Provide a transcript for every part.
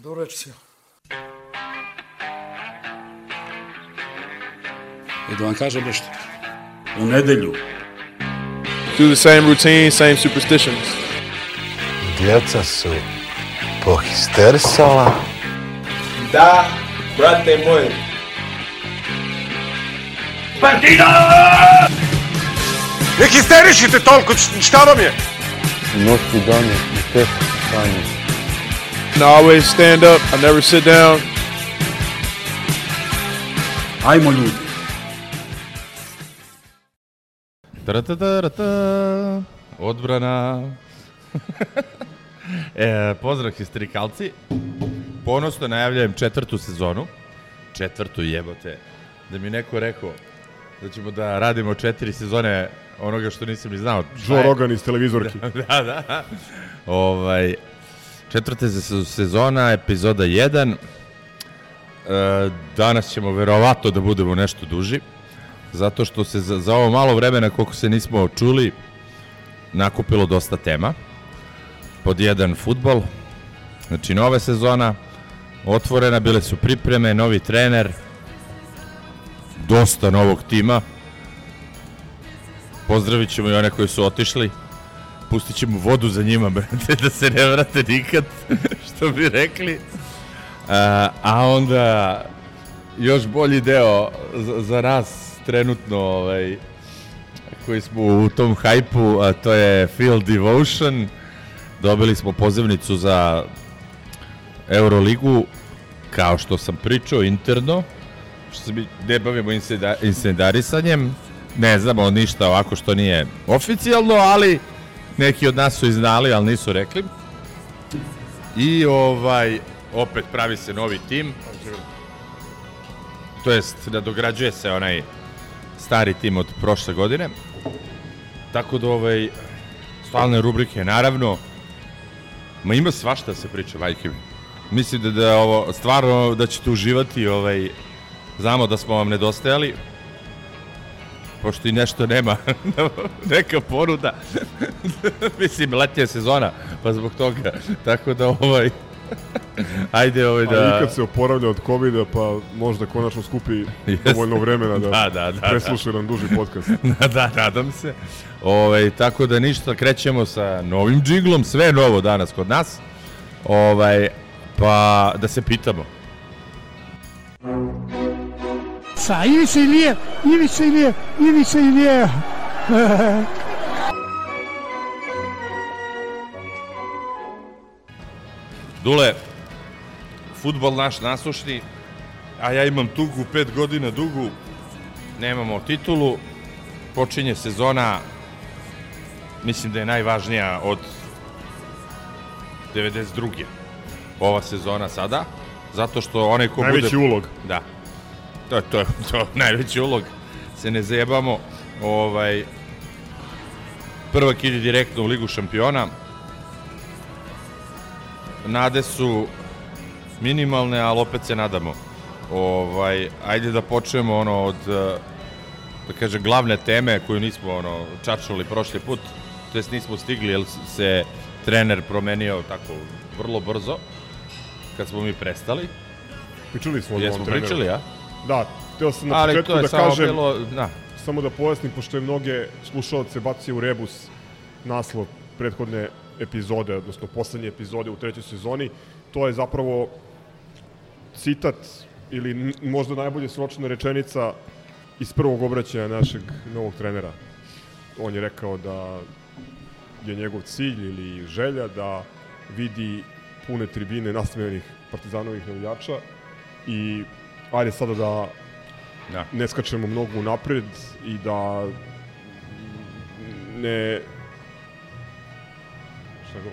Dobro večer svima. I da vam kažem nešto. U nedelju Do the same routine, same superstitions. Djeca su pohisterisala. Da, brate moj. Ne histerišite toliko, šta vam je? Noći dani i teško stanje. And I always stand up. I never sit down. Ajmo ljudi. Taratatara, odbrana. e, pozdrav histerikalci. Ponosno najavljajem četvrtu sezonu. Četvrtu jebote. Da mi neko rekao da ćemo da radimo četiri sezone onoga što nisam ni znao. Joe je- Rogan iz televizorki. da, da. Ovaj, četvrta se- sezona, epizoda 1. E, danas ćemo verovato da budemo nešto duži, zato što se za, za ovo malo vremena koliko se nismo čuli, nakupilo dosta tema. Pod jedan futbol, znači nova sezona, otvorena, bile su pripreme, novi trener, dosta novog tima. Pozdravit ćemo i one koji su otišli pustit ćemo vodu za njima, brate, da se ne vrate nikad, što bi rekli. A, a onda još bolji deo za, za nas trenutno, ovaj, koji smo u tom hajpu, a to je Field Devotion. Dobili smo pozivnicu za Euroligu, kao što sam pričao interno, što se mi ne bavimo inseda, insedarisanjem, ne znamo ništa ovako što nije oficijalno, ali neki od nas su i znali, ali nisu rekli. I ovaj, opet pravi se novi tim. To jest, nadograđuje se onaj stari tim od prošle godine. Tako da, ovaj, stalne rubrike, naravno, ma ima svašta da se priča, majke mi. Mislim da, da ovo, stvarno, da ćete uživati, ovaj, znamo da smo vam nedostajali, pošto i nešto nema, neka ponuda. Mislim, letnja sezona, pa zbog toga. Tako da, ovaj, ajde ovaj A da... i kad se oporavlja od covida, pa možda konačno skupi Jeste. dovoljno vremena da, Da, da, da, presluša jedan duži podcast. da, nadam se. Ovaj, tako da ništa, krećemo sa novim džiglom, sve je novo danas kod nas. Ovaj, pa da se pitamo. Sa Ivica Ilije, Ivica Ilije, Ivica Ilije. Dule, futbol naš nasušni, a ja imam tugu, pet godina dugu, nemamo titulu, počinje sezona, mislim da je najvažnija od 92. Ova sezona sada, zato što onaj ko Najveći bude... ulog. Da. To to, to najveći ulog. Se ne zajebamo. Ovaj, prvak ide direktno u Ligu šampiona. Nade su minimalne, ali opet se nadamo. Ovaj, ajde da počnemo ono od eh, da kažem glavne teme koju nismo ono čačnuli prošli put. To jest nismo stigli jer se trener promenio tako vrlo brzo kad smo mi prestali. Pričali smo o Jesmo novom treneru. pričali, a? Da, htio sam na Ali početku to je da samo kažem, bilo, da, samo da pojasnim, pošto je mnoge slušalce bacio u rebus naslov prethodne epizode, odnosno poslednje epizode u trećoj sezoni, to je zapravo citat ili možda najbolje sročena rečenica iz prvog obraćaja našeg novog trenera. On je rekao da je njegov cilj ili želja da vidi pune tribine nastavljenih partizanovih navijača i ajde sada da da. ne skačemo mnogo napred i da ne šta go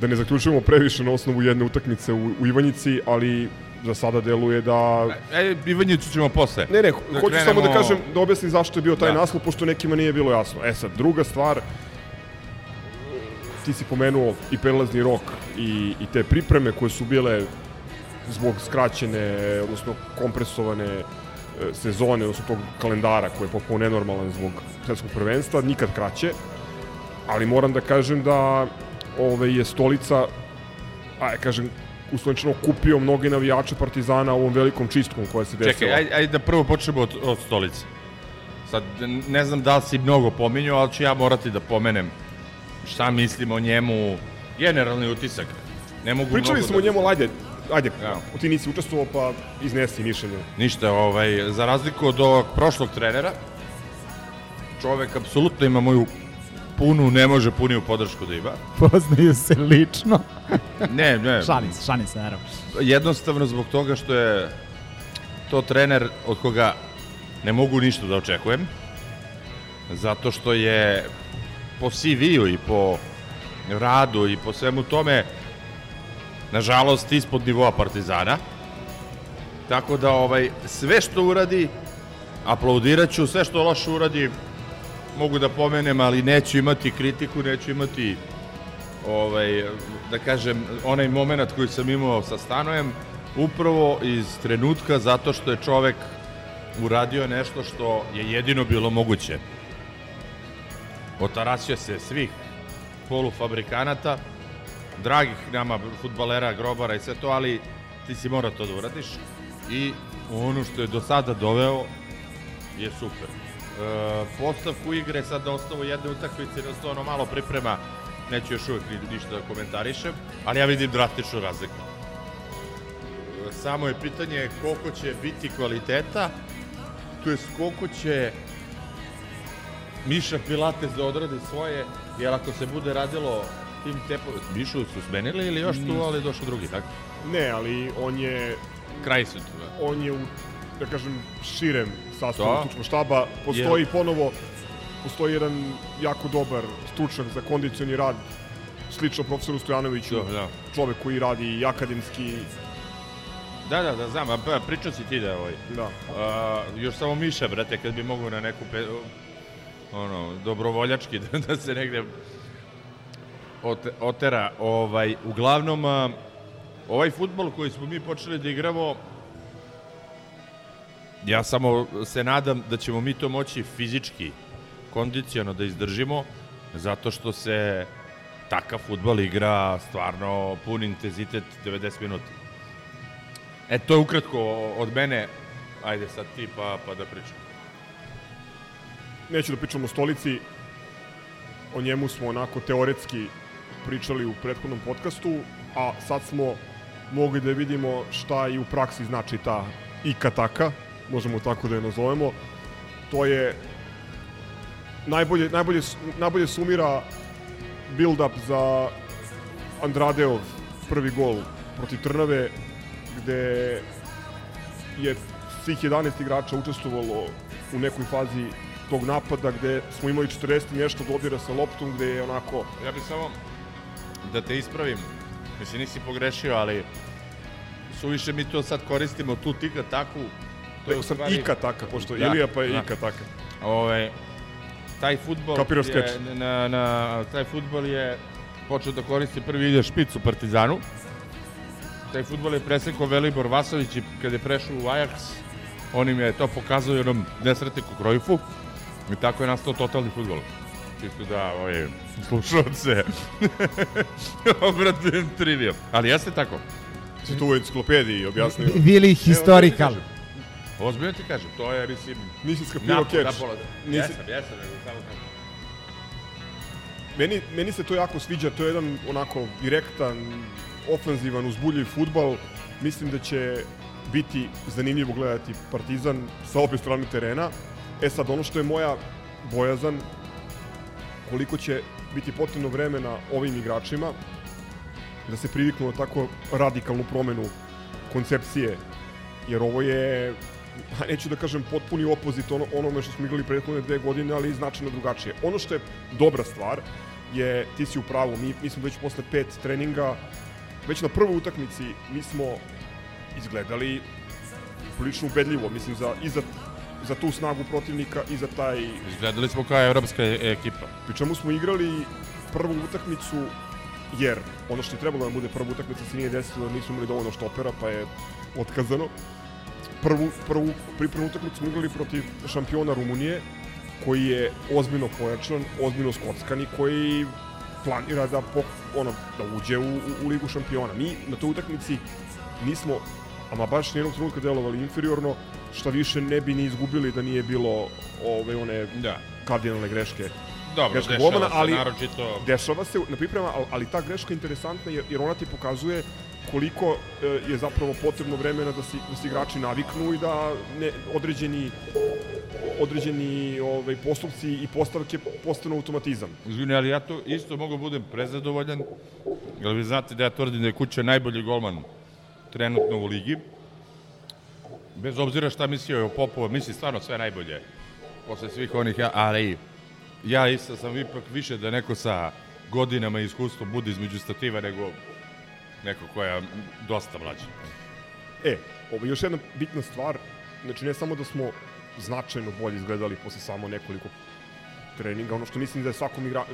da ne zaključujemo previše na osnovu jedne utakmice u, u Ivanjici, ali za sada deluje da... E, Ivanjicu ćemo posle. Ne, ne, Da hoću samo da krenemo- kažem, da objasnim zašto je bio taj Da. naslov, pošto nekima nije bilo jasno. E sad, druga stvar, ti si pomenuo i prelazni rok i, i te pripreme koje su bile zbog skraćene, odnosno kompresovane e, sezone, odnosno tog kalendara koji je potpuno nenormalan zbog svetskog prvenstva, nikad kraće. Ali moram da kažem da ove, je stolica, aj kažem, uslovnično kupio mnoge navijače Partizana ovom velikom čistkom koja se desila. Čekaj, ajde, ajde da prvo počnemo od, od stolice. Sad, ne znam da li si mnogo pominjao, ali ću ja morati da pomenem šta mislim o njemu, generalni utisak. Ne mogu Pričali mnogo smo o da... njemu, ali ajde, ajde, Ja. ti nisi učestvovao, pa iznesi mišljenje. Ništa, ovaj, za razliku od ovog prošlog trenera, čovek apsolutno ima moju punu, ne može puniju podršku da ima. Poznaju se lično. Ne, ne, Šalim se, šalim se, naravno. jednostavno zbog toga što je to trener od koga ne mogu ništa da očekujem. Zato što je po CV-u i po radu i po svemu tome nažalost ispod nivoa Partizana. Tako da ovaj sve što uradi aplaudirat ću, sve što loše uradi mogu da pomenem, ali neću imati kritiku, neću imati ovaj, da kažem, onaj moment koji sam imao sa Stanojem, upravo iz trenutka zato što je čovek uradio nešto što je jedino bilo moguće. Otarasio se svih polufabrikanata, dragih nama futbalera, grobara i sve to, ali ti si mora to da uradiš. I ono što je do sada doveo je super. E, postavku igre sad na osnovu jedne utakmice, ono malo priprema, neću još uvek ni- ništa da komentarišem, ali ja vidim drastičnu razliku. E, Samo je pitanje koliko će biti kvaliteta, to je koliko će Miša Pilates da odradi svoje, jer ako se bude radilo tim tempom, Mišu su smenili ili još tu, ali došao drugi, tako? Ne, ali on je, Kraj su tu, da. on je u, da kažem, širem sastavu Da. stručnog štaba. Postoji ponovo, postoji jedan jako dobar stručnjak za kondicioni rad, slično profesoru Stojanoviću, Da, da. čovek koji radi i akademski, Da, da, da, znam, a pa, pričao si ti da je ovaj. da. A, još samo Miša, brate, kad bi mogu na neku pe, ono, dobrovoljački da, da se negde ot, otera. Ovaj, uglavnom, ovaj futbol koji smo mi počeli da igramo, ja samo se nadam da ćemo mi to moći fizički, kondiciono da izdržimo, zato što se takav futbol igra stvarno pun intenzitet 90 minuta. E, to je ukratko od mene. Ajde sad ti pa, pa da pričam. Neću da pričam o stolici, o njemu smo onako teoretski pričali u prethodnom podcastu, a sad smo mogli da vidimo šta i u praksi znači ta ikataka, možemo tako da je nazovemo. To je najbolje, najbolje, najbolje sumira build-up za Andradeov prvi gol protiv Trnave, gde je svih 11 igrača učestvovalo u nekoj fazi tog napada gde smo imali 40 i nešto dodira sa loptom gde je onako Ja bih samo da te ispravim. Mislim, nisi pogrešio, ali suviše mi to sad koristimo, tu tika taku. To je u sam stvari- Ika taka, pošto Da, Ilija pa je da. Ika taka. Ovaj, taj futbol Kapiraš je, skeč. na, na, taj futbol je počeo da koristi prvi ide špic u Partizanu. Taj futbol je presekao Velibor Vasović i kad je prešao u Ajax, on im je to pokazao i onom nesretniku Krojfu i tako je nastao totalni futbol. Čisto da, ovaj, slušalce, obradujem trivijom. Ali jeste tako. Si tu u enciklopediji objasnio. Vili historical. Ozbiljno ti kažem, to je, mislim, Nisi skapirao keč. Nisi- Jesam, jesam, samo tako. Meni, meni se to jako sviđa, to je jedan onako direktan, ofenzivan, uzbuljiv futbal. Mislim da će biti zanimljivo gledati Partizan sa obe strane terena. E sad, ono što je moja bojazan, koliko će biti potrebno vremena ovim igračima da se priviknu na tako radikalnu promenu koncepcije, jer ovo je, a neću da kažem potpuni opozit ono, onome što smo igrali prethodne dve godine, ali značajno drugačije. Ono što je dobra stvar je, ti si u pravu, mi, mi smo već posle pet treninga, već na prvoj utakmici mi smo izgledali prilično ubedljivo, mislim, za, i za, za tu snagu protivnika i za taj Izgledali smo kao evropska ekipa. pri čemu smo igrali prvu utakmicu jer ono što je trebalo da bude prva utakmica se nije desilo jer nismo imali dovoljno štopera pa je otkazano. Prvu, prvu pripremnu utakmicu smo igrali protiv šampiona Rumunije koji je ozbiljno pojačan, ozbiljno skockan i koji planira da, po, ono, da uđe u, u, u Ligu šampiona. Mi na toj utakmici nismo, ama baš nijednog trenutka delovali inferiorno, šta više ne bi ni izgubili da nije bilo ove, one Da. kardinalne greške Dobro, greška dešava golmana, se ali naročito... dešava se na priprema, ali, ali ta greška je interesantna jer, jer ona ti pokazuje koliko e, je zapravo potrebno vremena da se, da se igrači naviknu i da ne, određeni određeni ovaj, postupci i postavke postanu automatizam. Izvini, ali ja to isto mogu da budem prezadovoljan, jer vi znate da ja tvrdim da je Kuća najbolji golman trenutno u ligi. Bez obzira šta mislio je o Popova, misli stvarno sve najbolje. Posle svih onih, ja, ali ja isto sam ipak više da neko sa godinama i iskustvom bude između stativa nego neko koja je dosta mlađa. E, ovo je još jedna bitna stvar, znači ne samo da smo značajno bolje izgledali posle samo nekoliko treninga, ono što mislim da je svakom, igra,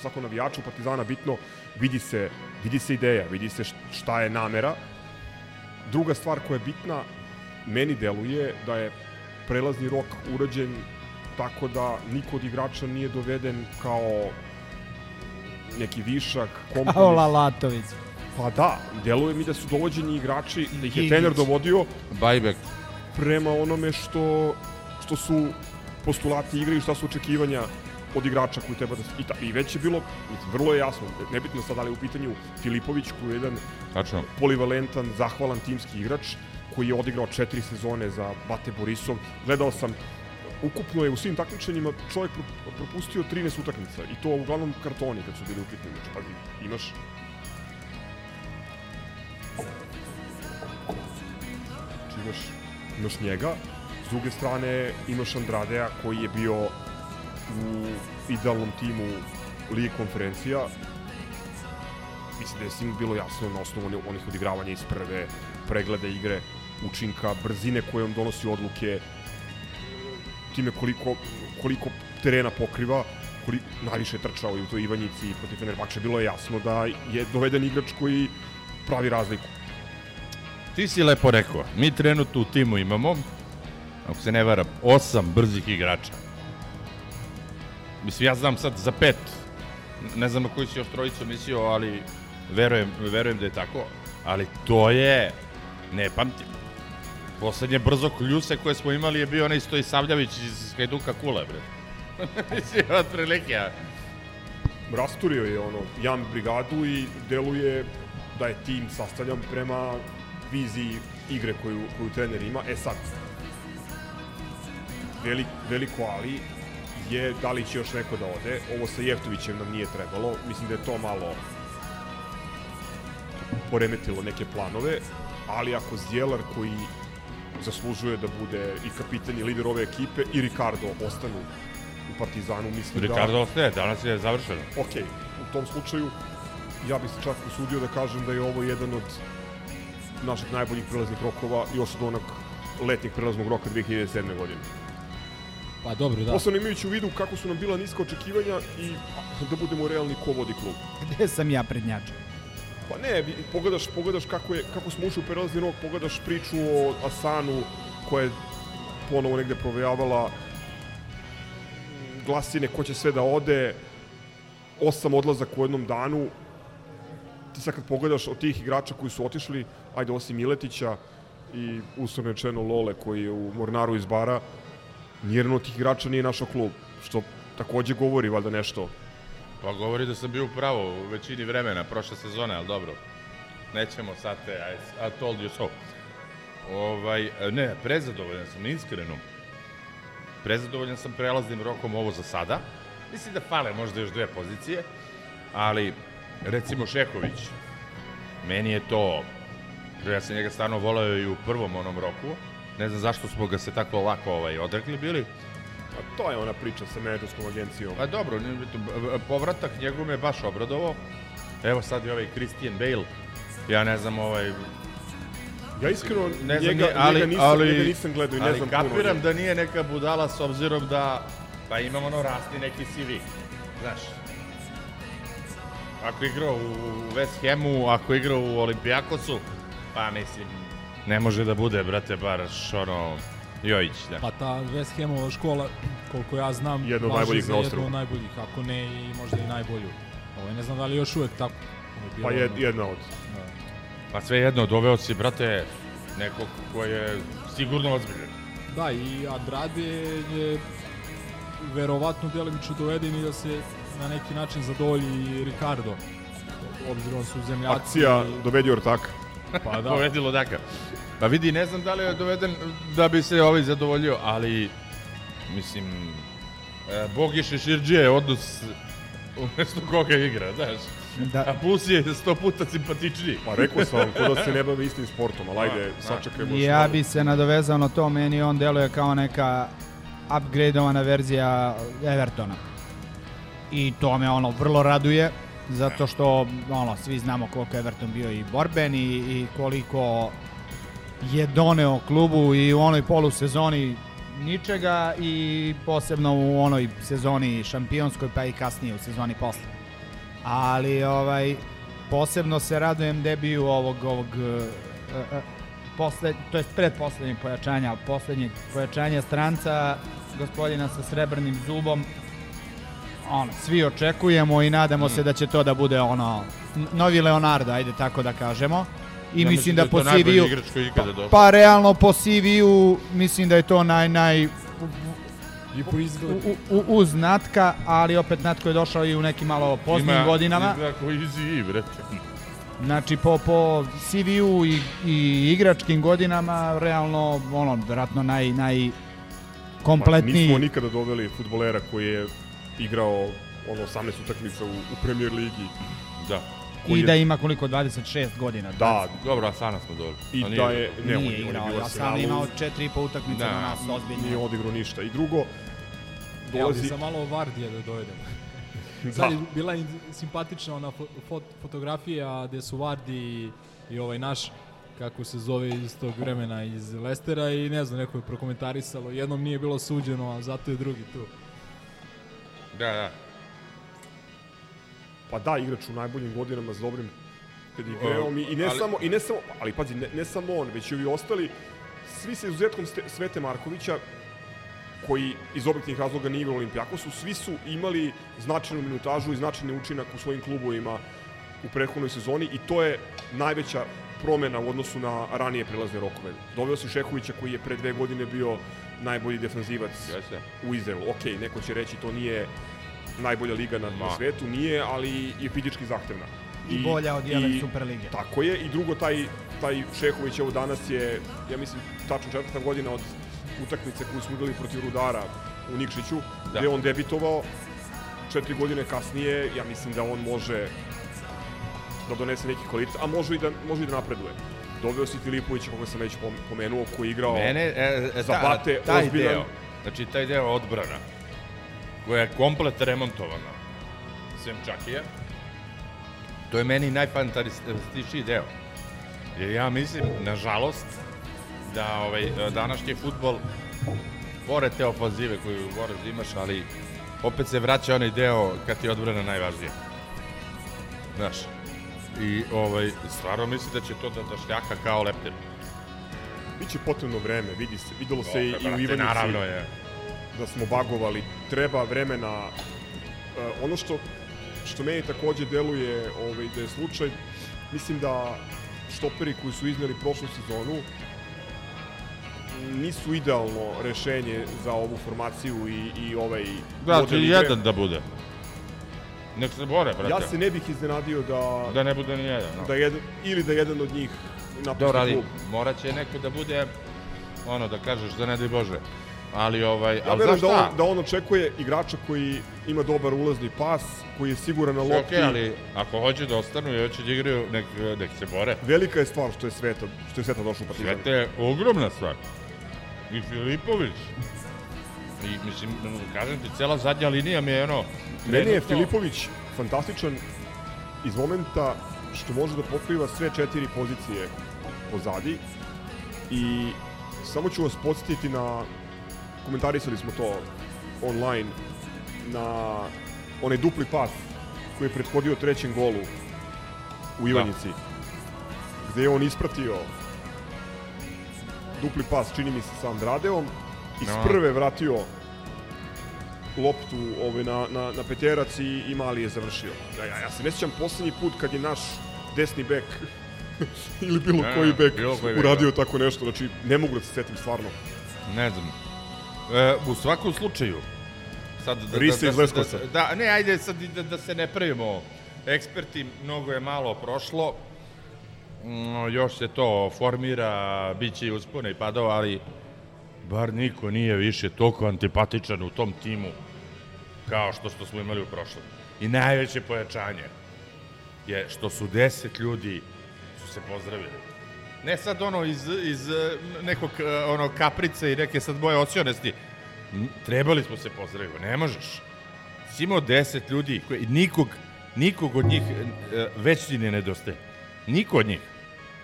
svakom navijaču Partizana bitno, vidi se, vidi se ideja, vidi se šta je namera. Druga stvar koja je bitna, meni deluje da je prelazni rok urađen tako da niko od igrača nije doveden kao neki višak, Kao kompromis. Lalatović. Pa da, deluje mi da su dovođeni igrači, da ih je trener dovodio Bajbek. prema onome što, što su postulati igre i šta su očekivanja od igrača koji treba da... I, ta, I već je bilo, mislim, vrlo je jasno, nebitno sad da li je u pitanju Filipović koji je jedan Tačno. polivalentan, zahvalan timski igrač koji je odigrao četiri sezone za Bate Borisov. Gledao sam, ukupno je u svim takmičenjima čovjek pro- propustio 13 utakmica i to uglavnom kartoni kad su bili u pitanju. Znači, pazi, imaš Znači imaš, imaš njega, s druge strane imaš Andradea koji je bio u idealnom timu Lige konferencija. Mislim da je svim bilo jasno na osnovu onih odigravanja iz prve, pregleda igre, učinka, brzine koje on donosi odluke, time koliko, koliko terena pokriva, koliko, najviše je trčao i u toj Ivanjici i protiv Fenerbahče, bilo je jasno da je doveden igrač koji pravi razliku. Ti si lepo rekao, mi trenutno u timu imamo, ako se ne varam, osam brzih igrača. Mislim, ja znam sad za pet, ne znam na koji si još trojicu mislio, ali verujem, verujem da je tako, ali to je, ne pamtim. Poslednje brzo kljuse koje smo imali je bio onaj Stoji Savljavić iz Hajduka Kule, bre. Mislim, otprilike, a rasturio je ono jam brigadu i deluje da je tim sastavljan prema viziji igre koju, koju trener ima. E sad, velik, veliko ali je da li će još neko da ode. Ovo sa Jeftovićem nam nije trebalo. Mislim da je to malo poremetilo neke planove, ali ako Zdjelar koji zaslužuje da bude i kapitan i lider ove ekipe i Ricardo ostanu u Partizanu, mislim da... Ricardo ostaje, danas je završeno. Ok, u tom slučaju ja bih se čak usudio da kažem da je ovo jedan od naših najboljih prelaznih rokova još od onog letnjeg prelaznog roka 2007. godine. Pa dobro, da. Da. Posebno imajući u vidu kako su nam bila niska očekivanja i da budemo realni ko vodi klub. Gde sam ja prednjačio? Pa ne, pogledaš, pogledaš kako, je, kako smo ušli u prelazni rok, pogledaš priču o Asanu koja je ponovo negde provejavala glasine ko će sve da ode, osam odlazak u jednom danu. Ti sad kad pogledaš od tih igrača koji su otišli, ajde osim Miletića i uslovno rečeno Lole koji je u Mornaru iz Bara, nijedan od tih igrača nije našao klub, što takođe govori valjda nešto Pa govori da sam bio pravo u većini vremena prošle sezone, ali dobro. Nećemo sad te, I, I told you so. Ovaj, ne, prezadovoljan sam, iskreno. Prezadovoljan sam prelaznim rokom ovo za sada. Mislim da fale možda još dve pozicije, ali recimo Šeković, meni je to, ja sam njega stvarno voleo i u prvom onom roku, ne znam zašto smo ga se tako lako ovaj, odrekli bili, A to je ona priča sa menadžerskom agencijom. Pa dobro, povratak njegov me baš obradovao. Evo sad i ovaj Christian Bale. Ja ne znam ovaj... Ja iskreno Ne znam, njega, ali, njega, nisam, ali, njega nisam gledao i ne znam puno. o kapiram da nije neka budala s obzirom da pa imam ono rasni neki CV. Znaš, ako igrao u West Hamu, ako igrao u Olimpijakosu, pa mislim, ne može da bude, brate, baš ono, Jojić, da. Pa ta West Hamova škola, koliko ja znam, Jedna od važi najboljih za na jednu ostrvu. od najboljih, ako ne i možda i najbolju. Ovo je ne znam da li je još uvek tako. Je Pa je, ono- jedna od. Pa sve jedno, doveo si, brate, nekog ko je sigurno ozbiljan. Da, i Andrade je verovatno delimično doveden i da se na neki način zadovolji i Ricardo. Obzirom su zemljaci. Akcija i- dovedi ortaka. Pa da. Povedilo daka. Pa vidi, ne znam da li je doveden da bi se ovaj zadovoljio, ali mislim, e, Bogi Šeširđije je odnos umesto koga igra, znaš. A Da, plus je sto puta simpatičniji. Pa rekao sam vam, ko da se ne bavi istim sportom, ali ajde, Da, sačekajmo. ja bi se nadovezao na to, meni on deluje kao neka upgradeovana verzija Evertona. I to me ono vrlo raduje, zato što ono, svi znamo koliko je Everton bio i borben i, i koliko je doneo klubu i u onoj polusezoni ničega i posebno u onoj sezoni šampionskoj pa i kasnije u sezoni posle. Ali ovaj posebno se radujem debiju ovog ovog uh, uh, posle, to jest predposlednjeg pojačanja, poslednjeg pojačanja stranca gospodina sa srebrnim zubom. Ono, svi očekujemo i nadamo se da će to da bude ono novi Leonardo, ajde tako da kažemo. I Ja mislim da je po CV-u došao. pa realno po CV-u mislim da je to naj naj I po izgledu. u, u, uz Natka, ali opet Natko je došao i u nekim malo poznijim Ima- godinama. Izgleda kao easy i, brate. Znači po, po CV-u i, i igračkim godinama realno ono verovatno naj naj Pa, kompletniji. nismo nikada doveli futbolera koji je igrao ono 18 utakmica u, u Premier ligi. Da. Koji I je- da ima koliko 26 godina. Da, Dobro, Asana smo dobili. i A nije da je... Ne, on, nije je- on je igrao, ja sam Arsenalu, imao 4,5 utakmice Da. na nas nije ozbiljno. odigrao ništa. I drugo, Ja bi dolazi... za malo Vardija da dovedem. Da, Sad je bila simpatična ona fo fot fotografija gde su Vardi i, i ovaj naš kako se zove iz tog vremena iz Lestera i ne znam, neko je prokomentarisalo, jednom nije bilo suđeno, a zato je drugi tu. Da, da. Pa da, igrač u najboljim godinama s dobrim pedigreom i, i ne ali- samo, i ne samo, ali pazi, ne, ne samo on, već i ovi ostali, svi sa izuzetkom Svete Markovića, koji iz objektivnih razloga nije igrao Olimpijakosu, svi su imali značajnu minutažu i značajni učinak u svojim klubovima u prethodnoj sezoni i to je najveća promena u odnosu na ranije prelazne rokove. Doveo si Šehovića koji je pre dve godine bio najbolji defanzivac Jeste. u Izraelu. Ok, neko će reći to nije najbolja liga na, na svetu, nije, ali je fizički zahtevna. I bolja od Jelen Superlige. Tako je, i drugo, taj, taj Šehović evo danas je, ja mislim, tačno četvrta godina od utakmice koju smo igrali protiv Rudara u Nikšiću, Da. gde on debitovao četiri godine kasnije, ja mislim da on može da donese neki kvalitet, a može i da, može i da napreduje. Doveo si Filipovića, koga sam već pom- pomenuo, koji je igrao... Mene, e, e, Za Bate taj ozbiljan- deo, znači taj deo odbrana, koja je komplet remontovana, sem Čakija, to je meni najfantastičniji deo. Jer ja mislim, nažalost, da ovaj, današnji futbol, pored te ofanzive koju moraš da imaš, ali opet se vraća onaj deo kad ti je odbrana najvažnija. Znaš, i ovaj, stvarno mislim da će to da, da šljaka kao leptir. Biće potrebno vreme, vidi se, videlo se i, i u Ivanici Naravno je. Da smo bagovali, treba vremena. E, ono što, što meni takođe deluje ovaj, da je slučaj, mislim da štoperi koji su izneli prošlu sezonu nisu idealno rešenje za ovu formaciju i, i ovaj Da, model igre. jedan da bude. Nek se bore, brate. Ja se ne bih iznenadio da, Da ne bude ni jedan. No. da jedan, ili da jedan od njih napusti Dobro, ali klub. morat će neko da bude, ono, da kažeš da ne daj Bože. Ali, ovaj, Ja ali znaš da šta? on, da on očekuje igrača koji ima dobar ulazni pas, koji je siguran na lopti. okej, ali ako hoće da ostanu i hoće da igraju, nek, nek se bore. Velika je stvar što je Sveta, što je Sveta došao u Partizan. Svete je ogromna stvar. I Filipović. I, mislim, kažem ti, cela zadnja linija mi je ono... Meni je trenutno- Filipović fantastičan iz momenta što može da pokriva sve četiri pozicije pozadi i samo ću vas podsjetiti na komentarisali smo to online na onaj dupli pas koji je prethodio trećem golu u Ivanjici gde je on ispratio dupli pas čini mi se sa Andradeom iz No. prve vratio loptu ovaj, na, na, na peterac i, i mali je završio. Ja, ja, ja se ne sjećam poslednji put kad je naš desni bek ili bilo Ne, koji bek bilo koji bek, uradio tako nešto. Znači, ne mogu da se setim stvarno. Ne znam. E, u svakom slučaju, sad da, Rise da, iz da, da, da, ne, ajde sad da, da se ne pravimo eksperti, mnogo je malo prošlo. Mm, još se to formira, bit će i uspone i padova, ali bar niko nije više toliko antipatičan u tom timu kao što, što smo imali u prošlom. I najveće pojačanje je što su deset ljudi su se pozdravili. Ne sad ono iz, iz eh, nekog eh, ono kaprice i neke sad boje osionosti. M, Trebali smo se pozdraviti, ne možeš. Si imao deset ljudi koji, nikog, nikog od njih eh, već ti ne nedostaje. Niko od njih.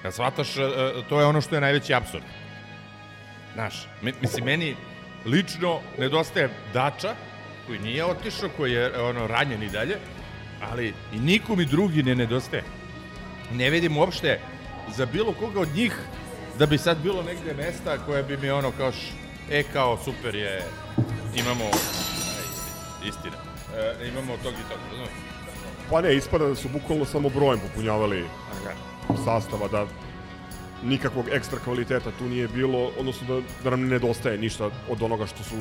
Kad shvataš, eh, to je ono što je najveći absurd. Znaš, mi- mislim, meni lično nedostaje Dača, koji nije otišao, koji je ono ranjen i dalje, ali i niko mi drugi ne nedostaje. Ne vidim uopšte za bilo koga od njih da bi sad bilo negde mesta koje bi mi ono kao š, e kao super je, imamo, aj, istina, e, imamo tog i tog, razumiješ? Pa ne, ispada da su bukvalno samo brojem popunjavali Aha. sastava, da nikakvog ekstra kvaliteta tu nije bilo, odnosno da, da nam ne nedostaje ništa od onoga što su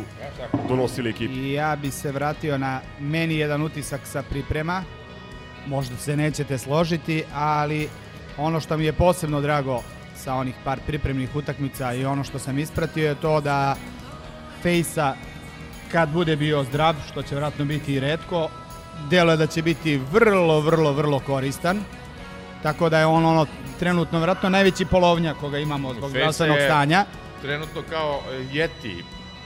donosili ekipi. I ja bi se vratio na meni jedan utisak sa priprema. Možda se nećete složiti, ali ono što mi je posebno drago sa onih par pripremnih utakmica i ono što sam ispratio je to da Fejsa kad bude bio zdrav, što će vratno biti i redko, deluje da će biti vrlo, vrlo, vrlo koristan. Tako da je on ono trenutno vratno najveći polovnjak koga imamo zbog Fejsa zdravstvenog je- stanja. Trenutno kao e, Yeti,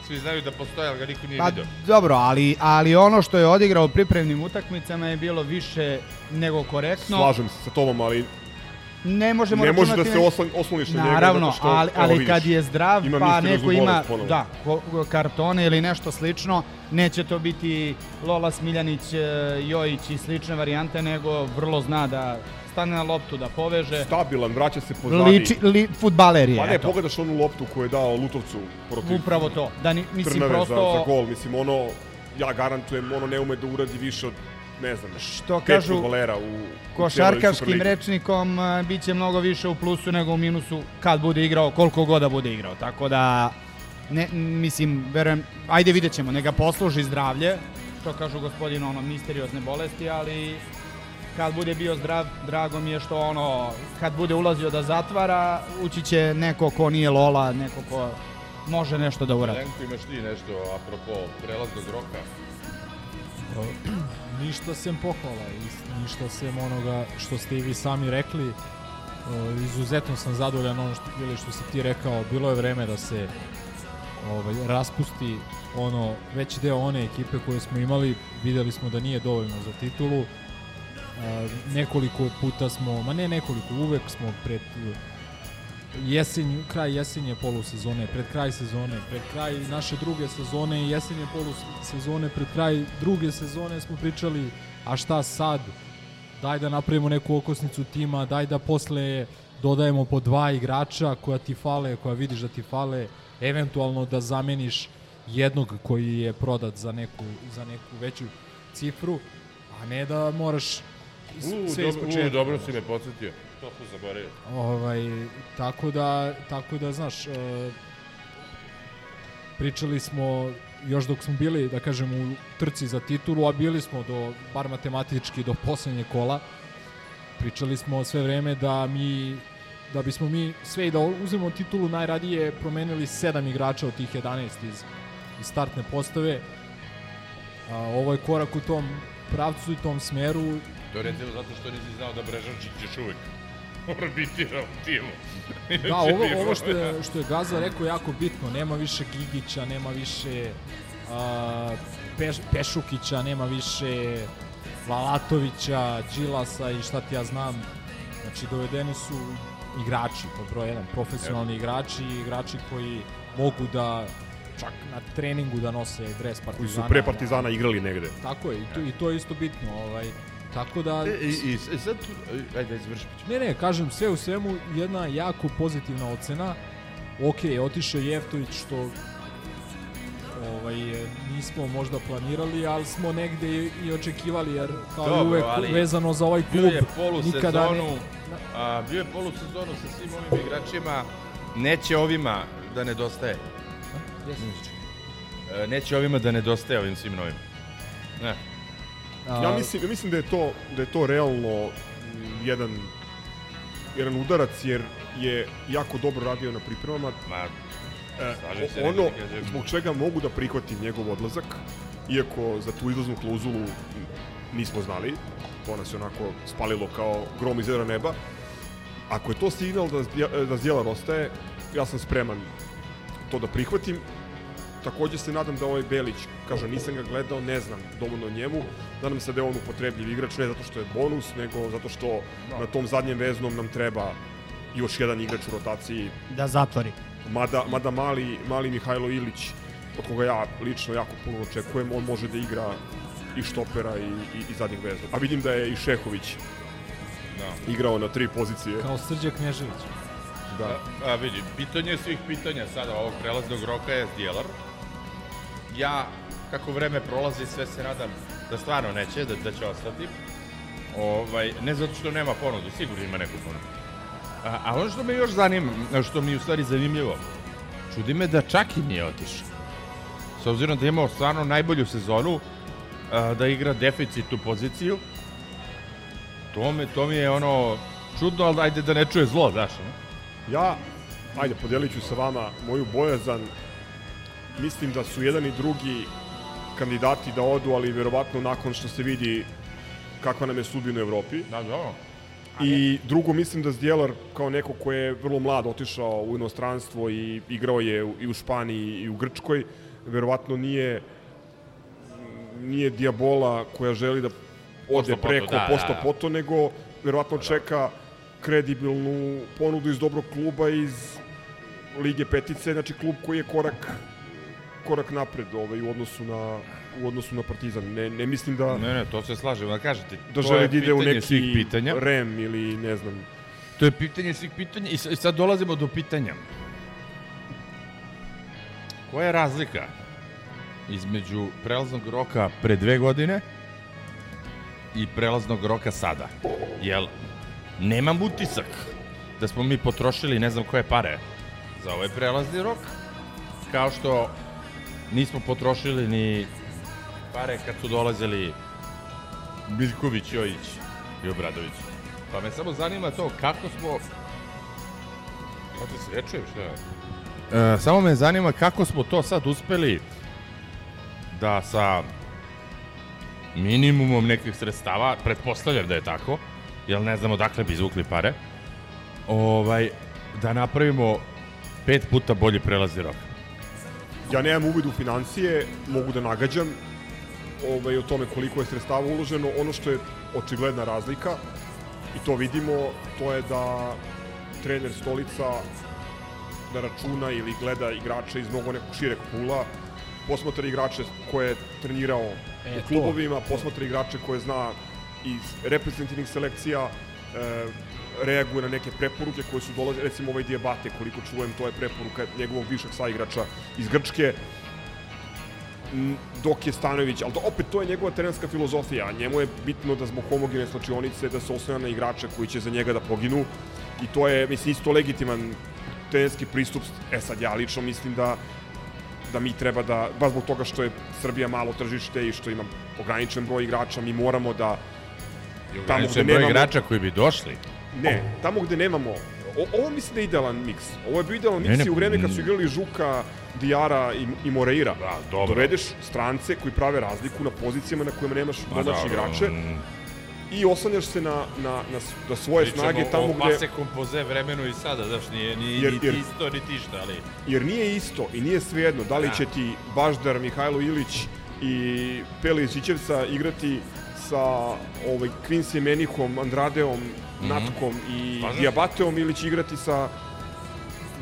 svi znaju da postoje, ali ga niko nije Pa vidio. dobro, ali, ali ono što je odigrao u pripremnim utakmicama je bilo više nego korektno. Slažem se sa tobom, ali Ne možemo ne može da se oslan, osloniš na njega. Naravno, što, ali, ali vidiš, kad je zdrav ima pa neko ima da, kartone ili nešto slično, neće to biti Lola Smiljanić, e, Jojić i slične varijante, nego vrlo zna da stane na loptu, da poveže. Stabilan, vraća se pozadi. Liči, li, futbaler je, Pa ne, eto. pogledaš onu loptu koju je dao Lutovcu protiv Upravo to. Da, ni, mislim, prosto... za, za gol. Mislim, ono, ja garantujem, ono ne ume da uradi više od, ne znam, Što pet kažu futbolera u, košarkaškim rečnikom a, bit će mnogo više u plusu nego u minusu kad bude igrao, koliko god da bude igrao. Tako da, ne, mislim, verujem, ajde vidjet ćemo, neka posluži zdravlje, što kažu gospodin, ono, misteriozne bolesti, ali kad bude bio zdrav, drago mi je što ono, kad bude ulazio da zatvara, ući će neko ko nije Lola, neko ko može nešto da uradi. Lenko, imaš ti nešto apropo prelaznog roka? Ništa sem pohvala, is- ništa sem onoga što ste i vi sami rekli. E, Izuzetno sam zadovoljan ono što, ili što si ti rekao, bilo je vreme da se ovaj, raspusti ono veći deo one ekipe koje smo imali, videli smo da nije dovoljno za titulu. E, nekoliko puta smo, ma ne nekoliko, uvek smo pred jesenj, kraj jesenje polusezone, pred kraj sezone, pred kraj naše druge sezone i jesenje polusezone, pred kraj druge sezone smo pričali a šta sad, daj da napravimo neku okosnicu tima, daj da posle dodajemo po dva igrača koja ti fale, koja vidiš da ti fale, eventualno da zameniš jednog koji je prodat za neku, za neku veću cifru, a ne da moraš U, sve iz dobro, u, početka. dobro si me podsjetio. To sam zaboravio. Ovaj, tako da, tako da, znaš, e, pričali smo još dok smo bili, da kažem, u trci za titulu, a bili smo do, bar matematički, do poslednje kola, pričali smo sve vreme da mi da bismo mi sve i da uzmemo titulu najradije promenili sedam igrača od tih 11 iz, iz startne postave. A, ovo je korak u tom pravcu i tom smeru To je recimo zato što nisi znao da Brežančić još uvek orbitira u timu. Da, ovo, ovo što, je, što je Gaza rekao jako bitno, nema više Gigića, nema više a, Peš, Pešukića, nema više Lalatovića, Đilasa i šta ti ja znam. Znači, dovedeni su igrači, pod broj jedan, profesionalni igrači, igrači koji mogu da čak na treningu da nose dres Koji Partizana. su pre Partizana igrali negde. Tako je, i to, i to je isto bitno. Ovaj, tako da... E, I, i, i sad, tu- ajde, izvrši. Ne, ne, kažem, sve u svemu jedna jako pozitivna ocena. Ok, otišao je Jeftović što ovaj, e, nismo možda planirali, ali smo negde i, očekivali, jer kao Dobro, i uvek ali vezano za ovaj klub, je nikada ne... a, bio je polusezonu sa svim ovim igračima, neće ovima da nedostaje. E, Neće ovima da nedostaje ovim svim novim. Ne. A, Ja mislim, ja mislim da je to da je to realno mm, jedan jedan udarac jer je jako dobro radio na pripremama. Ma, E, se, ono zbog čega mogu da prihvatim njegov odlazak, iako za tu izlaznu klauzulu nismo znali, to nas je onako spalilo kao grom iz jedra neba. Ako je to signal da, da Zdjelar ostaje, ja sam spreman to da prihvatim. Takođe se nadam da ovaj Belić, kaže nisam ga gledao, ne znam dovoljno o njemu, nadam se da je on upotrebljiv igrač, ne zato što je bonus, nego zato što na tom zadnjem veznom nam treba još jedan igrač u rotaciji Da zatvori. Mada, mada mali, mali Mihajlo Ilić, od koga ja lično jako puno očekujem, on može da igra i štopera i, i, i zadnjeg veznog. A vidim da je i Šehović Da. igrao na tri pozicije. Kao Srđa Knežević. Da. A, vidi, pitanje svih pitanja sada ovog prelaznog roka je Zdjelar. Ja, kako vreme prolazi, sve se nadam da stvarno neće, da, da će ostati. Ovaj, ne zato što nema ponudu, sigurno ima neku ponudu. A, a ono što me još zanima, što mi je u stvari zanimljivo, čudi me da čak i nije otišao. S obzirom da je imao stvarno najbolju sezonu, a, da igra deficitnu poziciju, to, me, to mi je ono čudno, ali ajde da ne čuje zlo, znaš. ono. Ja, ajde, podelit ću sa vama moju bojazan. Mislim da su jedan i drugi kandidati da odu, ali verovatno nakon što se vidi kakva nam je sudbina u Evropi. Da, dobro. I drugo, mislim da Zdjelar, kao neko ko je vrlo mlad otišao u inostranstvo i igrao je i u Španiji i u Grčkoj, verovatno nije nije Diabola koja želi da ode Pošto poto, preko da, pošto da, da. poto, nego verovatno čeka kredibilnu ponudu iz dobrog kluba iz Lige Petice, znači klub koji je korak korak napred ovaj, u odnosu na u odnosu na Partizan. Ne, ne mislim da Ne, ne, to se slažem, da kažete. da želi da ide u neki pitanja. REM ili ne znam. To je pitanje svih pitanja i sad dolazimo do pitanja. Koja je razlika između prelaznog roka pre dve godine i prelaznog roka sada? Jel, nemam utisak da smo mi potrošili ne znam koje pare za ovaj prelazni rok, kao što nismo potrošili ni pare kad su dolazili Biljković, Jojić i Obradović. Pa me samo zanima to kako smo... Kako se ne čujem šta je? E, samo me zanima kako smo to sad uspeli da sa minimumom nekih sredstava, pretpostavljam da je tako, jer ne znamo dakle bi izvukli pare, ovaj, da napravimo pet puta bolji prelazni rok. Ja nemam uvid u financije, mogu da nagađam ovaj, o tome koliko je sredstava uloženo. Ono što je očigledna razlika, i to vidimo, to je da trener Stolica da računa ili gleda igrače iz mnogo nekog šireg pula, posmatra igrače koje je trenirao E, u klubovima, posmatra igrače koje zna iz reprezentativnih selekcija, e, reaguje na neke preporuke koje su dolaze, recimo ovaj Diabate, koliko čujem, to je preporuka njegovog višeg saigrača iz Grčke, M, dok je Stanović, ali to, opet to je njegova trenerska filozofija, a njemu je bitno da zbog homogene slačionice da se oslanja na igrače koji će za njega da poginu i to je, mislim, isto legitiman trenerski pristup. E sad, ja lično mislim da da mi treba da, baš zbog toga što je Srbija malo tržište i što ima ograničen broj igrača, mi moramo da I Tamo ograničen gde broj nemamo- igrača koji bi došli. Ne, tamo gde nemamo O, ovo mislim da je idealan miks. Ovo je bio idealan miks i u vreme kad su igrali Žuka, Dijara i, i Moreira. Da, dobro. Dovedeš strance koji prave razliku na pozicijama na kojima nemaš Ma domaće dobro, igrače mm. i oslanjaš se na, na, na, na svoje snage tamo o gde... pase kompoze vremenu i sada, znaš, nije ni, Jer- ni jer- isto, ni ti šta, ali... Jer nije isto i nije svejedno da li Da. će ti Baždar, Mihajlo Ilić i Pele iz Ićevca igrati sa ovaj, Quincy Menihom, Andradeom, Natkom i Slažem. Diabateom ili će igrati sa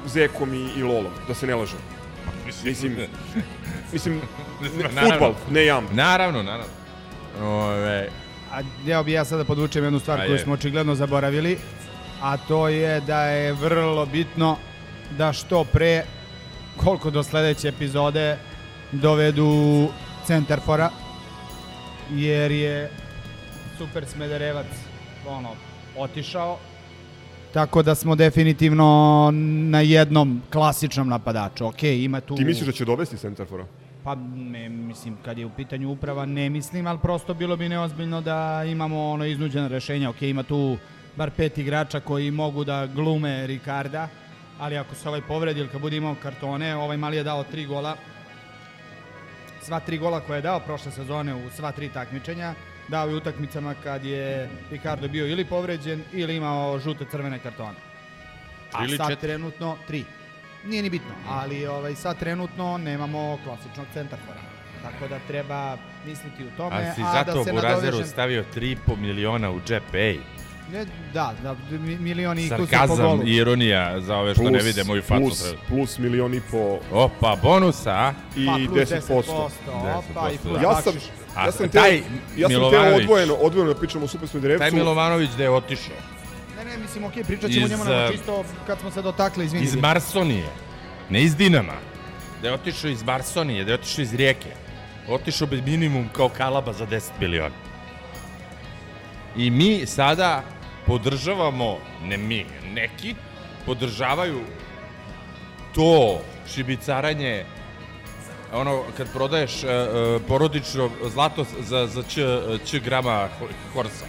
Zekom i, i Lolom, da se ne lažem. Mislim, mislim, ne, Naravno. futbal, ne jam. Naravno, naravno. Ove, A htio bi ja sada podvučem jednu stvar koju smo očigledno zaboravili, a to je da je vrlo bitno da što pre, koliko do sledeće epizode, dovedu centarfora, jer je super smederevac ono, otišao. Tako da smo definitivno na jednom klasičnom napadaču. Ok, ima tu... Ti misliš da će dovesti centarfora? Pa ne, mislim, kad je u pitanju uprava, ne mislim, ali prosto bilo bi neozbiljno da imamo ono iznuđena rešenja. Ok, ima tu bar pet igrača koji mogu da glume Ricarda, ali ako se ovaj povredi ili kad bude imao kartone, ovaj mali je dao tri gola. Sva tri gola koje je dao prošle sezone u sva tri takmičenja, dao je utakmicama kad je Ricardo bio ili povređen ili imao žute crvene kartone. A Ili sad četiri. trenutno tri. Nije ni bitno, ali ovaj, sad trenutno nemamo klasičnog centarfora. Tako da treba misliti u tome, A si a, zato da se Burazeru nadovežem... stavio 3,5 miliona u džep, ej. Ne, da, da, mi- milion i kusur po Sarkazam golu. i ironija za ove što ne vide moju facu. plus, Plus, plus milion i po Opa, bonusa, a? i Pa plus 10%. 10%, opa, i 10%, plus Ja sam. A ja sam taj teo, ja sam teo odvojeno, odvojeno da pričamo o Super Taj Smederevcu. Milovanović da je otišao. Ne, ne, mislim, okej, pričat ćemo Iz, njemu na uh, čisto kad smo se dotakli, izvini. Iz Marsonije, ne iz Dinama. Da je otišao iz Marsonije, da je otišao iz Rijeke. Otišao bi minimum kao kalaba za 10 miliona. I mi sada podržavamo, ne mi, neki, podržavaju to šibicaranje ono kad prodaješ uh, porodično zlato za, za ć, ć grama ho- horsa.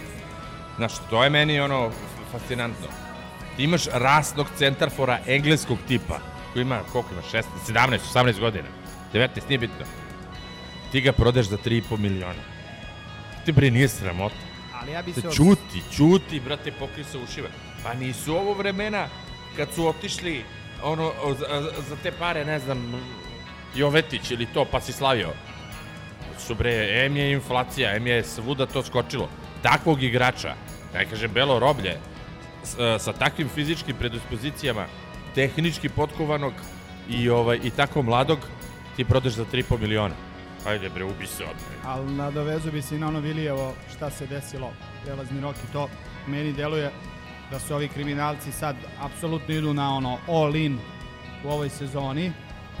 Znaš, to je meni ono fascinantno. Ti imaš rasnog centarfora engleskog tipa, koji ima, koliko ima, 16, 17, 18 godina, 19, nije bitno. Ti ga prodaš za 3,5 miliona. Ti bre nije sramota. Ali ja bi se... Čuti, čuti, brate, pokri se ušiva. Pa nisu ovo vremena kad su otišli ono, za, za te pare, ne znam, Jovetić ili to, pa si slavio. Su bre, em je inflacija, em je svuda to skočilo. Takvog igrača, ne kažem belo roblje, s, e, sa takvim fizičkim predispozicijama, tehnički potkovanog i, ovaj, i tako mladog, ti prodaš za 3,5 miliona. Ajde bre, ubi se odmah. Ali nadovezu bi se i na ono Vilijevo šta se desilo, prelazni rok i to meni deluje da su ovi kriminalci sad apsolutno idu na ono all in u ovoj sezoni,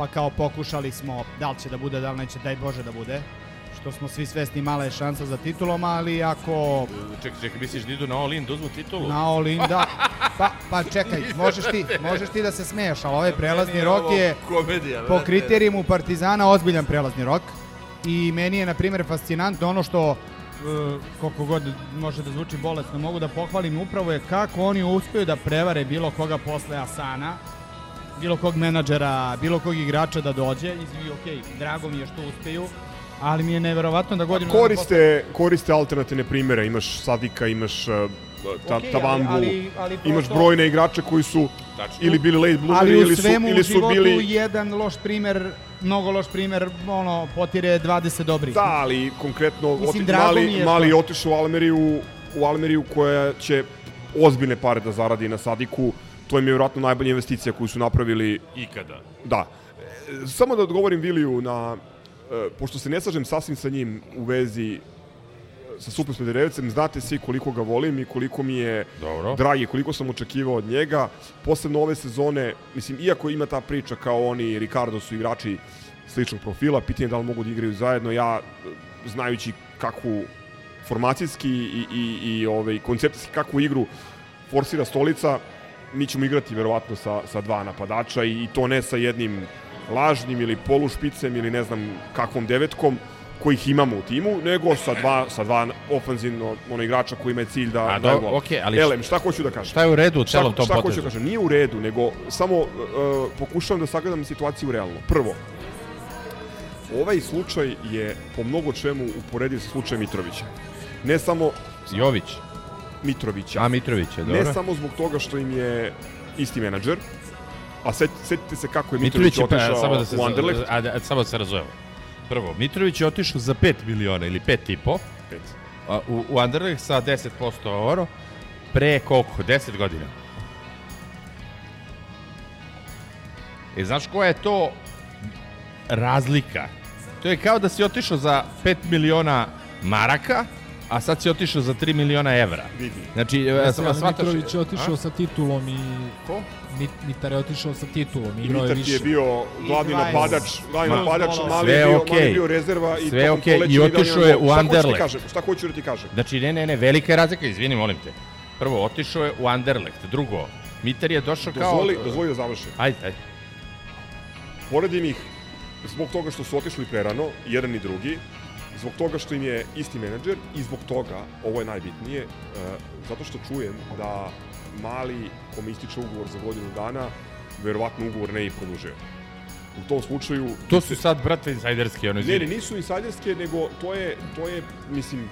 pa kao pokušali smo da li će da bude, da li neće, daj Bože da bude, što smo svi svesni mala je šansa za titulom, ali ako Čekaj, čekaj, misliš da idu na all in, da uzmu titulu? na all in, da, pa, pa čekaj, možeš ti, možeš ti da se smeješ, ali ovaj prelazni rok je komedija, po kriterijumu Partizana ozbiljan prelazni rok. I meni je na primjer fascinantno ono što e, koliko god može da zvuči bolesno mogu da pohvalim upravo je kako oni uspeju da prevare bilo koga posle Asana bilo kog menadžera, bilo kog igrača da dođe i ok, drago mi je što uspeju ali mi je neverovatno da godinu dana posle- Koriste, koriste alternativne primere, imaš Sadika, imaš uh, ta, Okej, Tavambu, ali- ali- ali imaš prosto- brojne igrače koji su Tačno. ili bili late bloomeri ali u ili su, ili u su životu bili... jedan loš primer mnogo loš primer ono potire 20 dobrih Da, ali konkretno Mislim, oti, mali, je mali što- otišao u Almeriju, u Almeriju koja će ozbiljne pare da zaradi na Sadiku. To im je vjerojatno najbolja investicija koju su napravili Ikada. Da. E, Samo da odgovorim Viliju na, e, pošto se ne slažem sasvim sa njim u vezi e, sa Super Smederevcem, znate svi koliko ga volim i koliko mi je Dobro. dragi, koliko sam očekivao od njega. Posebno ove sezone, mislim, iako ima ta priča kao oni, Ricardo su igrači sličnog profila, pitanje je da li mogu da igraju zajedno, ja, znajući kakvu formacijski i, i, i ovaj, koncepcijski kakvu igru forsira stolica, mi ćemo igrati verovatno sa, sa dva napadača i, i to ne sa jednim lažnim ili polušpicem ili ne znam kakvom devetkom kojih imamo u timu, nego sa dva, sa dva ofanzivno ono igrača koji ima cilj da A, do- gol. okej, ali Elem, šta hoću da kažem? Šta je u redu u Šta, celom tom šta hoću potezu? da kažem? Nije u redu, nego samo uh, pokušavam da sagledam situaciju realno. Prvo, ovaj slučaj je po mnogo čemu uporediv sa slučajem Mitrovića. Ne samo Jović. Mitrovića. A Mitrović je, dobro. Ne samo zbog toga što im je isti menadžer, a set, setite se kako je Mitrović, Mitrović pa, otišao samo da se, u Anderlecht. a, a, samo da se razumemo. Prvo, Mitrović je otišao za 5 miliona ili 5 i po, Pet. a, u, u Anderlecht sa 10% oro, pre koliko? 10 godina. E, znaš koja je to razlika? To je kao da si otišao za 5 miliona maraka, a sad si otišao za 3 miliona evra. Vidi. Znači, e, Vesel sva- shvataš... Mitrović je otišao A? sa titulom i... Ko? Mit, Mitar je otišao sa titulom i I igrao je Mitar ti je više. bio glavni 20. napadač, glavni napadač, sve mali je bio, okej. mali bio rezerva i Sve okej, poleća i otišao je u Šta Anderlecht. kažem? Šta hoću da ti kažem? Znači, ne, ne, ne, velika je razlika, izvini, molim te. Prvo, otišao je u Anderlecht. Drugo, Mitar je došao kao... Dozvoli, dozvoli da završim. Ajde, ajde. Poredim ih zbog toga što su otišli prerano, jedan i drugi, zbog toga što im je isti menadžer i zbog toga, ovo je najbitnije, e, zato što čujem da mali kome ističe ugovor za godinu dana, verovatno ugovor ne i produžio. U tom slučaju... To su sad, brate, insajderski, ono, Ne, ne, nisu insajderske, nego to je, to je, mislim,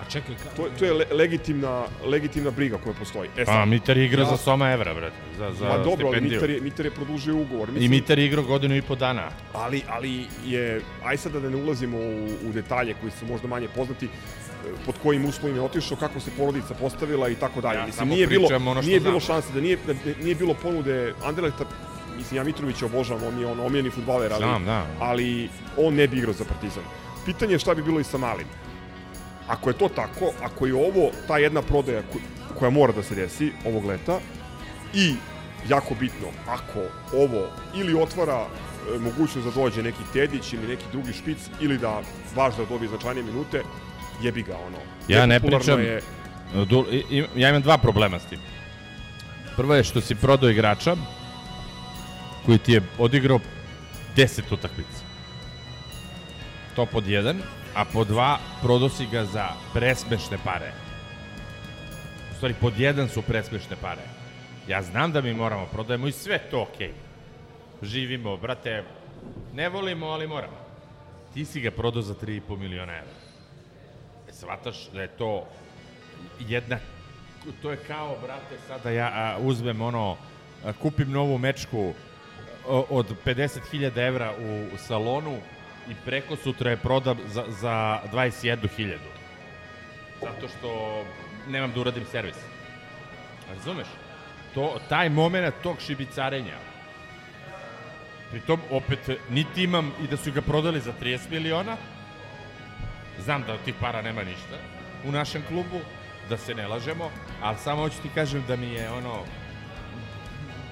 A čekaj, ka, to, to je le, legitimna, legitimna briga koja postoji. E Pa, sad, Mitar je igrao Ja- za Soma evra, brate, za, za ma dobro, ali stipendiju. Mitar je, Mitar je produžio ugovor. I Mitar je igrao godinu i po dana. ali, ali je, aj sada da ne ulazimo u, u detalje koji su možda manje poznati, e, pod kojim uslovima je otišao, kako se porodica postavila i tako dalje. Ja mislim, nije bilo, ono nije bilo znam. šanse, da nije, da nije bilo ponude Anderlehta, mislim, ja Mitrovića obožavam, on je on omiljeni futbaler, ali, Znam, da. ali on ne bi igrao za Partizan. Pitanje je šta bi bilo i sa Malim. Ako je to tako, ako je ovo ta jedna prodaja ko- koja mora da se desi ovog leta i jako bitno, ako ovo ili otvara e, mogućnost da dođe neki Tedić ili neki drugi špic ili da važno da dobije značajnije minute, jebi ga ono. Ja ne pričam- Je, Du- i- i- Ja imam dva problema s tim. Prvo je što si prodao igrača koji ti je odigrao 10 utakmica. To pod jedan, a pod dva prodao si ga za presmešne pare. U stvari, pod jedan su presmešne pare. Ja znam da mi moramo prodajemo i sve to okej. Živimo, brate, ne volimo, ali moramo. Ti si ga prodao za 3,5 miliona evra. E, Svataš da je to jedna to je kao, brate, sada ja a, uzmem ono, a, kupim novu mečku o, od 50.000 evra u, u salonu i preko sutra je prodam za, za 21.000. Zato što nemam da uradim servis. Razumeš? To, taj moment tog šibicarenja, pritom opet niti imam i da su ga prodali za 30 miliona, znam da od tih para nema ništa u našem klubu, da se ne lažemo, ali samo hoću ti kažem da mi je ono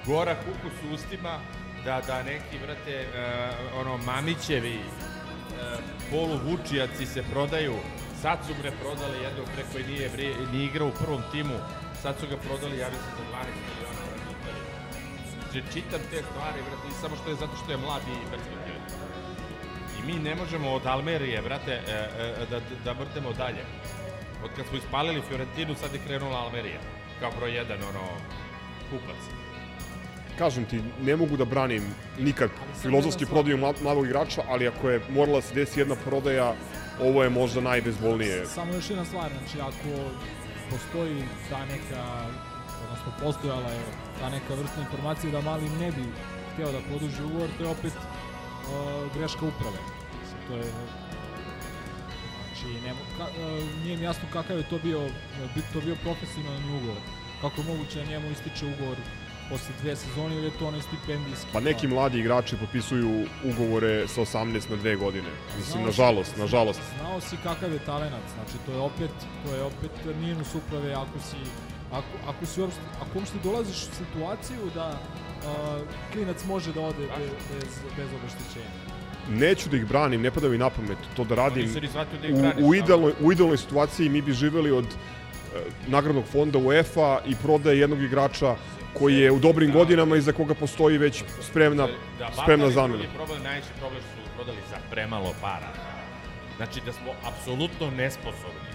gora kukus u ustima da, da neki, brate, uh, ono, mamićevi uh, polu vučijaci se prodaju, sad su bre prodali jednog pre koji nije, bre, nije igrao u prvom timu, sad su ga prodali, ja mislim, za 12 miliona. Znači, čitam te stvari, brate, i samo što je zato što je mlad i perspektivan. I mi ne možemo od Almerije, brate, e, e, da, da vrtemo dalje. Od kad smo ispalili Fiorentinu, sad je krenula Almerija. Kao broj jedan, ono, kupac. Kažem ti, ne mogu da branim nikad filozofski prodaju mlad- mladog igrača, ali ako je morala se desi jedna prodaja, ovo je možda najbezbolnije. Samo još jedna stvar, znači ako postoji ta neka, odnosno postojala je ta neka vrsta informacije da Mali ne bi hteo da produži ugovor, to je opet uh, greška uprave. To je Znači, ne, ka, uh, nije mi jasno kakav je to bio, bi to bio profesionalni ugovor. Kako je moguće da njemu ističe ugovor posle dve sezone ili je to onaj stipendijski? Pa neki mladi igrači potpisuju ugovore sa 18 na 2 godine. Mislim, Znao nažalost, si- nažalost. Znao si kakav je talenat, znači to je opet, to je opet minus uprave ako si, ako, ako si uopšte, ako uopšte dolaziš u situaciju da uh, klinac može da ode bez, bez, bez obeštećenja. Neću da ih branim, ne pada mi na pamet to da radim. Da ih U, braniš. u, idealnoj, u idealnoj situaciji mi bi živeli od e, nagradnog fonda UEFA i prodaje jednog igrača koji je u dobrim godinama i za koga postoji već spremna, da, spremna je zamena. drugi problem, najveći problem što su prodali za premalo para. Znači da smo apsolutno nesposobni.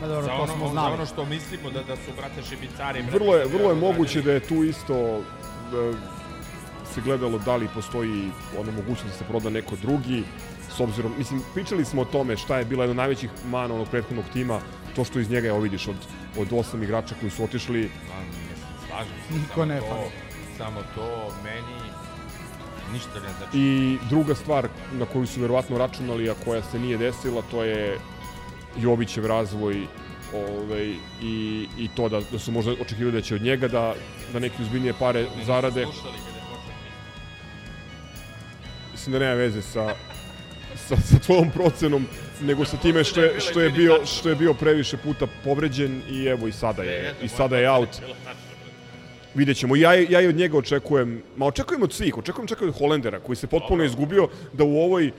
Pa dobro, Za to ono, smo za ono što mislimo da, da su, brate, šibicari. Vrlo je, vrlo je moguće da je tu isto e, se gledalo da li postoji ona mogućnost da se proda neko drugi, s obzirom, mislim, pričali smo o tome šta je bila jedna najvećih mana onog prethodnog tima, to što iz njega, evo vidiš, od, od osam igrača koji su otišli, Pa, mislim, slažem se. Niko samo ne to. Samo to meni ništa ne znači. I druga stvar na koju su verovatno računali, a koja se nije desila, to je Jovićev razvoj ovaj, i, i to da, da su možda očekivali da će od njega da, da neke uzbiljnije pare zarade. Slušali kada je počeo. Mislim da nema veze sa sa, sa tvojom procenom, nego sa time što je, što je, bio, što je bio previše puta povređen i evo i sada je, i sada je out. Vidjet ćemo. Ja, ja i od njega očekujem, ma očekujem od svih, očekujem čak i od Holendera, koji se potpuno izgubio da u ovoj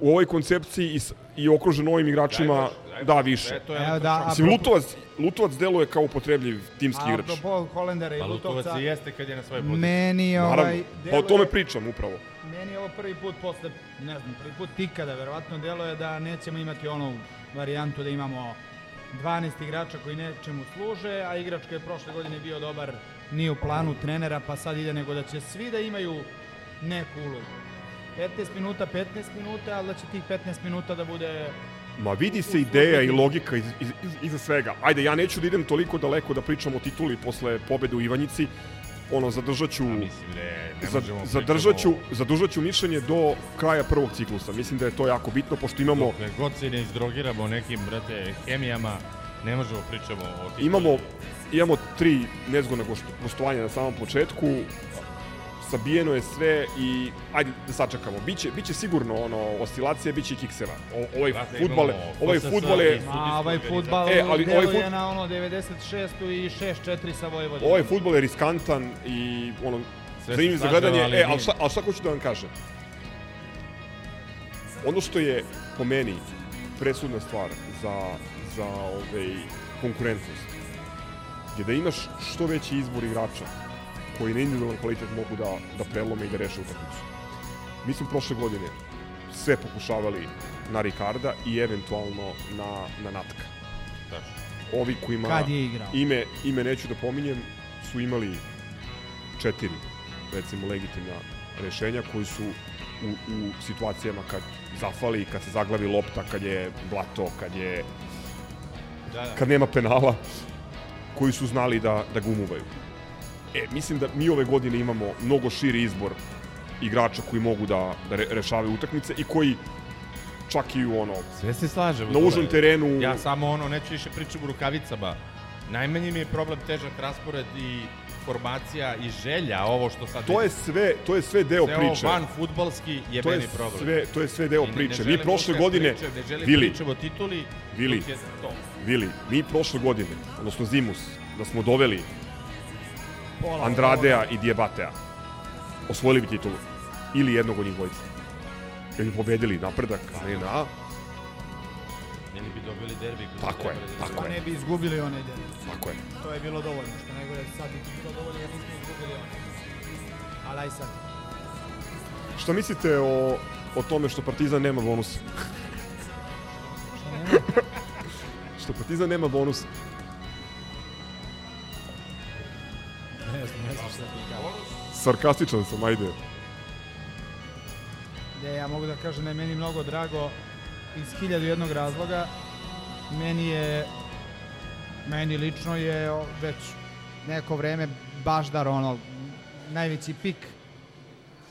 u ovoj koncepciji i, i okružen ovim igračima da više. Evo da, Mislim, apropo- Lutovac, Lutovac deluje kao upotrebljiv timski a igrač. apropo Holendera i Pa Lutovac Lutovca, i jeste kad je na svojoj poziciji. meni ovaj... Naravno, pa o tome pričam upravo. Meni je ovo prvi put posle, ne znam, prvi put ikada, verovatno deluje da nećemo imati onu varijantu da imamo 12 igrača koji nečemu služe, a igrač koji je prošle godine bio dobar nije u planu trenera, pa sad ide nego da će svi da imaju neku ulogu. 15 minuta, 15 minuta, ali da će tih 15 minuta da bude Ma vidi se ideja i logika iz, iz, iz, iza svega. Ajde, ja neću da idem toliko daleko da pričam o tituli posle pobede u Ivanjici. Ono, zadržat ću, Mislim da je, ne zadržat, ću, zadržat ću mišljenje do kraja prvog ciklusa. Mislim da je to jako bitno, pošto imamo, Dokle god se ne izdrogiramo nekim, brate, hemijama, ne možemo pričamo o imamo, imamo tri nezgodna gost- gostovanja na samom početku. Sabijeno je sve i ajde da sačekamo. Biće, biće sigurno ono oscilacije, biće i kiksera. O, ovaj Brate, fudbal, ovaj fudbal je Ma, ovaj futbal E, ali ovaj fut- na ono 96. i 6-4 sa Vojvodinom. ovaj fudbal je riskantan i ono Sve zanimljiv za gledanje. ali E, nije. šta, ali šta hoću da vam kažem? Ono što je po meni presudna stvar za, za ovaj, konkurentnost je da imaš što veći izbor igrača koji na individualan kvalitet mogu da, da prelome i da reše utakmicu. Mi smo prošle godine sve pokušavali na Ricarda i eventualno na, na Natka. Tačno. Ovi kojima Kad je igrao? ime, ime neću da pominjem, su imali četiri, recimo, legitimna rešenja koji su u, u situacijama kad zafali, kad se zaglavi lopta, kad je blato, kad je Da, da. kad nema penala, koji su znali da, da ga umuvaju. E, mislim da mi ove godine imamo mnogo širi izbor igrača koji mogu da, da re, rešavaju utakmice i koji čak i u ono, Sve se slažemo. na užem terenu, Ja samo ono, neću više pričam u rukavicama. Najmanji mi je problem težak raspored i formacija i želja, ovo što sad... to je sve, to je sve deo sve ovo priče. van futbalski je to je meni problem. sve, to je sve deo ne- ne priče. Mi želim prošle godine, pričam, ne želim Vili, pričam o tituli, Vili. je to. Vili, mi prošle godine, odnosno Zimus, da smo doveli Andradea i Diabatea, osvojili bi titulu. Ili jednog od njih dvojica. Jer bi pobedili napredak, ali na Ili bi dobili derbi. Tako je, tako Pa je. ne bi izgubili onaj den. Tako je. To je bilo dovoljno, što najgore sad bi bilo dovoljno jer nismo izgubili onaj. Ali aj sad. Šta mislite o, o tome što Partizan nema bonus? Šta nema? što Partizan nema bonus? Ne znam, ne znam šta ti kažem. Sarkastičan sam, ajde. Ne, ja mogu da kažem da je meni mnogo drago iz hiljadu jednog razloga. Meni je, meni lično je već neko vreme baždar ono, najveći pik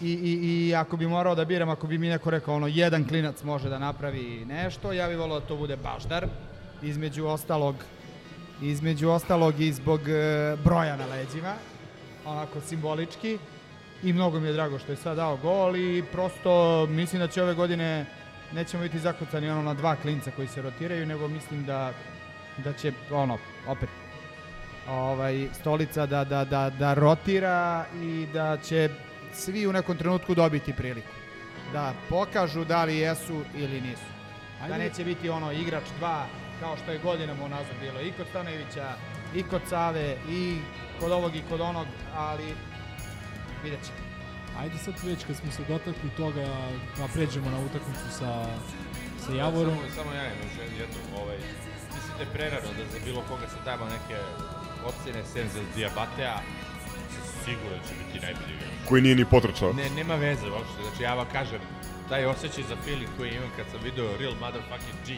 I, i, I ako bi morao da biram, ako bi mi neko rekao ono, jedan klinac može da napravi nešto, ja bih volao da to bude baždar. Između ostalog, između ostalog i zbog e, broja na leđima, onako simbolički. I mnogo mi je drago što je sad dao gol i prosto mislim da će ove godine nećemo biti zakucani ono na dva klinca koji se rotiraju, nego mislim da da će ono opet ovaj stolica da, da, da, da rotira i da će svi u nekom trenutku dobiti priliku da pokažu da li jesu ili nisu. Da neće biti ono igrač dva kao što je godinama unazad bilo i kod Stanojevića, i kod Save, i kod ovog i kod onog, ali vidjet ćemo. Ajde sad već kad smo se dotakli toga, da pređemo na utakmicu sa, sa Javorom. Samo, samo ja imam još jednu, ovaj, mislim da je prerano da za bilo koga se damo neke ocene sem za Diabatea, sigurno će biti najbolji igrač. Koji nije ni potrčao. Ne, nema veze uopšte, znači ja vam kažem, taj osjećaj za feeling koji imam kad sam video Real Motherfucking G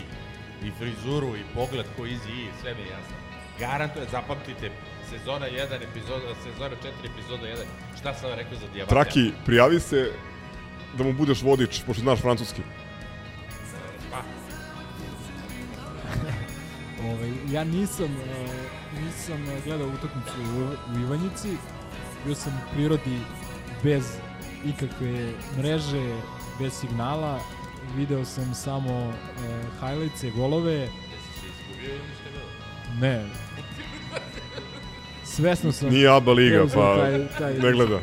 i frizuru i pogled koji izi i sve mi je jasno. Garantuje, zapamtite, sezona 1, epizoda, sezona 4, epizoda 1, šta sam vam rekao za Diabatea? Traki, prijavi se da mu budeš vodič, pošto znaš francuski. Pa, Ovaj, ja nisam, uh, nisam uh, gledao utakmicu u, u Ivanjici. Bio sam u prirodi bez ikakve mreže, bez signala. Video sam samo e, highlights golove. Jesi se izgubio ili ništa bilo? Ne. Svesno sam. Nije ABA liga, pa taj- taj- ne gleda.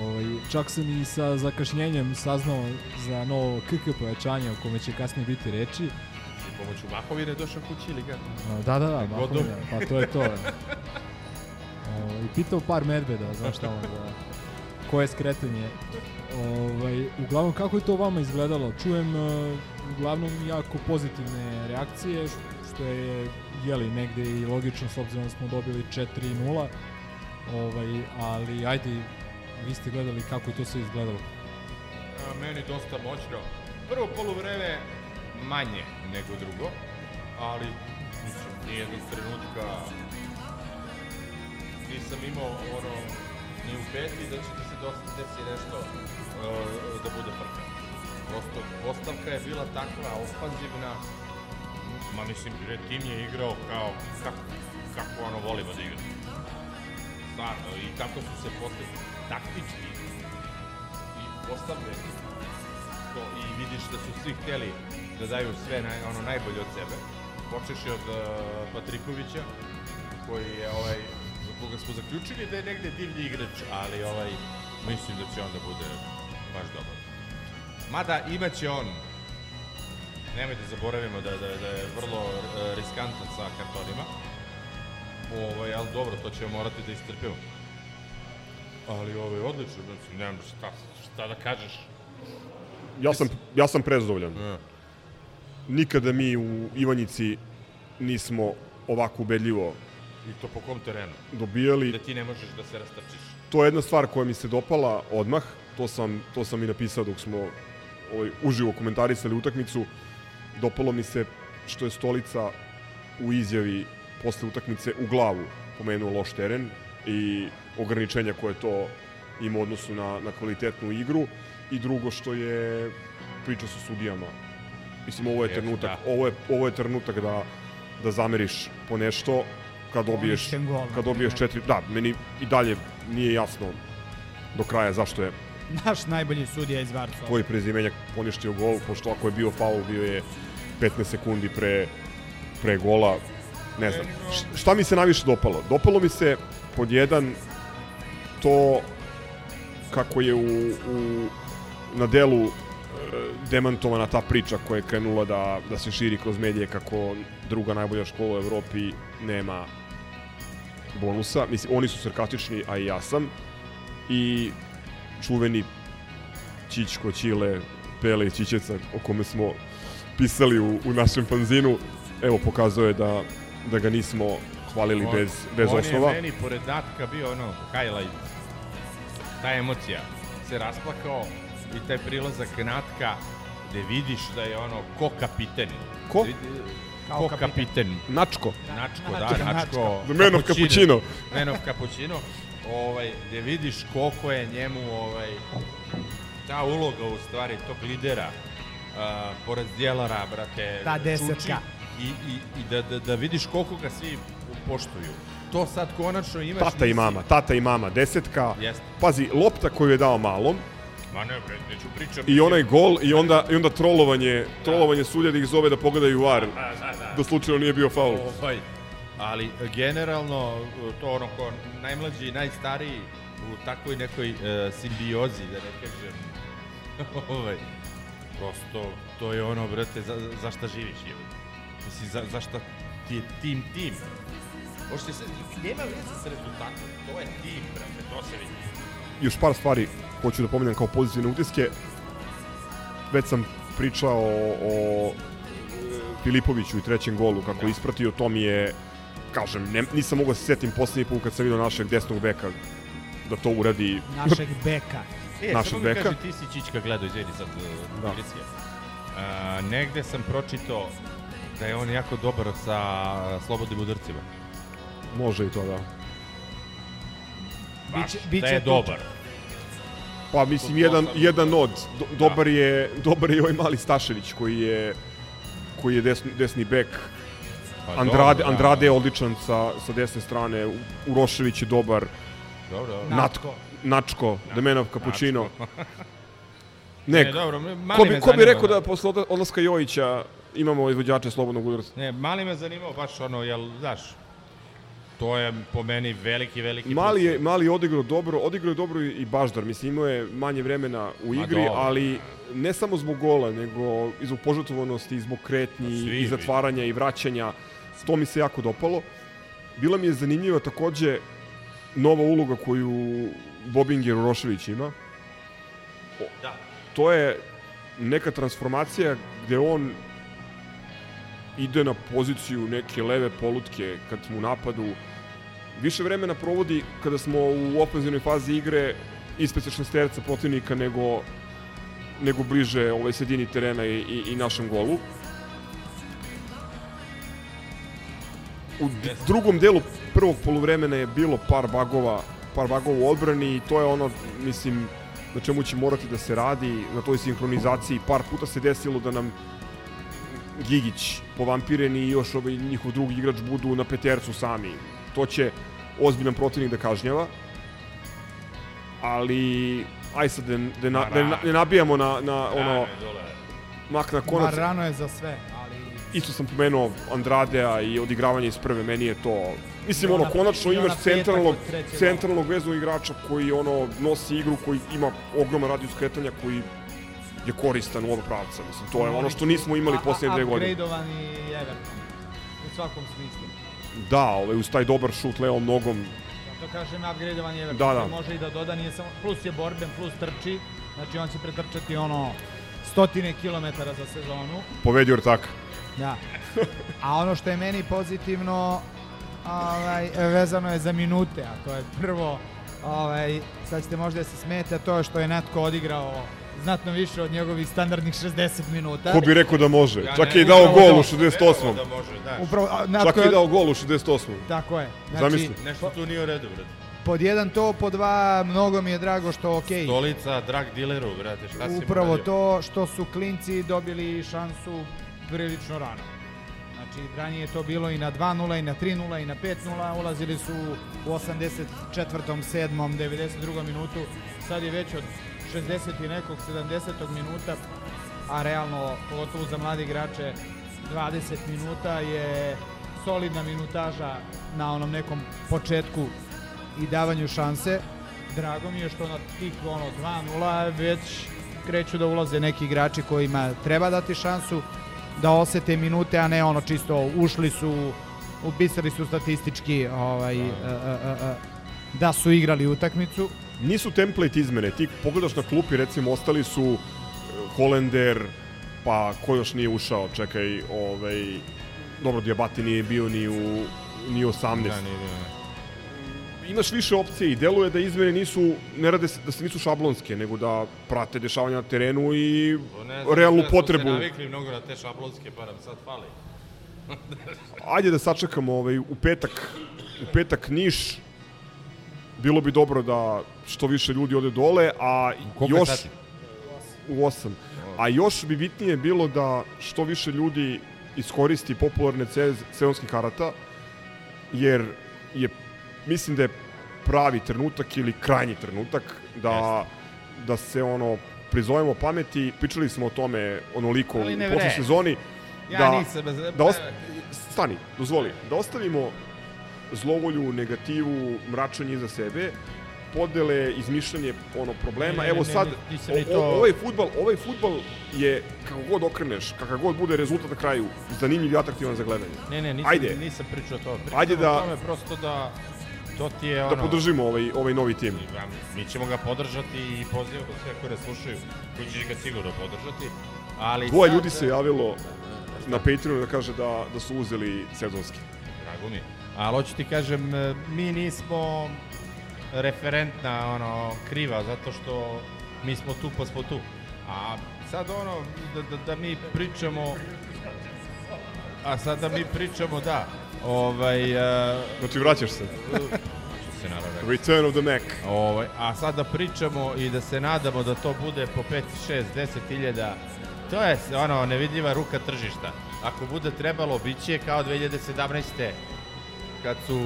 Ovaj, čak sam i sa zakašnjenjem saznao za novo KK pojačanje o kome će kasnije biti reči. I pomoću Mahovine došao kući ili ga? Da, da, da, Godom. Mahovina, pa to je to. Ovaj, pitao par medveda, znaš tamo, da, koje skretanje. Ovaj, uglavnom, kako je to vama izgledalo? Čujem uh, uglavnom jako pozitivne reakcije, što je jeli, negde i logično s obzirom da smo dobili 4-0. Ovaj, ali ajde, vi ste gledali kako je to sve izgledalo. A, meni dosta moćno. Prvo poluvreme manje nego drugo, ali mislim, nijednog trenutka nisam imao ono ni u peti da će ti se dosta desi nešto da bude frka. Prosto postavka je bila takva ofanzivna, ma mislim, tim je igrao kao kako, kako ono volimo da igra. Stvarno, i kako su se postavili taktički i postavljeni to i vidiš da su svi hteli da daju sve naj, ono najbolje od sebe. Počeši od uh, Patrikovića koji je ovaj za koga smo zaključili da je negde divlji igrač, ali ovaj mislim da će on da bude baš dobar. Mada imaće on nemoj da zaboravimo da, da, da je vrlo uh, riskantan sa kartonima. Ovaj, ali dobro, to ćemo morati da istrpimo. Ali ovaj, odlično, znači, nemam šta, šta da kažeš. Ja sam, ja sam prezadovoljan. Ja. Nikada mi u Ivanjici nismo ovako ubedljivo I to po kom terenu? dobijali. Da ti ne možeš da se rastrčiš. To je jedna stvar koja mi se dopala odmah. To sam, to sam i napisao dok smo ovaj, uživo komentarisali utakmicu. Dopalo mi se što je stolica u izjavi posle utakmice u glavu pomenuo loš teren i ograničenja koje to ima u odnosu na, na kvalitetnu igru i drugo što je priča sa sudijama. Mislim, ovo je trenutak, da. ovo je, ovo je trenutak da, da zameriš po nešto kad dobiješ, kad dobiješ četiri, da, meni i dalje nije jasno do kraja zašto je Naš najbolji sudija iz Varcova. tvoj prezimenjak poništio gol, pošto ako je bio faul, bio je 15 sekundi pre, pre gola, ne znam. Šta mi se najviše dopalo? Dopalo mi se pod jedan to kako je u, u, na delu e, demantovana ta priča koja je krenula da, da se širi kroz medije kako druga najbolja škola u Evropi nema bonusa. Mislim, oni su sarkastični, a i ja sam. I čuveni Čičko, Čile, Pele i Čičeca o kome smo pisali u, u našem fanzinu, evo pokazuje da, da ga nismo hvalili bez, bez on osnova. je meni, pored Natka, bio ono, highlight. Ta emocija. Se rasplakao i taj prilazak Natka gde vidiš da je ono ko kapiten. Ko? Da vidi- Kao Ko kapiten. kapiten. Načko. Načko, Načko, da, Načko. The man of cappuccino. Man of cappuccino. Ovaj, gde vidiš koliko je njemu ovaj, ta uloga u stvari tog lidera uh, pored Djelara, brate, Ta čuči desetka. i, i, i da, da, da vidiš koliko ga svi poštuju. To sad konačno imaš... Tata i nisi- mama, tata i mama, desetka. Jeste. Pazi, lopta koju je dao malom Ma ne, bre, neću pričam. i onaj gol i onda, i onda trolovanje, trolovanje sudja da ih zove da pogledaju var, Da, da, da. da slučajno nije bio faul. Ovaj, ali generalno to ono ko najmlađi i najstariji u takvoj nekoj e, simbiozi, da ne kažem. ovaj, prosto to je ono, brate, za, za šta živiš je. Mislim, za, za šta ti je tim tim. Možete se, nema veze sa rezultatom, to je tim, brate, to se vidi. još par stvari hoću da pominjam kao pozitivne utiske. Već sam pričao o, o e, Filipoviću i trećem golu, kako je ispratio, to mi je, kažem, ne, nisam mogao da se setim poslednji put kad sam vidio našeg desnog beka da to uradi. Našeg beka. E, Našeg beka. kaži, ti si Čička gledao, izvedi sad Da. da. A, negde sam pročitao da je on jako dobar sa slobodnim udarcima. Može i to, da. Baš, Biće- biće da je dobar. Pa mislim, jedan, jedan od. Do, dobar, je, dobar je ovaj mali Stašević koji je koji je desni, desni bek. Pa Andrade, dobro, da. Andrade je odličan sa, sa desne strane, Urošević je dobar, Dobro, dobro. Na- Natko, Načko, Man of Cappuccino. Ne, Ne, dobro, mali ko bi, me ko bi rekao da posle odla- odlaska Jojića imamo izvođače slobodnog udarca? Ne, mali me zanimao baš ono, jel, znaš, to je po meni veliki, veliki Mali je, mali je odigrao dobro, odigrao je dobro i Baždar, mislim imao je manje vremena u Ma igri, dobro. ali ne samo zbog gola, nego i zbog požrtvovanosti, i zbog kretnji, Svi i zatvaranja, i vraćanja. To mi se jako dopalo. Bila mi je zanimljiva takođe nova uloga koju Bobinger Urošević ima. O, Da. To je neka transformacija gde on ide na poziciju neke leve polutke kad smo u napadu. Više vremena provodi kada smo u ofenzivnoj fazi igre ispred sa šesterca protivnika nego nego bliže ovoj sredini terena i, i, i našem golu. U drugom delu prvog poluvremena je bilo par bagova, par bagova u odbrani i to je ono, mislim, na čemu će morati da se radi, na toj sinhronizaciji. Par puta se desilo da nam Gigić povampireni i još ovaj njihov drugi igrač budu na petercu sami. To će ozbiljan protivnik da kažnjava. Ali aj sad da, da, da ne nabijamo na, na ono mak na Ma konac. rano je za sve. Isto sam pomenuo Andradea i odigravanje iz prve, meni je to... Mislim, I ono, ona- konačno i ona imaš centralnog, centralnog veznog igrača koji, ono, nosi igru, koji ima ogroman radijus kretanja, koji je koristan u oba pravca. Mislim, to je ono što nismo imali posljednje dve godine. Upgradeovani Everton. U svakom smislu. Da, ovaj, uz taj dobar šut levom nogom, Zato kažem upgradeovan Everton. Da, da. Može i da doda, nije samo... Plus je borben, plus trči. Znači on će pretrčati ono stotine kilometara za sezonu. povedio ortaka. Da. A ono što je meni pozitivno, ovaj, vezano je za minute, a to je prvo, ovaj, sad ćete možda da se smete, a to je što je Natko odigrao znatno više od njegovih standardnih 60 minuta. Ko bi rekao da može? Ja Čak ne- je i dao gol u 68. Da može, da. Upravo, a, Čak Natko je i dao gol u 68. Tako je. Znači, Zamisli. Nešto tu nije u redu, brate. pod jedan to, pod dva, mnogo mi je drago što, okej, Stolica, drag dileru, brate, šta si upravo to što su klinci dobili šansu prilično rano. Znači, ranije je to bilo i na 2-0, i na 3-0, i na 5-0, ulazili su u 84. 7. 92. minutu, sad je već od 60. i nekog 70. minuta, a realno, pogotovo za mlade igrače, 20 minuta je solidna minutaža na onom nekom početku i davanju šanse. Drago mi je što na tih ono 2-0 već kreću da ulaze neki igrači kojima treba dati šansu da osete minute, a ne ono čisto ušli su, upisali su statistički ovaj, e, e, e, da su igrali utakmicu. Nisu template izmene. Ti pogledaš na klupi, recimo, ostali su e, Holender, pa ko još nije ušao, čekaj, ovaj, dobro, Diabati nije bio ni u, ni u 18. Da, nije ne. Imaš više opcije i deluje da izmene nisu, ne rade se, da se nisu šablonske, nego da prate dešavanja na terenu i ne znam, realnu smo potrebu. se navikli mnogo na te šablonske, pa nam sad fali. Ajde da sačekamo ovaj, u petak, u petak Niš, bilo bi dobro da što više ljudi ode dole, a koliko još u 8. A još bi bitnije bilo da što više ljudi iskoristi popularne sezonskih karata, jer je, mislim da je pravi trenutak ili krajnji trenutak da, da se ono prizovemo pameti, pričali smo o tome onoliko ne u prošloj sezoni, Ja da, nisam... bez- da ost... stani, dozvoli, da ostavimo zlovolju, negativu, mračanje iza sebe, podele, izmišljanje ono problema. Ne, ne, Evo ne, sad, ne, o, ni to- o, ovaj futbal, ovaj futbal je kako god okreneš, kakav god bude rezultat na kraju, zanimljiv i atraktivan za gledanje. Ne, ne, nisam, Ajde. nisam pričao to. Pričam Ajde da- o tome prosto da to ti je Da ono... podržimo ovaj ovaj novi tim. Ja, Mi ćemo ga podržati i pozivamo sve koji ne slušaju, koji će ga sigurno podržati. Ali Dvoje sad, ljudi se javilo na Patreonu da kaže da, da su uzeli sezonski. Drago mi. Ali hoću ti kažem, mi nismo referentna ono, kriva zato što mi smo tu pa smo tu. A sad ono, da, da, da mi pričamo, a sad da mi pričamo, da, ovaj, uh, Znači vraćaš se. se naravno. Return of the Mac. Ovaj, a sad da pričamo i da se nadamo da to bude po 5, 6, 10 hiljada, to je ono nevidljiva ruka tržišta. Ako bude trebalo, bit će kao 2017. kad su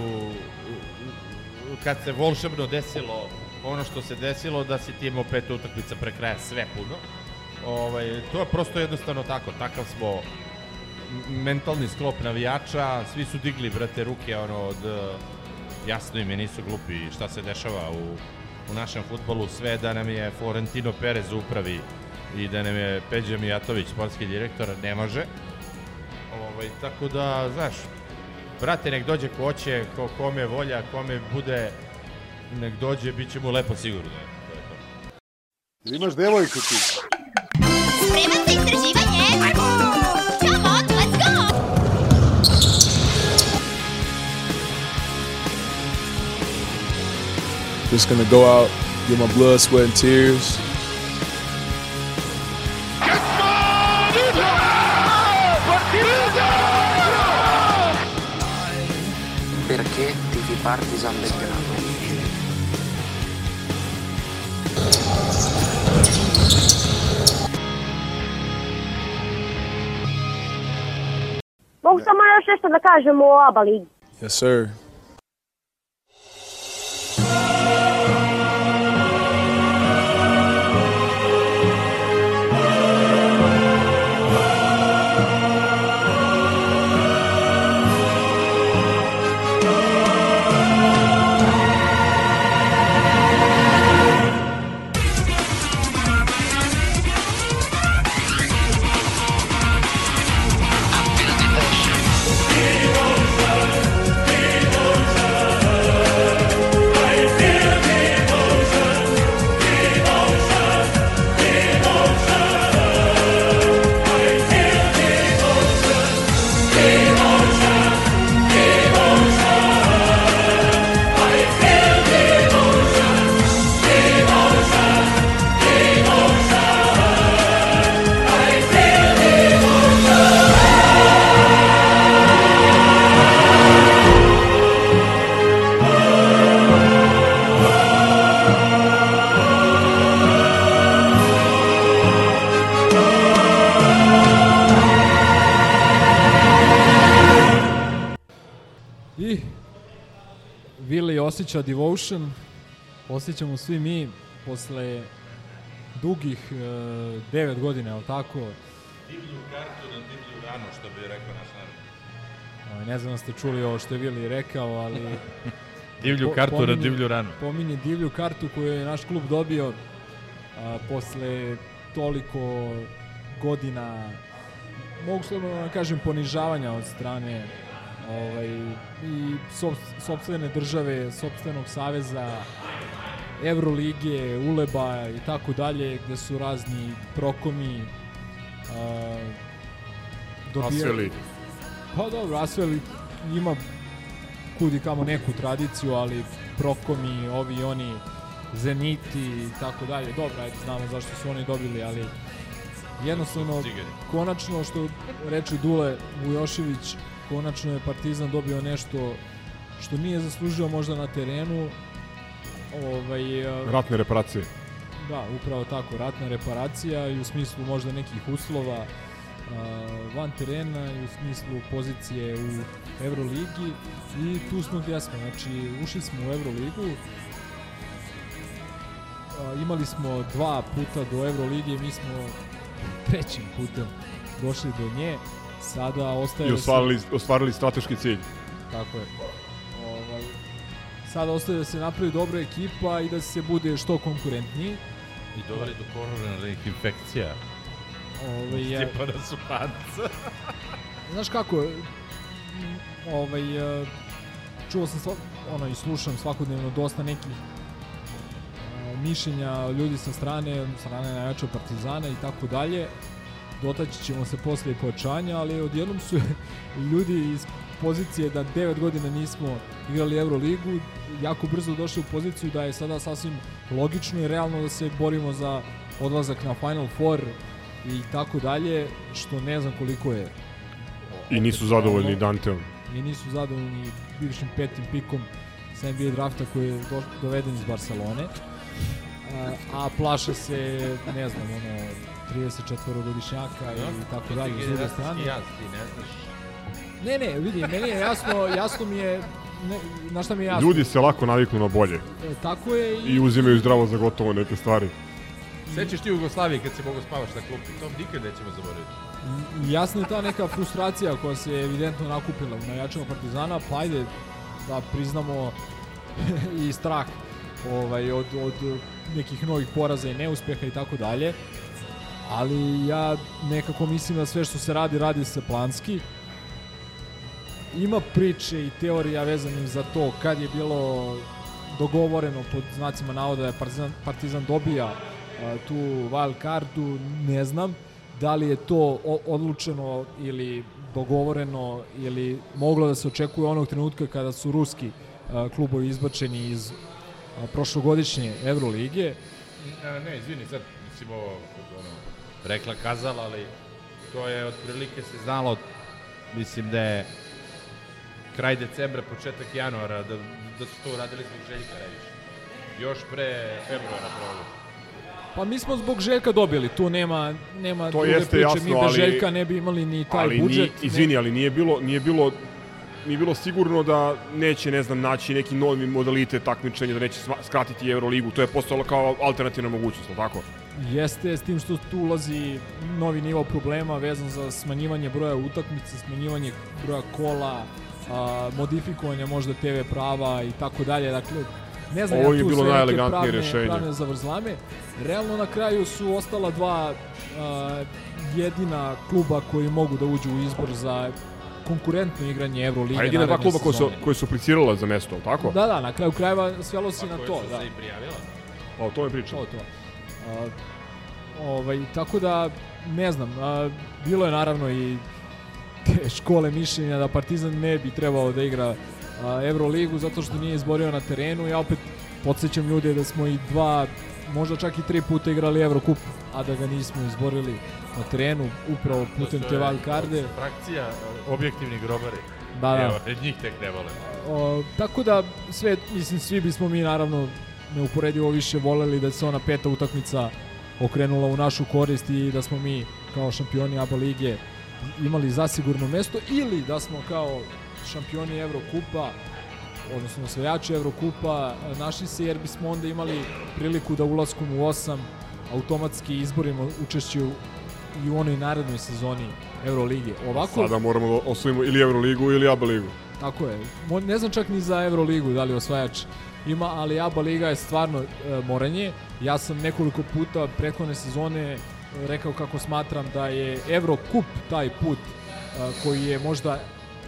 kad se volšebno desilo ono što se desilo da si ti imao pet utakmica pre kraja sve puno Ovaj, to je prosto jednostavno tako, takav smo mentalni sklop navijača, svi su digli, brate, ruke, ono, od, eh, jasno im je, nisu glupi, šta se dešava u, u našem futbolu, sve da nam je Florentino Perez upravi i da nam je Peđa Mijatović, sportski direktor, ne može. Ovaj, tako da, znaš, brate, nek dođe ko hoće, ko, kome volja, kome bude, nek dođe, bit će mu lepo sigurno. To je to. Imaš devojku ti. Spreman za istraživanje? Just gonna go out, get my blood, sweat, and tears. Perché tifi Partizan Belgrado? Mogu samo još nešto da kažem o ABA ligi. Yes, sir. Osjeća Devotion, osjećamo svi mi posle dugih e, devet godina, je li tako? Divlju kartu na divlju ranu, što bi rekao naš narod. Ne znam da ste čuli ovo što je Vili rekao, ali... Divlju Po- kartu na pominje- divlju ranu. Pominje divlju kartu koju je naš klub dobio a, posle toliko godina mogu slobodno da kažem ponižavanja od strane ovaj, i sob- sopstvene države, sopstvenog saveza, Evrolige, Uleba i tako dalje, gde su razni prokomi a, dobijali- Asveli. Pa dobro, Asvel ima kudi kamo neku tradiciju, ali Prokomi, ovi oni, Zeniti i tako dalje. Dobro, ajde, znamo zašto su oni dobili, ali jednostavno, konačno, što reče Dule Vujošević, konačno je Partizan dobio nešto što nije zaslužio možda na terenu. Ovaj, a, Ratne reparacije. Da, upravo tako, ratna reparacija i u smislu možda nekih uslova a, van terena i u smislu pozicije u Euroligi i tu smo gdje smo, znači ušli smo u Euroligu, a, imali smo dva puta do Euroligije, mi smo trećim putem došli do nje, sada ostaje I da se- ostvarili, ostvarili strateški cilj. tako je. Ovaj, sada ostaje da se napravi dobra ekipa i da se bude što konkurentniji. I doveli do koronarnih infekcija. Ovaj, ja- Stjepana Supanca. Znaš kako, ovaj, e, čuo sam sva, ono i slušam svakodnevno dosta nekih e, mišljenja ljudi sa strane, strane najjača Partizana i tako dalje. Dotaći ćemo se posle i pojačanja, ali odjednom su ljudi iz pozicije da 9 godina nismo igrali Euroligu, jako brzo došli u poziciju da je sada sasvim logično i realno da se borimo za odlazak na Final Four i tako dalje, što ne znam koliko je I nisu zadovoljni Danteom. i nisu zadovoljni bivšim petim pikom sa NBA drafta koji je do, doveden iz Barcelone. A, a plaša se, ne znam, ono, 34 godišnjaka i tako dalje s druge strane. Jaz, ti ne znaš. Ne, ne, vidi, meni je jasno, jasno mi je, ne, na šta mi je jasno. Ljudi se lako naviknu na bolje E, tako je i, i uzimaju zdravo za gotovo neke stvari. Sećaš ti u Jugoslaviji kad se mogo spavaš na klupi? To nikad nećemo zaboraviti. I jasna je ta neka frustracija koja se evidentno nakupila u navijačima Partizana, pa ajde da priznamo i strah ovaj, od, od nekih novih poraza i neuspeha i tako dalje. Ali ja nekako mislim da sve što se radi, radi se planski. Ima priče i teorija vezanih za to kad je bilo dogovoreno pod znacima navoda da je Partizan, Partizan dobija a, tu wild cardu, ne znam da li je to odlučeno ili dogovoreno ili moglo da se očekuje onog trenutka kada su ruski a, klubovi izbačeni iz a, prošlogodišnje Evrolige. Ne, izvini, sad, mislim ovo, rekla kazala, ali to je otprilike se znalo, mislim da je kraj decembra, početak januara, da, da su to uradili zbog Željka Revića. Još pre februara pravo. Pa mi smo zbog Željka dobili, tu nema nema To druge priče, jasno, mi bez ali- Željka ne bi imali ni taj ali budžet. Nije, izvini, ali nije bilo, nije bilo nije bilo sigurno da neće, ne znam, naći neki novi modalitet takmičenja, da neće skratiti Euroligu. To je postalo kao alternativna mogućnost, tako? Jeste, s tim što tu ulazi novi nivo problema vezan za smanjivanje broja utakmica, smanjivanje broja kola, a, modifikovanje možda TV prava i tako dalje. Dakle, ne znam Ovo ja je tu bilo sve neke najelegantnije pravne, rešenje. pravne zavrzlame. Realno na kraju su ostala dva a, jedina kluba koji mogu da uđu u izbor za konkurentno igranje Evrolige A jedina dva kluba koja su, koje su aplicirala za mesto, jel tako? Da, da, na kraju krajeva svelo se Pa na koje to. su Da. se i prijavila. A o tome pričam. To, to. A, ovaj, tako da, ne znam, a, bilo je naravno i te škole mišljenja da Partizan ne bi trebao da igra a, Euroligu zato što nije izborio na terenu. Ja opet podsjećam ljude da smo i dva, možda čak i tri puta igrali Eurocup, a da ga nismo izborili na terenu upravo putem te wild karde. Frakcija, objektivni grobari. Da, da. Evo, njih tek ne vole. O, tako da sve, mislim, svi bismo mi naravno neuporedivo više voleli da se ona peta utakmica okrenula u našu korist i da smo mi kao šampioni ABA lige imali zasigurno mesto ili da smo kao šampioni Evrokupa odnosno osvajači Evrokupa našli se jer bismo onda imali priliku da ulaskom u osam automatski izborimo učešće u, i u onoj narednoj sezoni Eurolige. Ovako, Sada moramo da osvojimo ili Euroligu ili ABA ligu. Tako je. Ne znam čak ni za Euroligu da li osvajač ima, ali ABA liga je stvarno e, moranje. Ja sam nekoliko puta prethodne sezone e, rekao kako smatram da je Eurocup taj put e, koji je možda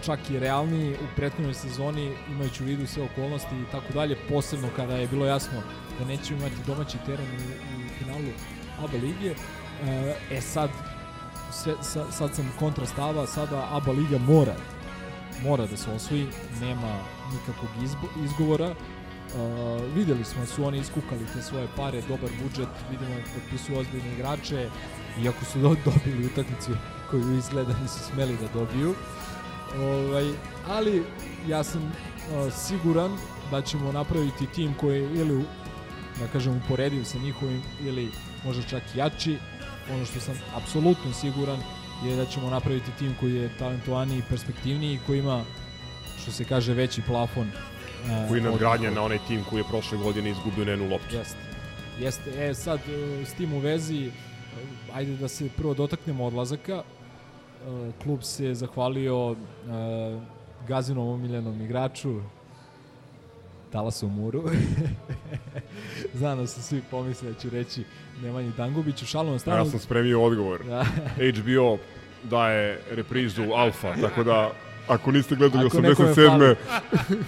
čak i realniji u prethodnoj sezoni imajući u vidu sve okolnosti i tako dalje, posebno kada je bilo jasno da nećemo imati domaći teren u, u finalu ABA lige. E, E sad, sve, sa, sad sam kontra stava, sada ABA liga mora mora da se osvoji, nema nikakvog izbo, izgovora. Uh, videli smo da su oni iskukali te svoje pare, dobar budžet, vidimo da potpisuju ozbiljne igrače, iako su do, dobili utakmicu koju izgleda nisu smeli da dobiju. Ovaj, ali ja sam uh, siguran da ćemo napraviti tim koji je ili da kažem uporediv sa njihovim ili možda čak jači. Ono što sam apsolutno siguran je da ćemo napraviti tim koji je talentovaniji i perspektivniji koji ima što se kaže veći plafon uh, Koji nadgradnja na onaj tim koji je prošle godine izgubio na jednu loptu. Jeste. Jeste. E sad e, s tim u vezi e, ajde da se prvo dotaknemo odlazaka. E, Klub se zahvalio e, Gazinom omiljenom igraču Dalasu Muru. Znam da su svi pomisle da ću reći Nemanji Dangubiću. Šalom stranu. Ja sam spremio odgovor. Da. HBO daje reprizu Alfa, tako da ako niste gledali Ako nekome 87. fali.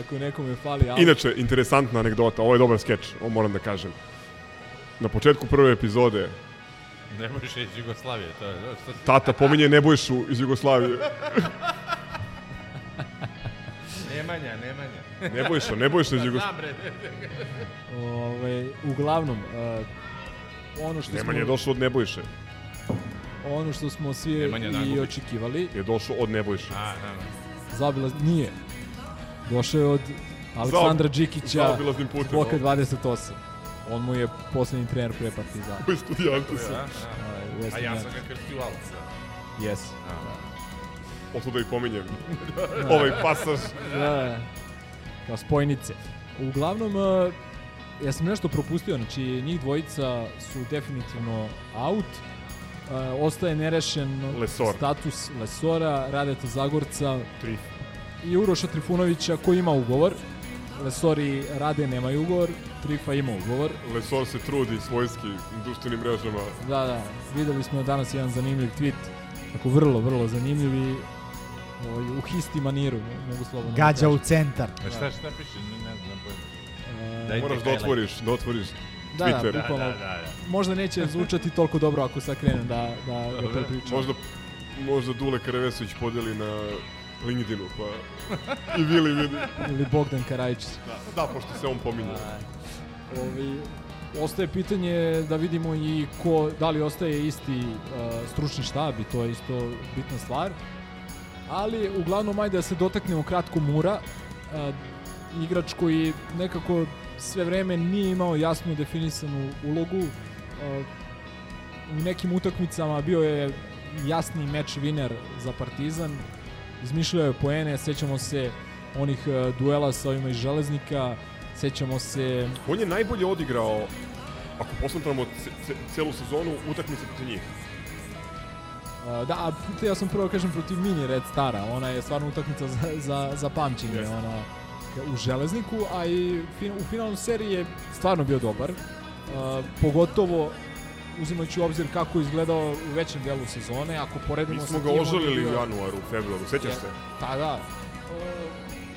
Ako nekome fali Alfa. Inače, interesantna anegdota, ovo je dobar skeč, ovo moram da kažem. Na početku prve epizode Ne možeš iz Jugoslavije, to je... Što si- tata pominje Nebojšu iz Jugoslavije. Nemanja, Nemanja. Nebojša, Nebojša iz Jugoslavije. Ove, uglavnom, e, ono što Nemanja je smo, došao od Nebojše. ono što smo svi Nemanja i Dangubić. očekivali, Je došao od Nebojše. A, da, da. Zabila, nije. Došao je od Aleksandra Đikića, zaobilaznim putem, Boka no. 28. On mu je poslednji trener pre Partizana. Koji studijante. Da, da. West A ja sam ga krstio u Alca. Yes. Oto da i pominjem. ovaj pasaž. Da, da. Kao spojnice. Uglavnom, uh, ja sam nešto propustio, znači njih dvojica su definitivno out. Uh, ostaje nerešen Lesor. status Lesora, Radeta Zagorca Trif. i Uroša Trifunovića koji ima ugovor. Lesor i Rade nemaju ugovor, Trifa ima ugovor. Lesor se trudi svojski na društvenim mrežama. Da, da, videli smo danas jedan zanimljiv tweet, tako vrlo, vrlo zanimljiv i ovaj, u histi maniru, mogu slobodno da Gađa u centar. A šta, šta piše? Ne, ne znam pojma. E, Dajte Moraš da otvoriš, da otvoriš Da, da, Twitter. bukvalno. Da, da, da, da. Možda neće zvučati toliko dobro ako sad krenem da, da ga prepričam. Možda, možda Dule Karavesović podeli na LinkedInu, pa i Vili vidi. Ili Bogdan Karajičić. Da, da, pošto se on pominje. Ovi, ostaje pitanje da vidimo i ko, da li ostaje isti uh, stručni štab i to je isto bitna stvar. Ali uglavnom ajde da se dotaknemo kratko Mura, uh, igrač koji nekako sve vreme nije imao jasno definisanu ulogu. Uh, u nekim utakmicama bio je jasni meč winner za Partizan. Izmišljao je poene, sećamo se onih uh, duela sa ovima iz Železnika, sećamo se On je najbolje odigrao, ako posmatramo ce, ce, celu sezonu, utakmice protiv njih. Uh, da, a htio sam prvo kažem protiv Mini Red Stara, ona je stvarno utakmica za, za, za pamćenje, Jeste. ona u Železniku, a i fin, u finalnom seriji je stvarno bio dobar, uh, pogotovo uzimajući u obzir kako je izgledao u većem delu sezone, ako poredimo Mi sa smo ga ožalili u januaru, u februaru, sećaš se? Pa da.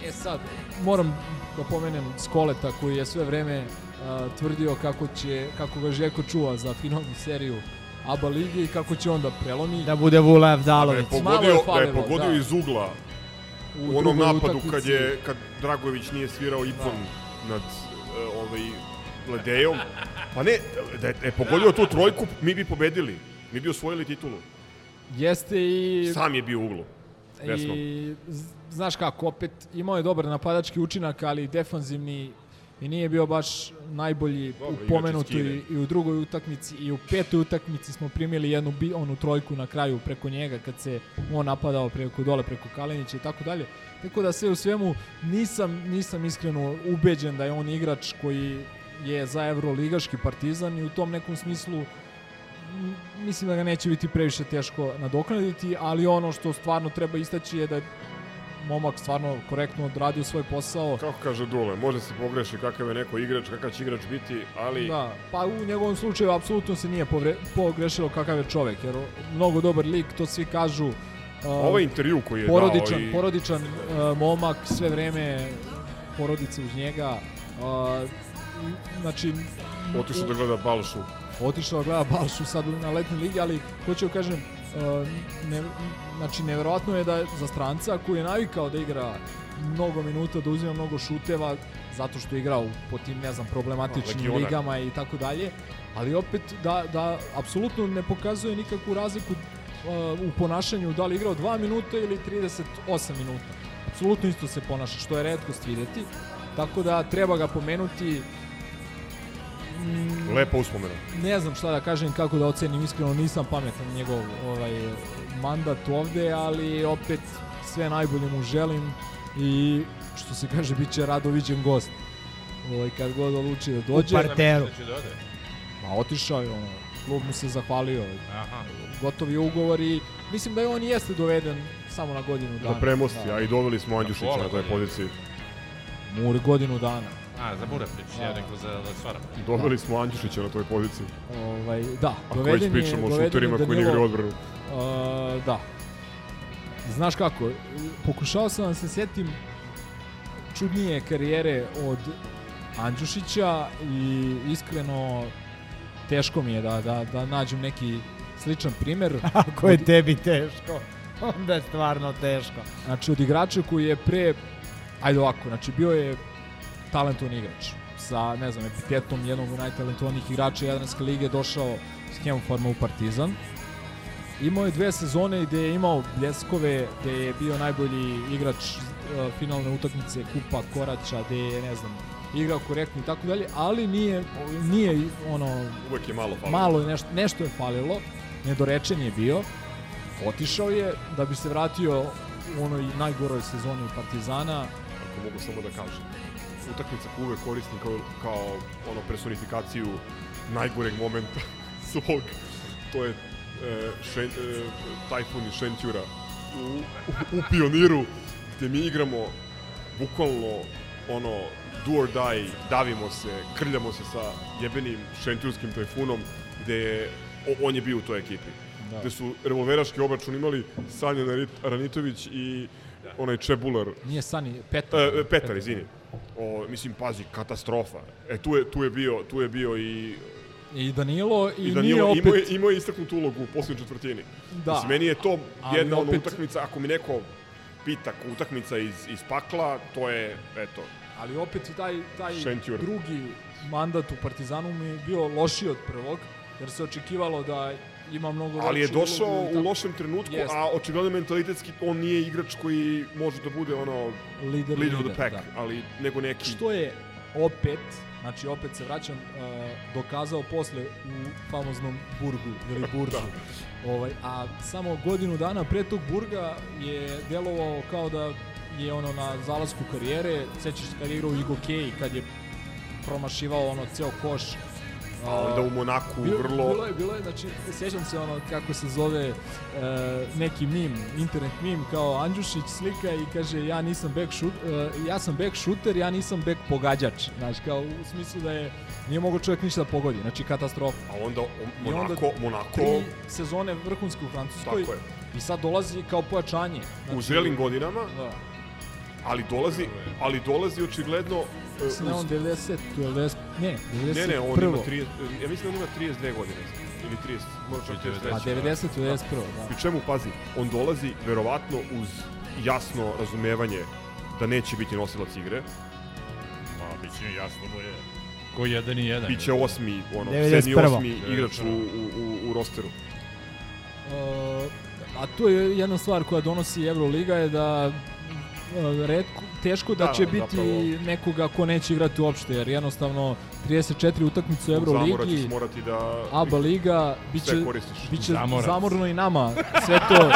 E sad, moram da pomenem Skoleta koji je sve vreme uh, tvrdio kako će kako ga Željko čuva za finalnu seriju ABA lige i kako će onda prelomi. Da bude Vulajev Da je pogodio, je da je falilo, pogodio da. iz ugla U u onom napadu kad je kad Dragović nije svirao ipon nad uh, ovaj Ledejom. Pa ne, da je, da je pogodio tu trojku, mi bi pobedili. Mi bi osvojili titulu. Jeste i... Sam je bio u uglu. Desno. I znaš kako, opet imao je dobar napadački učinak, ali defanzivni i nije bio baš najbolji Dobro, u pomenutoj Kine. i u drugoj utakmici i u petoj utakmici smo primili jednu bi, onu trojku na kraju preko njega kad se on napadao preko dole preko Kalinića i tako dalje. Tako da sve u svemu nisam nisam iskreno ubeđen da je on igrač koji je za Evroligaški partizan i u tom nekom smislu mislim da ga neće biti previše teško nadoknaditi, ali ono što stvarno treba istaći je da je momak stvarno korektno odradio svoj posao. Kako kaže Dule, može se pogreši kakav je neko igrač, kakav će igrač biti, ali Da, pa u njegovom slučaju apsolutno se nije povre, pogrešilo kakav je čovek, jer mnogo dobar lik, to svi kažu. Uh, ovaj intervju koji je porodičan, dao i porodičan uh, momak, sve vreme porodice uz njega. Uh, znači, otišao da gleda Balšu. otišao da gleda Balšu sad na letnoj ligi, ali hoću da kažem, uh, ne, znači neverovatno je da je za stranca koji je navikao da igra mnogo minuta, da uzima mnogo šuteva, zato što je igrao po tim, ne znam, problematičnim Legionar. ligama i tako dalje, ali opet da, da apsolutno ne pokazuje nikakvu razliku uh, u ponašanju da li igrao 2 minuta ili 38 minuta. Apsolutno isto se ponaša, što je redkost videti. Tako da treba ga pomenuti. Lepa uspomena. ne znam šta da kažem, kako da ocenim, iskreno nisam pametan njegov ovaj, mandat ovde, ali opet sve najbolje mu želim i što se kaže, bit će rado viđen gost. Ovaj, kad god odluči da dođe. U parteru. Da da ode. Ma otišao je, ono, klub mu se zahvalio. Aha. Gotov je ugovor i mislim da je on jeste doveden samo na godinu dana. Da premosti, a i doveli smo Andjušića na toj poziciji. Mur godinu dana. A, za priča, ja rekao za Lesora. Doveli smo Andjušića na toj poziciji. Ovaj, da, Ako već pričamo o šuterima koji ne Danilo- igraju odbranu. Uh, da. Znaš kako, pokušao sam da se sjetim čudnije karijere od Andjušića i iskreno teško mi je da, da, da nađem neki sličan primer. Ako je tebi teško, onda je stvarno teško. Znači od igrača koji je pre, ajde ovako, znači bio je talentovan igrač sa, ne znam, epitetom jednog od najtalentovanijih igrača Jadranske lige došao s Hemofarma u Partizan. Imao je dve sezone gde je imao bljeskove, gde je bio najbolji igrač uh, finalne utakmice Kupa Koraća, gde je, ne znam, igrao korektno i tako dalje, ali nije, nije ono, Uvek je malo falilo. malo je nešto, nešto je falilo, nedorečen je bio, otišao je da bi se vratio u onoj najgoroj sezoni Partizana, Ako mogu samo da kažem. Utakmica koju uvek koristim kao, kao ono personifikaciju najgoreg momenta svog. To je e, šen, e, Tajfun i Šentjura u, u, u pioniru gde mi igramo bukvalno ono do or die, davimo se, krljamo se sa jebenim šentjurskim tajfunom gde je, o, on je bio u toj ekipi. Da. Gde su revolveraški obračun imali Sanja Ranitović i onaj Čebular. Nije Sani, Petar. E, e, Petar, izvini. O, mislim, pazi, katastrofa. E, tu je, tu je bio, tu je bio i I Danilo, i, I Danilo nije opet... imao, je, imao je istaknutu ulogu u posljednjoj četvrtini. Da. Mislim, meni je to jedna opet- utakmica, ako mi neko pita utakmica iz, iz pakla, to je, eto, Ali opet i taj, taj Šentjur. drugi mandat u Partizanu mi je bio lošiji od prvog, jer se očekivalo da ima mnogo ali je došao u lošem trenutku, Jest. a očigledno mentalitetski on nije igrač koji može da bude ono Lider, leader of the pack, da. ali nego neki Što je opet, znači opet se vraćam, uh, dokazao posle u famoznom Burgu ili Buržu. ovaj, a samo godinu dana pre tog Burga je delovao kao da je ono na zalasku karijere, sećaš se kad je igrao u Igokeji, kad je promašivao ono ceo koš. A onda u Monaku bilo, vrlo- Bilo je, bilo je, znači, sećam se ono kako se zove e, neki mim, internet mim, kao Andjušić slika i kaže ja nisam back shoot, e, ja sam back shooter, ja nisam back pogađač. Znači, kao u smislu da je, nije mogo čovjek ništa da pogodi, znači katastrofa. A onda o- I onda Monako, Monako tri sezone vrhunske u Francuskoj Tako je. i sad dolazi kao pojačanje. u zrelim godinama, Da. ali dolazi, ali dolazi očigledno Mislim da on 90, 90, ne, 91. Ne, ne, on ima 30, ja mislim da on ima 32 godine. Ili 30, možda čak 33. A 90, 91, da. Pri čemu, pazi, on dolazi verovatno uz jasno razumevanje da neće biti nosilac igre. Pa, bit će jasno mu je. Ko jedan i jedan. Biće osmi, ono, 91.. sedmi, osmi igrač u, u, u, u rosteru. Uh, a to je jedna stvar koja donosi Euroliga je da uh, redko, teško da, Da, će biti zapravo. nekoga ko neće igrati uopšte, jer jednostavno 34 utakmice u Euroligi, morati da ABA liga, biće, biće Zamorac. zamorno i nama. Sve to,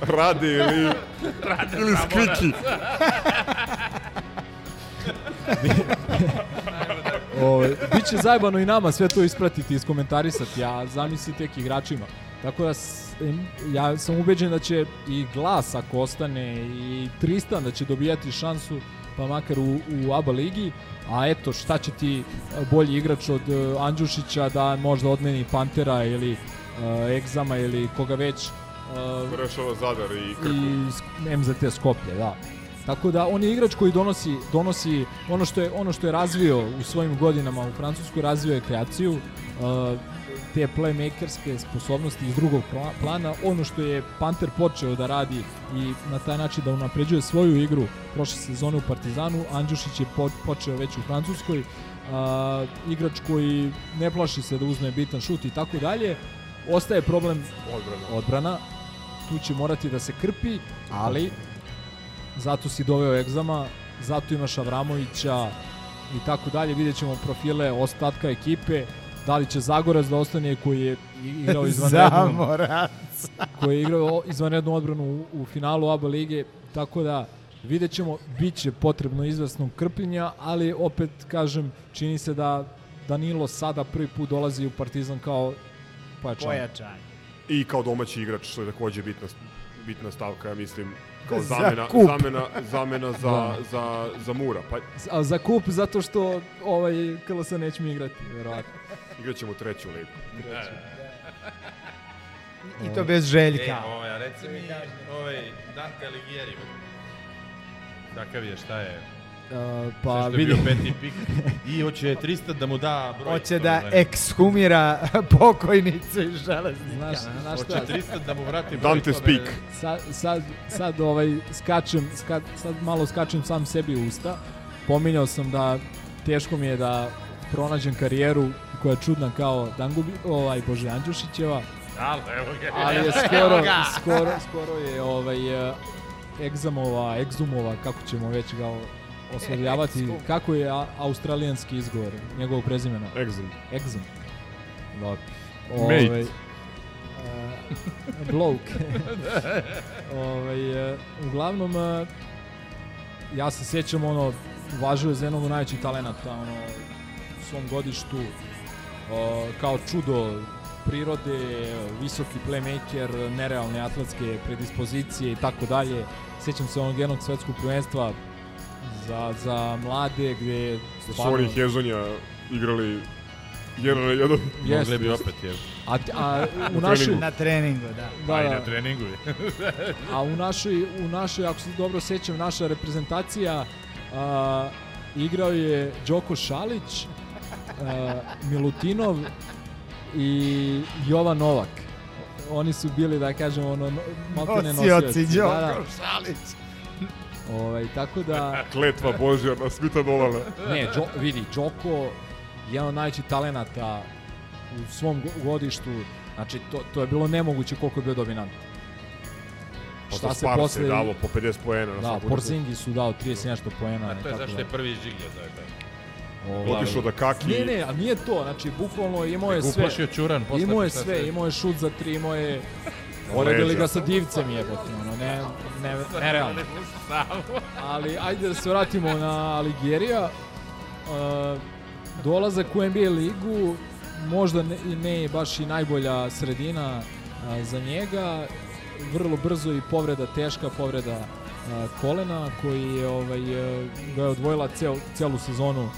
Rade ili, ili skviki. o, biće zajebano i nama sve to ispratiti, iskomentarisati, a zamisli tek igračima. Tako da ja sam ubeđen da će i Glas ako ostane i Tristan da će dobijati šansu pa makar u, u ABA ligi, a eto šta će ti bolji igrač od uh, Andjušića da možda odmeni Pantera ili uh, Egzama ili koga već uh, Rešava Zadar i Krku. i MZT Skoplje, da. Tako da on je igrač koji donosi donosi ono što je ono što je razvio u svojim godinama u Francuskoj razvio je kreaciju uh, te playmakerske sposobnosti iz drugog pla- plana, ono što je Panter počeo da radi i na taj način da unapređuje svoju igru prošle sezone u Partizanu, Andjušić je po, počeo već u Francuskoj, uh, igrač koji ne plaši se da uzme bitan šut i tako dalje. Ostaje problem Odbrana. odbrana, tu će morati da se krpi, ali zato si doveo Egzama, zato imaš Avramovića i tako dalje, vidjet ćemo profile ostatka ekipe, da li će Zagorac da ostane koji je igrao izvanrednu, koji je igrao izvanrednu odbranu u, u finalu ABA lige, tako da vidjet ćemo, bit će potrebno izvesnog krpljenja, ali opet kažem, čini se da Danilo sada prvi put dolazi u Partizan kao pojačan. Pojačanje. I kao domaći igrač, što je takođe bitna, bitna stavka, ja mislim, kao Za zamena, kup. zamena, zamena za, Da. za, za Mura. Pa A za kup zato što ovaj KLS neće mi igrati, verovatno. Igraćemo treću ligu. I to bez željka. E, ovaj, reci mi, ovaj, Dante Alighieri, kakav je, šta je? Uh, Pa što je vidi. bio peti pik. I hoće 300 da mu da broj. Hoće da znam. ekshumira pokojnicu iz železnika. Znaš, znaš šta? Hoće 300 da mu vrati broj. Dante speak. Sad, sad, sad ovaj, skačem, ska, sad malo skačem sam sebi u usta. Pominjao sam da teško mi je da pronađem karijeru koja je čudna kao Dangubi, ovaj, Bože Andjušićeva, Al, evo ga. ali je skoro, skoro, skoro je ovaj, eh, Egzamova, Egzumova, kako ćemo već ga oslovljavati, kako je australijanski izgovor njegovog prezimena? Exum. Exum. Dobro. Mate. Ovaj, uh, bloke. ovaj, uh, uglavnom, uh, ja se sjećam ono, važio je za jednog najvećih talenata ono, u svom godištu, kao čudo prirode, visoki playmaker, nerealne atletske predispozicije i tako dalje. Sjećam se onog jednog svetskog prvenstva za, za mlade gde Da su oni Hezonja igrali jedan na jedan. Jeste, Mogli bi opet, jel? A, a u Na našoj... Na treningu, da. Da, i da. na treningu je. A u našoj, u našoj, ako se dobro sećam, naša reprezentacija a, igrao je Đoko Šalić, Milutinov i Jovan Novak. Oni su bili, da kažem, ono, no- maltene Nosioci, nosioci. Đoko Da, da. Šalić. Ovaj, tako da... Kletva Božja na Smita Nolana. Ne, Džo, vidi, Đoko, jedan od najvećih talenata u svom go- godištu, znači to, to je bilo nemoguće koliko je bio dominant. Pa Šta se posle... je davo po 50 poena na Da, svaku Porzingis su dao 30 i nešto poena. A to je zašto je da. prvi žiglja, to je. Ovaj, Otišao da kaki. Ne, ne, a nije to, znači bukvalno imao je sve. uplašio Ćuran posle, Imao je sve, imao je šut za tri, imao je. Poredili ga sa divcem jebote, ono, ne, ne, nerealno. Ali ajde da se vratimo na Aligerija. Uh, dolazak u NBA ligu, možda ne, ne baš i najbolja sredina uh, za njega. Vrlo brzo i povreda, teška povreda uh, kolena koji je ovaj, ga je odvojila cel, celu sezonu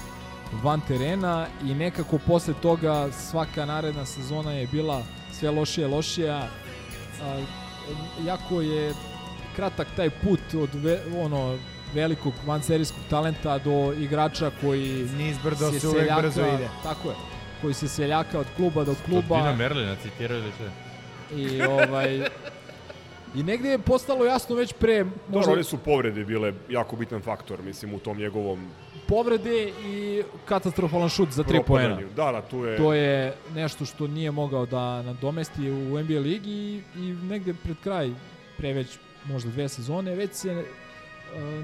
van terena i nekako posle toga svaka naredna sezona je bila sve lošija lošija. A, jako je kratak taj put od ve, ono velikog vanserijskog talenta do igrača koji Niz brdo se se uvek seljaka- brzo ide. Tako je. Koji se seljaka od kluba do kluba. Dina Merlina citirao ili? I ovaj I negde je postalo jasno već pre Možda... One su povrede bile jako bitan faktor, mislim, u tom njegovom povrede i katastrofalan šut za tri poena. Da, da, tu je... To je nešto što nije mogao da nadomesti u NBA ligi i, i negde pred kraj, pre već možda dve sezone, već se e,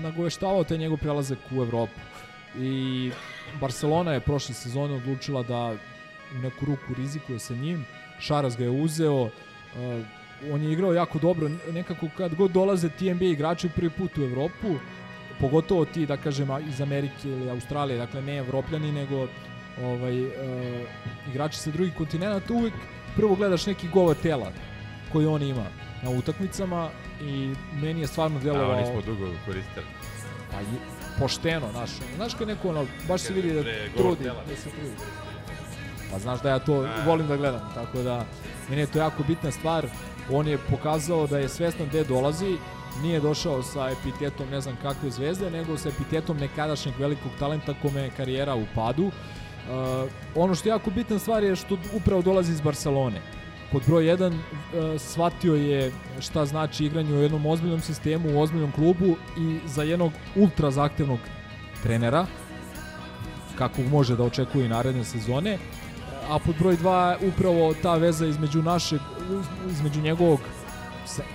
nagoveštavao taj njegov prelazak u Evropu. I Barcelona je prošle sezone odlučila da u neku ruku rizikuje sa njim. Šaras ga je uzeo, e, on je igrao jako dobro, nekako kad god dolaze ti NBA igrači prvi put u Evropu, pogotovo ti, da kažem, iz Amerike ili Australije, dakle ne evropljani, nego ovaj, uh, igrači sa drugih kontinenta, uvek prvo gledaš neki govor tela koji on ima na utakmicama i meni je stvarno A delovao oni smo dugo koristili. pa, je, pošteno, znaš, znaš kad neko ono, baš se vidi da trudi, da se trudi. Pa znaš da ja to volim da gledam, tako da meni je to jako bitna stvar. On je pokazao da je svestan gde dolazi, nije došao sa epitetom ne znam kakve zvezde, nego sa epitetom nekadašnjeg velikog talenta kome je karijera u padu. Uh, ono što je jako bitna stvar je što upravo dolazi iz Barcelone. Pod broj 1 uh, shvatio je šta znači igranje u jednom ozbiljnom sistemu, u ozbiljnom klubu i za jednog ultra zahtevnog trenera, kakvog može da očekuje i naredne sezone. A pod broj 2 upravo ta veza između našeg, između njegovog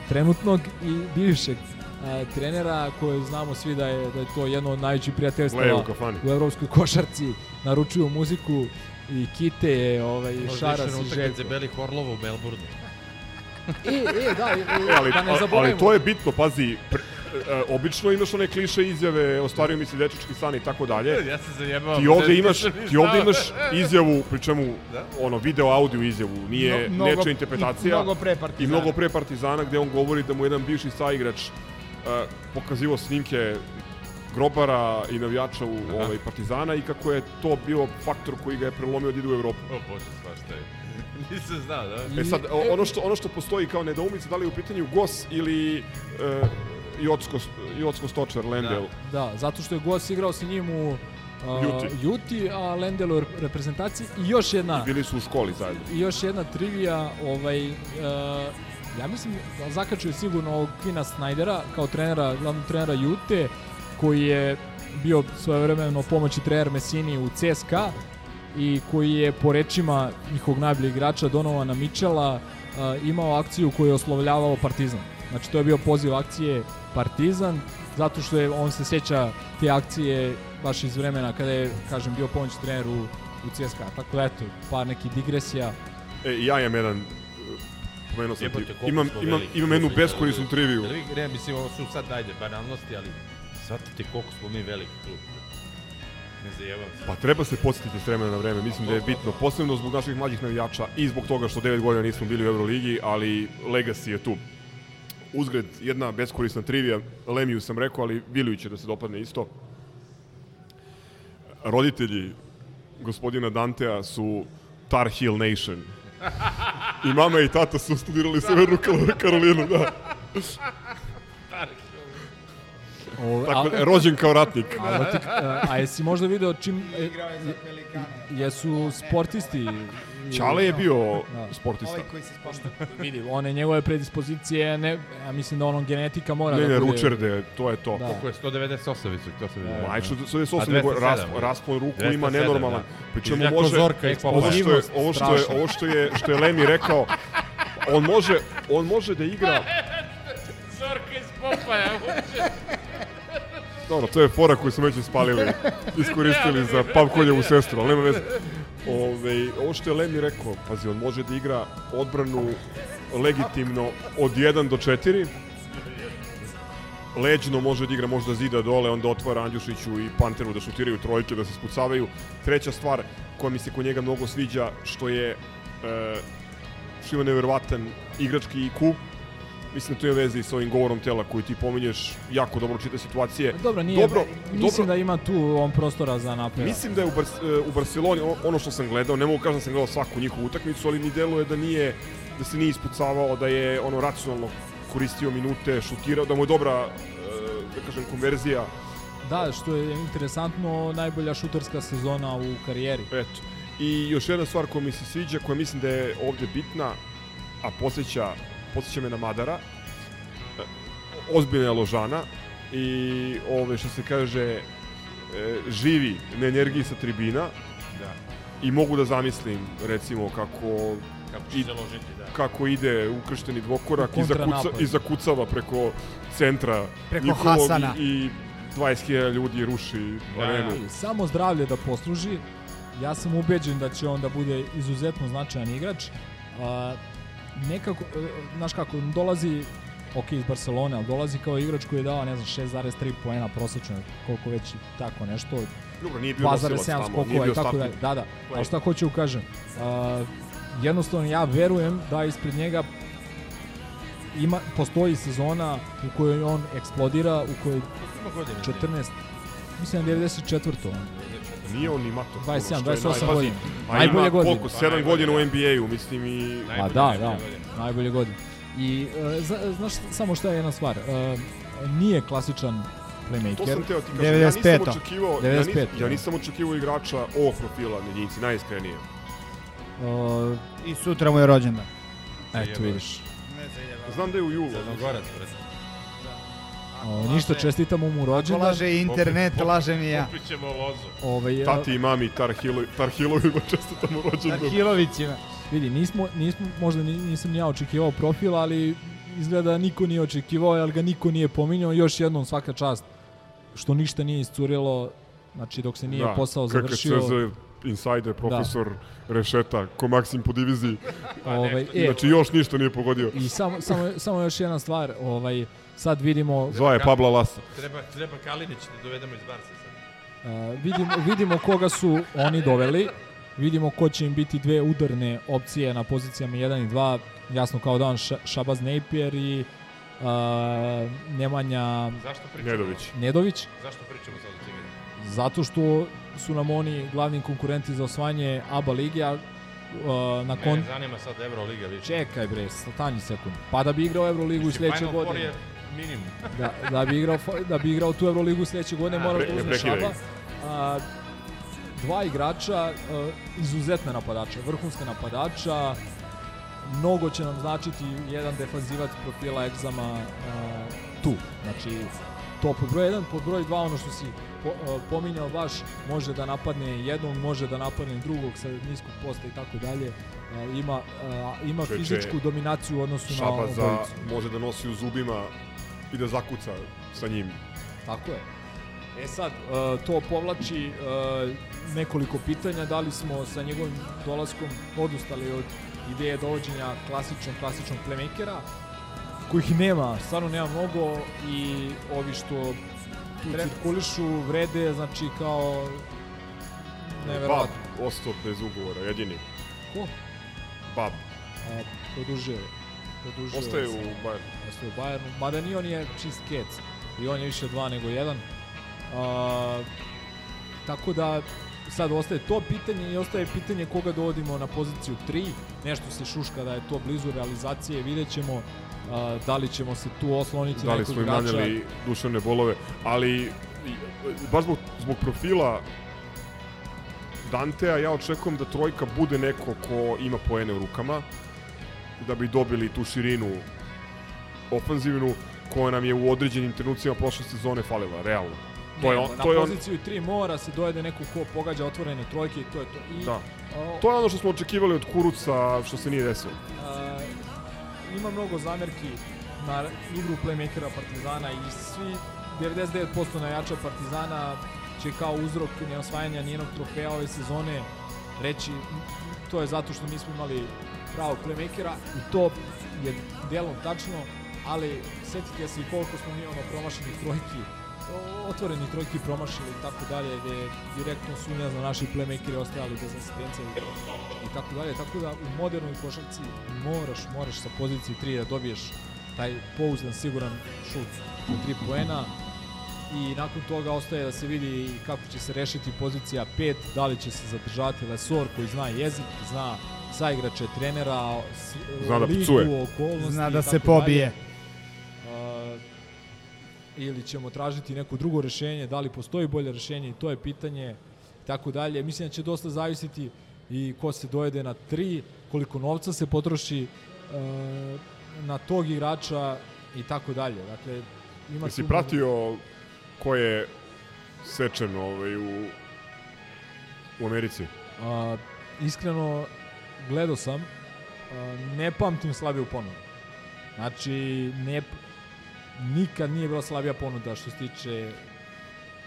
trenutnog i bivšeg a, trenera koje znamo svi da je, da je to jedno od najvećih prijateljstava u u evropskoj košarci. Naručuju muziku i Kite, ovaj, Možda Šaras išao na i Željko. Belih Orlova u Melbourneu. E, e, da, e, E, ali, da ne zaboravimo. ali to je bitno, pazi, e, obično imaš one kliše izjave, ostvario mi se dečački san i tako dalje. Ja se zajebavam. Ti ovde ne imaš, slušam ni ti ovde imaš izjavu, pri čemu Da? ono video audio izjavu, nije mnogo- nečija interpretacija. i mnogo pre I Partizana. mnogo pre Partizana gde on govori da mu jedan bivši saigrač uh, pokazivao snimke grobara i navijača u ovaj Partizana i kako je to bio faktor koji ga je prelomio da ide u Evropu. O bože, svašta je. Nisam znao, da? E sad, ono što, ono što postoji kao nedoumica, da li je u pitanju Gos ili uh, Jocko, Jocko Stočar, Lendel. Da, zato što je Gos igrao sa njim u uh, Juti. Juti, a Lendel u rep- reprezentaciji i još jedna Bili su u školi zajedno. i još jedna trivija, ovaj, uh, ja mislim da zakačuje sigurno ovog Kvina Snydera kao trenera, glavnog trenera Jute, koji je bio svojevremeno pomoći trener Messini u CSKA i koji je po rečima njihovog najboljeg igrača Donovana Mičela uh, imao akciju koju je oslovljavao Partizan. Znači to je bio poziv akcije Partizan, zato što je on se sjeća te akcije baš iz vremena kada je, kažem, bio pomoćni trener u, u CSKA. Tako da eto, par nekih digresija. E, ja imam jedan, pomenuo sam ti, imam, imam, imam jednu beskorisnu triviju. Ne, mislim, ovo su sad, ajde, banalnosti, ali Shvatite koliko smo mi veliki klub. Ne zajevam se. Pa treba se podsjetiti s vremena na vreme, mislim da je bitno, posebno zbog naših mlađih navijača i zbog toga što 9 godina nismo bili u Euroligi, ali Legacy je tu. Uzgred, jedna beskorisna trivija, Lemiju sam rekao, ali Viliju će da se dopadne isto. Roditelji gospodina Dantea su Tar Heel Nation. I mama i tata su studirali Severnu Kar- Karolinu, da. O, Tako da, rođen kao ratnik. A, a, a jesi možda video čim... e, jesu sportisti... Ćale je bio sportista. Ovaj koji se spominje. Vidi, one njegove predispozicije, ne, ja mislim da ono genetika mora Ne, da ne, bude... Ručerde, to je to. Da. Koliko je 198 visok, to se vidi. Ma, što, što je A osam, nego 207, raspon, da. raspon ruku 207, ima nenormalan. da. Pri čemu Izgleda ko može, Zorka ovo što je, ovo što je, ovo što je, što je Lemi rekao, on može, on može da igra, Zorka iz Popaja, dobro, to je fora koju smo već ispalili, iskoristili za Pavkoljevu sestru, ali nema veze. Ove, ovo što je Lemi rekao, pazi, on može da igra odbranu legitimno od 1 do 4, leđno može da igra možda zida dole, onda otvara Andjušiću i Panteru da šutiraju trojke, da se spucavaju. Treća stvar koja mi se kod njega mnogo sviđa, što je e, što ima neverovatan igrački IQ, mislim da to je veze i sa ovim govorom tela koji ti pominješ, jako dobro čita situacije. Dobro, nije, dobro, mislim dobro, da ima tu on prostora za napredak. Mislim da je u, Bar u Barceloni, ono što sam gledao, ne mogu kažem da sam gledao svaku njihovu utakmicu, ali mi deluje da nije, da se nije ispucavao, da je ono racionalno koristio minute, šutirao, da mu je dobra, e, da kažem, konverzija. Da, što je interesantno, najbolja šuterska sezona u karijeri. Eto. I još jedna stvar koja mi se sviđa, koja mislim da je ovde bitna, a posjeća, posjeća me na Madara, ozbiljna je Ložana i ove što se kaže e, živi na energiji sa tribina Da. i mogu da zamislim recimo kako Kako će i- se ložiti, da. kako ide ukršteni dvokorak i, zakuca, i zakucava preko centra Preko njihovog Hasana. i, i 20.000 ljudi ruši Da, arenu. Samo zdravlje da posluži. Ja sam ubeđen da će on da bude izuzetno značajan igrač. A, nekako, e, znaš kako, dolazi ok iz Barcelone, ali dolazi kao igrač koji je dao, ne znam, 6,3 poena prosečno, koliko već tako nešto, Dobro, nije bio nosilac 2,7 tamo, nije bio tako. Da, da. Play. A šta hoću kažem? A, jednostavno ja verujem da ispred njega ima, postoji sezona u kojoj on eksplodira, u kojoj Ima godine. 14, mislim na 94. on. Nije on ni mator. 27, što je 28 najpazi. godina. A Najbolje ima godine. koliko? 7 godina u NBA-u, mislim i... Pa Najbolje, da, da, najbolje godine. I zna, znaš samo šta je jedna stvar, e, nije klasičan playmaker. To sam teo ti kažem, ja nisam 95. očekivao, ja, 95, nisam, ja da. nisam očekivao igrača ovog profila na jedinici, najiskrenije. E, I sutra mu je rođendan. eto vidiš. Znam da je u julu. Crnogorac. O, ništa, čestitamo mu rođendan. laže internet, lažem i ja. Popit ćemo lozu. Ovaj, e, Tati i mami Tarhilo, Tarhilovima čestitamo rođendan. Arhilovićima. Vidi, nismo, nismo, možda ni- nisam ni ja očekivao profil, ali izgleda da niko nije očekivao, ali ga niko nije pominjao. Još jednom svaka čast što ništa nije iscurilo, znači dok se nije da, posao završio. KKCZ, insider, profesor Rešeta, ko Maksim po diviziji. Ovaj, e, Znači još ništa nije pogodio. I samo, samo, samo još jedna stvar, ovaj, sad vidimo, Zva je Pabla Lasa. Treba, treba Kalinić da dovedemo iz Barca sad. uh, vidimo, vidimo koga su oni doveli, vidimo ko će im biti dve udarne opcije na pozicijama 1 i 2, jasno kao dan Ša, Šabaz Napier i uh, Nemanja Zašto pričamo? Nedović. Nedović, Zašto pričamo sad o tim igrama? zato što su nam oni glavni konkurenti za osvajanje ABA lige, a uh, na kon... Mene zanima sad Euroliga više. Čekaj bre, stani sekund. Pa da bi igrao Euroligu i sledeće Final Four godine. je minimum. da, da bi igrao da bi igrao tu Euroligu sledeće godine pre- da prekidaj. Šaba. A, dva igrača, a, izuzetna napadača, vrhunska napadača. Mnogo će nam značiti jedan defanzivac profila egzama a, tu. Znači, to pod broj 1, pod broj 2 ono što si po, a, pominjao baš može da napadne jednog, može da napadne drugog sa niskog posta i tako dalje. Ima, ima Čoveče, fizičku dominaciju u odnosu na obojicu. može da nosi u zubima i da zakuca sa njim. Tako je. E sad, uh, to povlači uh, nekoliko pitanja, da li smo sa njegovim dolaskom odustali od ideje dovođenja klasičnog, klasičnog playmakera, kojih nema, stvarno nema mnogo i ovi što tu cirkulišu, vrede, znači kao Bab neverovatno. ostao bez ugovora, jedini. Ko? Bab. A, produžio je. Produžio Ostaje je u Bayernu. Ostaje u Bayernu, mada ni on je čist kec. I on je više dva nego jedan. A, tako da sad ostaje to pitanje i ostaje pitanje koga dovodimo na poziciju 3. Nešto se šuška da je to blizu realizacije, vidjet ćemo a, da li ćemo se tu osloniti Da li smo im nanjeli duševne bolove, ali baš zbog, zbog profila Dantea ja očekujem da trojka bude neko ko ima poene u rukama, da bi dobili tu širinu ofanzivnu koja nam je u određenim trenucima prošle sezone falila, realno. To je, on, na to je on, poziciju 3 mora se dojede neko ko pogađa otvorene trojke i to je to. I, da. a, To je ono što smo očekivali od Kuruca, što se nije desilo. a, ima mnogo zamerki na igru playmakera Partizana i svi 99% najača Partizana će kao uzrok neosvajanja nijednog trofeja ove sezone reći to je zato što nismo imali pravog playmakera i to je delom tačno, ali setite se i koliko smo mi ono promašenih trojki o- otvorenih trojki promašili i tako dalje, gde direktno sumnja za naši playmakeri ostajali bez asistencije i tako dalje, tako da u modernoj košarci moraš, moraš sa pozicije 3 da dobiješ taj pouzdan, siguran šut od 3 poena i nakon toga ostaje da se vidi kako će se rešiti pozicija 5, da li će se zadržati Lesor koji zna jezik, zna saigrače trenera, s- Zna da ligu, psuje. okolnosti Zna da se dalje. pobije. A, ili ćemo tražiti neko drugo rešenje, da li postoji bolje rešenje i to je pitanje tako dalje. Mislim da će dosta zavisiti i ko se dojede na tri, koliko novca se potroši e, na tog igrača i tako dalje. Dakle, ima Jesi pratio ko je sečen ovaj, u, u Americi? A, iskreno, gledao sam, a, ne pamtim slabiju ponudu. Znači, ne, nikad nije bila slabija ponuda što se tiče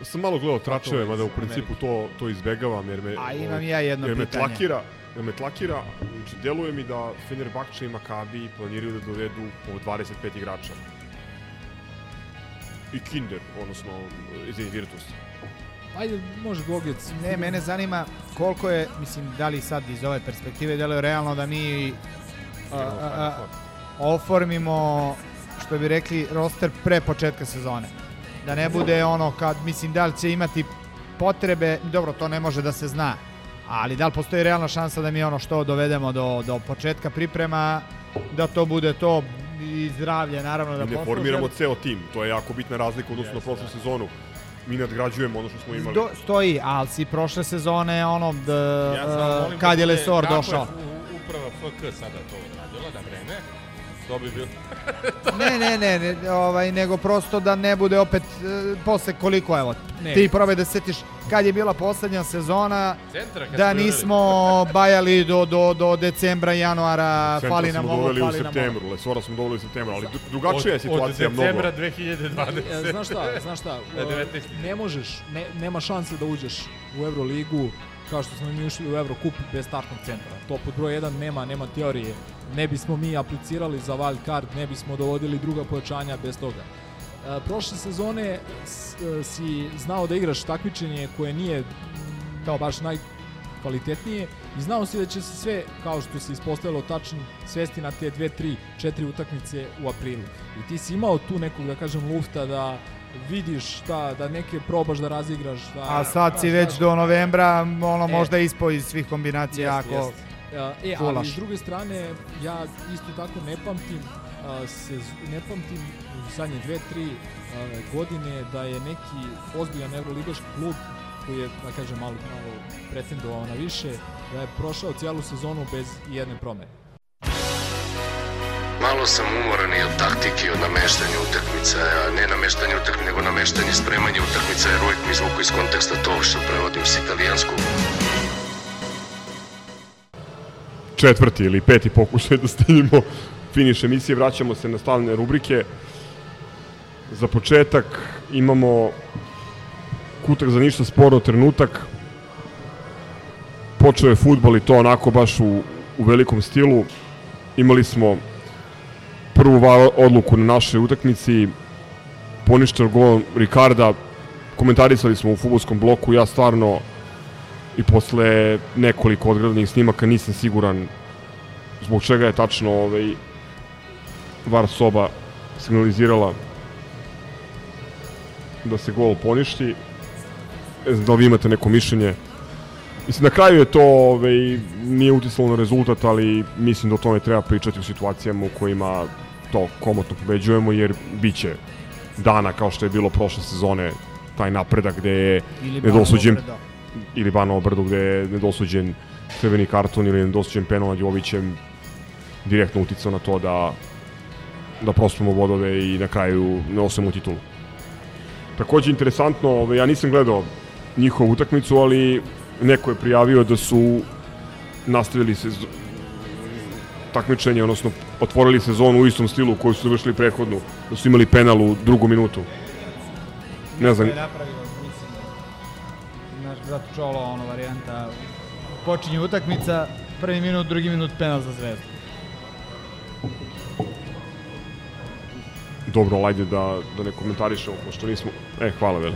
sam malo gledao tračeve, mada u principu to, to izbegavam, jer me, A imam ja jedno jer me pitanje. tlakira, jer me tlakira, znači deluje mi da Fenerbahče i Makabi planiraju da dovedu po 25 igrača. I Kinder, odnosno, izvini, Virtus. Ajde, može Gogec. Ne, mene zanima koliko je, mislim, da li sad iz ove perspektive deluje realno da mi a, a, a, oformimo, što bi rekli, roster pre početka sezone. Da ne bude ono kad, mislim, da li će imati potrebe, dobro, to ne može da se zna, ali da li postoji realna šansa da mi ono što dovedemo do, do početka priprema, da to bude to i zdravlje, naravno, da ne formiramo ceo tim, to je jako bitna razlika u odnosu na prošlu sezonu. Mi nadgrađujemo ono što smo imali. Do, stoji, ali si prošle sezone, ono, d, Ja uh, kad da je bude- Lesor kako je došao. uprava FK sada to odradila na vreme, to bi bilo... ne, ne, ne, ne, ovaj, nego prosto da ne bude opet e, posle koliko, evo, Ne. ti probaj da se setiš kad je bila poslednja sezona, Centra da smo nismo bajali do, do, do decembra, januara, Centra fali nam smo ovo, doveli u fali nam ovo. septembru, Lesora smo doveli u septembru, ali dru- drugačija je Od- situacija od mnogo. decembra 2020. E, znaš šta, znaš šta, Na e, 19. ne možeš, ne, nema šanse da uđeš u Euroligu kao što smo mi ušli u Eurocup bez startnog centra. To pod broj 1 nema, nema teorije. Ne bismo mi aplicirali za wild card, ne bismo dovodili druga pojačanja bez toga. E, prošle sezone e, si znao da igraš takmičenje koje nije kao baš najkvalitetnije i znao si da će se sve, kao što se ispostavilo tačno, svesti na te dve, tri, četiri utakmice u aprilu. I ti si imao tu nekog, da kažem, lufta da vidiš šta, da neke probaš da razigraš. Da, A sad si znaš, već do novembra, ono, E. možda ispo iz svih kombinacija, Jeste, ako... jeste. E, E, ali s druge strane, ja isto tako ne pamtim, a, sez, ne pamtim u zadnje dve, tri a, godine da je neki ozbiljan evroligaški klub koji je, da kažem, malo, malo pretendovao na više, da je prošao cijelu sezonu bez jedne promene. Malo sam umoran i od taktike i od nameštanja utakmica, ne nameštanje utakmica, nego nameštanje spremanja utakmica, jer uvijek mi izvuku iz konteksta to što prevodim s italijanskog. četvrti ili peti pokušaj da stignemo finiš emisije. Vraćamo se na stalne rubrike. Za početak imamo kutak za ništa sporo trenutak. Počeo je futbol i to onako baš u, u velikom stilu. Imali smo prvu va- odluku na našoj utakmici. Poništen gol Ricarda komentarisali smo u futbolskom bloku, ja stvarno i posle nekoliko odgradnih snimaka nisam siguran zbog čega je tačno ovaj, VAR soba signalizirala da se gol poništi. Ne znam da li vi imate neko mišljenje. Mislim, na kraju je to ovaj, nije utisalo na rezultat, ali mislim da o tome treba pričati u situacijama u kojima to komotno pobeđujemo, jer bit će dana kao što je bilo prošle sezone taj napredak gde je Ili nedosuđen Brdo. ili Banovo Brdo gde je nedosuđen crveni karton ili nedosuđen penal nad Jovićem direktno uticao na to da da prospemo bodove i na kraju ne osvojimo titulu. Takođe interesantno, ovaj, ja nisam gledao njihovu utakmicu, ali neko je prijavio da su nastavili se takmičenje, odnosno otvorili sezonu u istom stilu koju su završili prethodnu, da su imali penal u drugu minutu. Ne znam, naš brat Čolo, ono varijanta, počinje utakmica, prvi minut, drugi minut penal za zvezdu. Dobro, ali ajde da, da ne komentarišemo, pošto nismo... E, hvala, veli.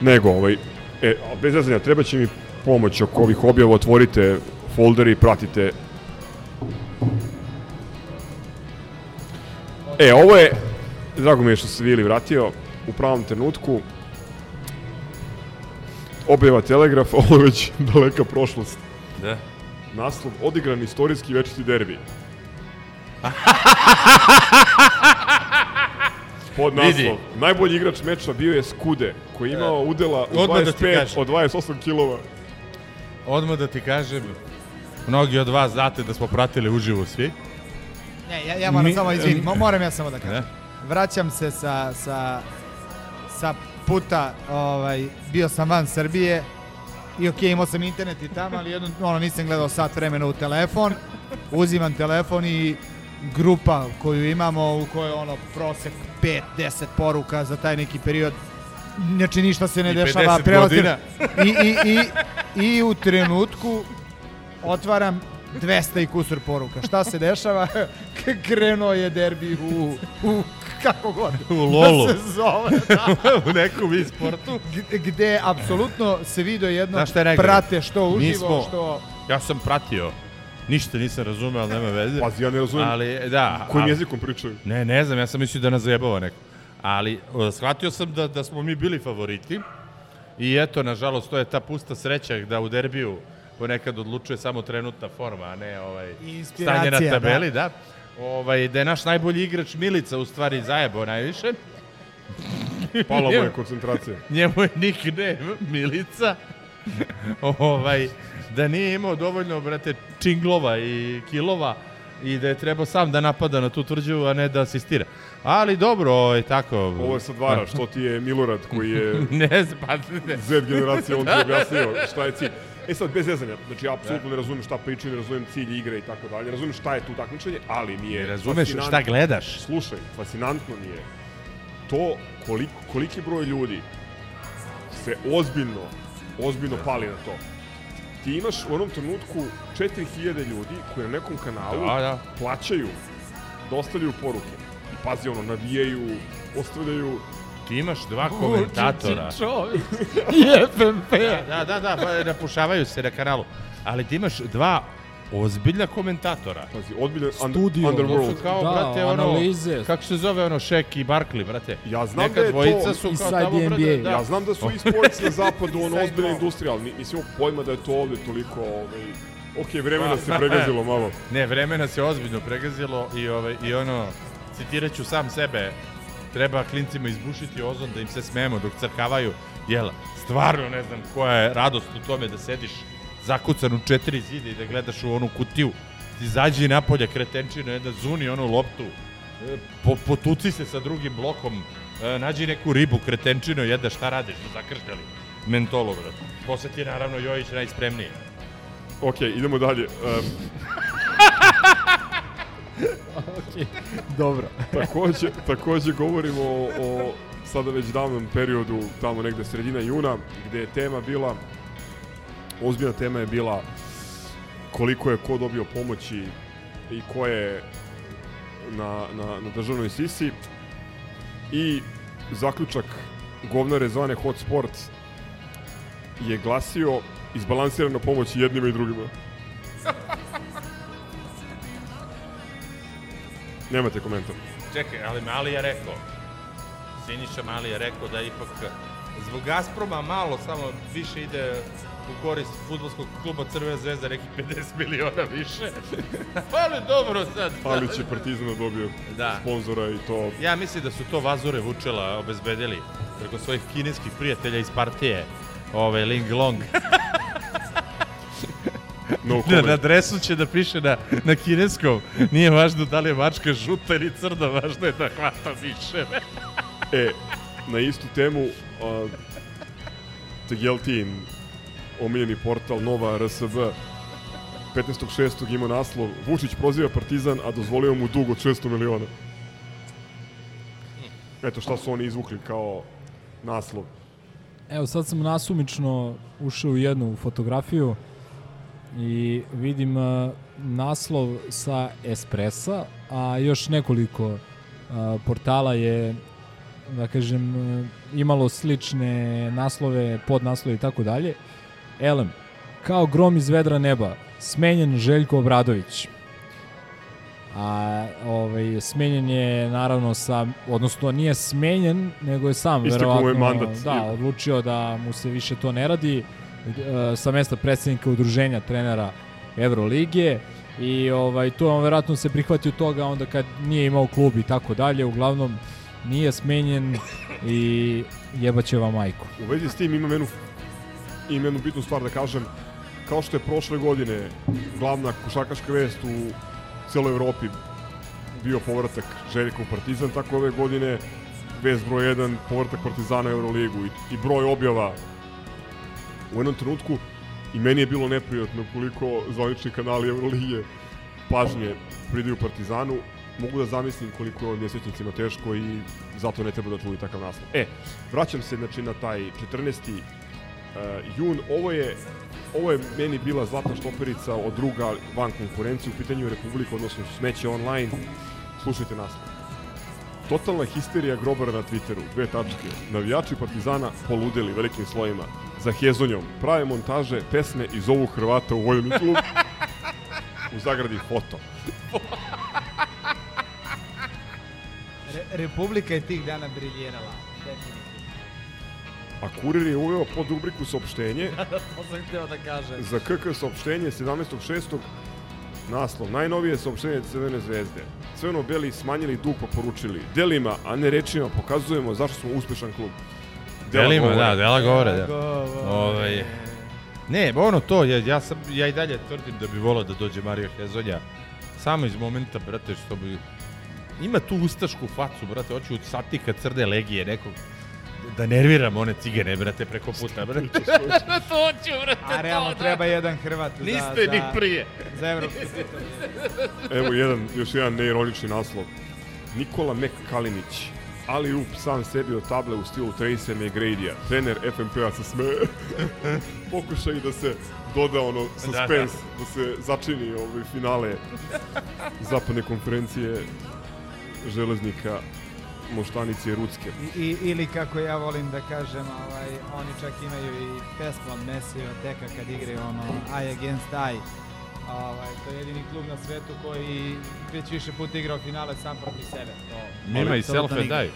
Nego, ovaj... E, bez zezanja, treba će mi pomoć oko ovih objava, otvorite folder i pratite. E, ovo je... Drago mi je što se Vili vratio u pravom trenutku. Objava Telegraf, ovo je već daleka prošlost. Da. Naslov, odigran istorijski večiti derbi. Pod naslov, Vidi. najbolji igrač meča bio je Skude, koji je imao udela u Odmah da ti 25 kažem. od 28 kilova. Odmah da ti kažem, mnogi od vas znate da smo pratili uživo svi. Ne, ja, ja moram Mi- samo, izvini, mo- moram ja samo da kažem. Ne? Vraćam se sa, sa, sa puta, ovaj, bio sam van Srbije i okej, imao sam internet i tamo, ali jedno, ono, nisam gledao sat vremena u telefon, uzimam telefon i grupa koju imamo u kojoj ono prosek 5-10 poruka za taj neki period znači ništa se ne I dešava 50 prelazi. I, i, i, i u trenutku otvaram 200 i kusur poruka. Šta se dešava? Krenuo je derbi u, u kako god. U lolu. Da se zove. Da. u nekom e-sportu. Gde apsolutno se video jedno šta prate što uživo, smo- što... Ja sam pratio. Ništa nisam razumeo, ali nema veze. Pazi, ja ne razumem ali, da, kojim ali- jezikom pričaju. Ne, ne znam, ja sam mislio da nas zajebava neko. Ali shvatio sam da, da smo mi bili favoriti i eto, nažalost, to je ta pusta sreća da u derbiju ponekad odlučuje samo trenutna forma, a ne ovaj, stanje na inspiracija, tabeli, da. Ovaj, da je naš najbolji igrač Milica u stvari zajebao najviše. Pala mu je koncentracija. Njemu je nickname Milica. ovaj, da nije imao dovoljno, brate, činglova i kilova i da je trebao sam da napada na tu tvrđavu, a ne da asistira. Ali dobro, ovaj, tako... Ovo je sad vara, što ti je Milorad koji je ne pa ne. Z generacija, on ti je objasnio šta je cilj. E sad, bez zezanja, znači ja apsolutno ne razumem šta pričaju, ne razumem cilj igre i tako dalje, razumem šta je tu takmičenje, ali mi je Ne razumeš šta gledaš. Slušaj, fascinantno mi je to koliko, koliki broj ljudi se ozbiljno, ozbiljno pali na to. Ti imaš u onom trenutku 4000 ljudi koji na nekom kanalu Da, da. plaćaju da ostavljaju poruke. I pazi ono, navijaju, ostavljaju Ti imaš dva komentatora. čovjek. I FMP. Da, da, da, pa napušavaju se na kanalu. Ali ti imaš dva ozbiljna komentatora. Pazi, ozbiljno Studio. underworld. To su kao, Da, brate, ono, analize. kako se zove ono, Shaq i Barkley, brate. Ja znam Neka da je dvojica to su kao tamo, brate, NBA. da. Ja znam da su e-sports na zapadu ono ozbiljna industrija, ali ni- nisam pojma da je to ovde toliko, ovaj, ok, vremena Pa, se pregazilo malo. Ne, vreme nas je ozbiljno pregazilo i, ovaj, i ono, citirat ću sam sebe, treba klincima izbušiti ozon da im se smemo dok crkavaju. Jel, stvarno ne znam koja je radost u tome da sediš zakucan u četiri zida i da gledaš u onu kutiju. Ti izađi napolje kretenčino, jedna zuni onu loptu, e, po, potuci se sa drugim blokom, e, nađi neku ribu kretenčino, jedna šta radiš, da zakrštali mentolo. Posle ti je naravno Jojić najspremniji. Ok, idemo dalje. Um, okay. Dobro. takođe, takođe govorimo o, o sada već davnom periodu, tamo negde sredina juna, gde je tema bila, ozbiljna tema je bila koliko je ko dobio pomoći i ko je na, na, na državnoj sisi i zaključak govnare zvane Hot Sport je glasio izbalansirana pomoć i jednima i drugima. Nemate komentar. Čekaj, ali Mali je rekao, Siniša Mali je rekao da ipak zbog Gazproma malo samo više ide u korist futbolskog kluba Crvena zvezda, neki 50 miliona više. ali dobro sad. Palić je Partizana dobio Da. sponzora i to Ja mislim da su to Vazure Vučela obezbedili preko svojih kineskih prijatelja iz partije, ove Ling Long. No na, comment. na dresu će da piše na, na kineskom. Nije važno da li je mačka žuta ili crna, važno je da hvata više. E, na istu temu, uh, Tegeltin, omiljeni portal Nova RSB, 15.6. ima naslov Vučić proziva Partizan, a dozvolio mu dug od 600 miliona. Eto šta su oni izvukli kao naslov. Evo sad sam nasumično ušao u jednu fotografiju i vidim uh, naslov sa Espressa, a još nekoliko uh, portala je da kažem imalo slične naslove, podnaslove i tako dalje. Elem, kao grom iz vedra neba, smenjen Željko Obradović. A ovaj smenjen je naravno sa odnosno nije smenjen, nego je sam Istekao mu je verovatno mandat. da, odlučio da mu se više to ne radi sa mesta predsednika udruženja trenera Evrolige i ovaj to on verovatno se prihvatio toga onda kad nije imao klub i tako dalje. Uglavnom nije smenjen i jebaće vam majku. U vezi s tim imam jednu, imam jednu bitnu stvar da kažem. Kao što je prošle godine glavna košarkaška vest u celoj Evropi bio povratak Željka u Partizan, tako ove godine vest broj 1 povratak Partizana u Euroligu i, i broj objava u jednom trenutku i meni je bilo neprijatno koliko zvanični kanali Euroligije pažnje pridaju Partizanu. Mogu da zamislim koliko je nesvećnicima teško i zato ne treba da čuju takav naslov. E, vraćam se znači na taj 14. Uh, jun. Ovo je ovo je meni bila zlatna štoperica od druga van konkurencije u pitanju Republika, odnosno smeće online. Slušajte naslov. Totalna histerija grobara na Twitteru, dve tačke. Navijači Partizana poludeli velikim slojima. Za hezonjom prave montaže, pesme i zovu Hrvata u vojni klub. u zagradi foto. Re Republika je tih dana briljirala. Definitivno. A kurir je uveo pod rubriku saopštenje to sam htio da kažem. za KK saopštenje 17.6. Naslov, najnovije saopštenje Crvene zvezde. Crveno-beli smanjili dug pa poručili. Delima, a ne rečima, pokazujemo zašto smo uspešan klub. Delima, govore. da, dela govore, da. Ovaj, ne, ono to, ja, ja, sam, ja i dalje tvrdim da bi volao da dođe Mario Hezonja. Samo iz momenta, brate, što bi... Ima tu ustašku facu, brate, hoću satika crne legije nekog da nerviram one cigane, brate, preko puta, brate. to hoću, brate, A realno to, da. treba jedan Hrvat za, Niste ni prije. za evropski titul. Evo jedan, još jedan neironični naslov. Nikola Kalinić, ali up sam sebi od table u stilu Tracy McGrady-a. Trener FNP-a se smeje. Pokušaj da se doda ono suspense, da, da. se začini ovaj finale zapadne konferencije železnika Moštanice i Rucke. I, i, ili kako ja volim da kažem, ovaj, oni čak imaju i pesmu od Messi od Teka kad igraju ono I against I. Ovaj, to je jedini klub na svetu koji već više puta igrao finale sam protiv sebe. To, Ima i self and nigde. die.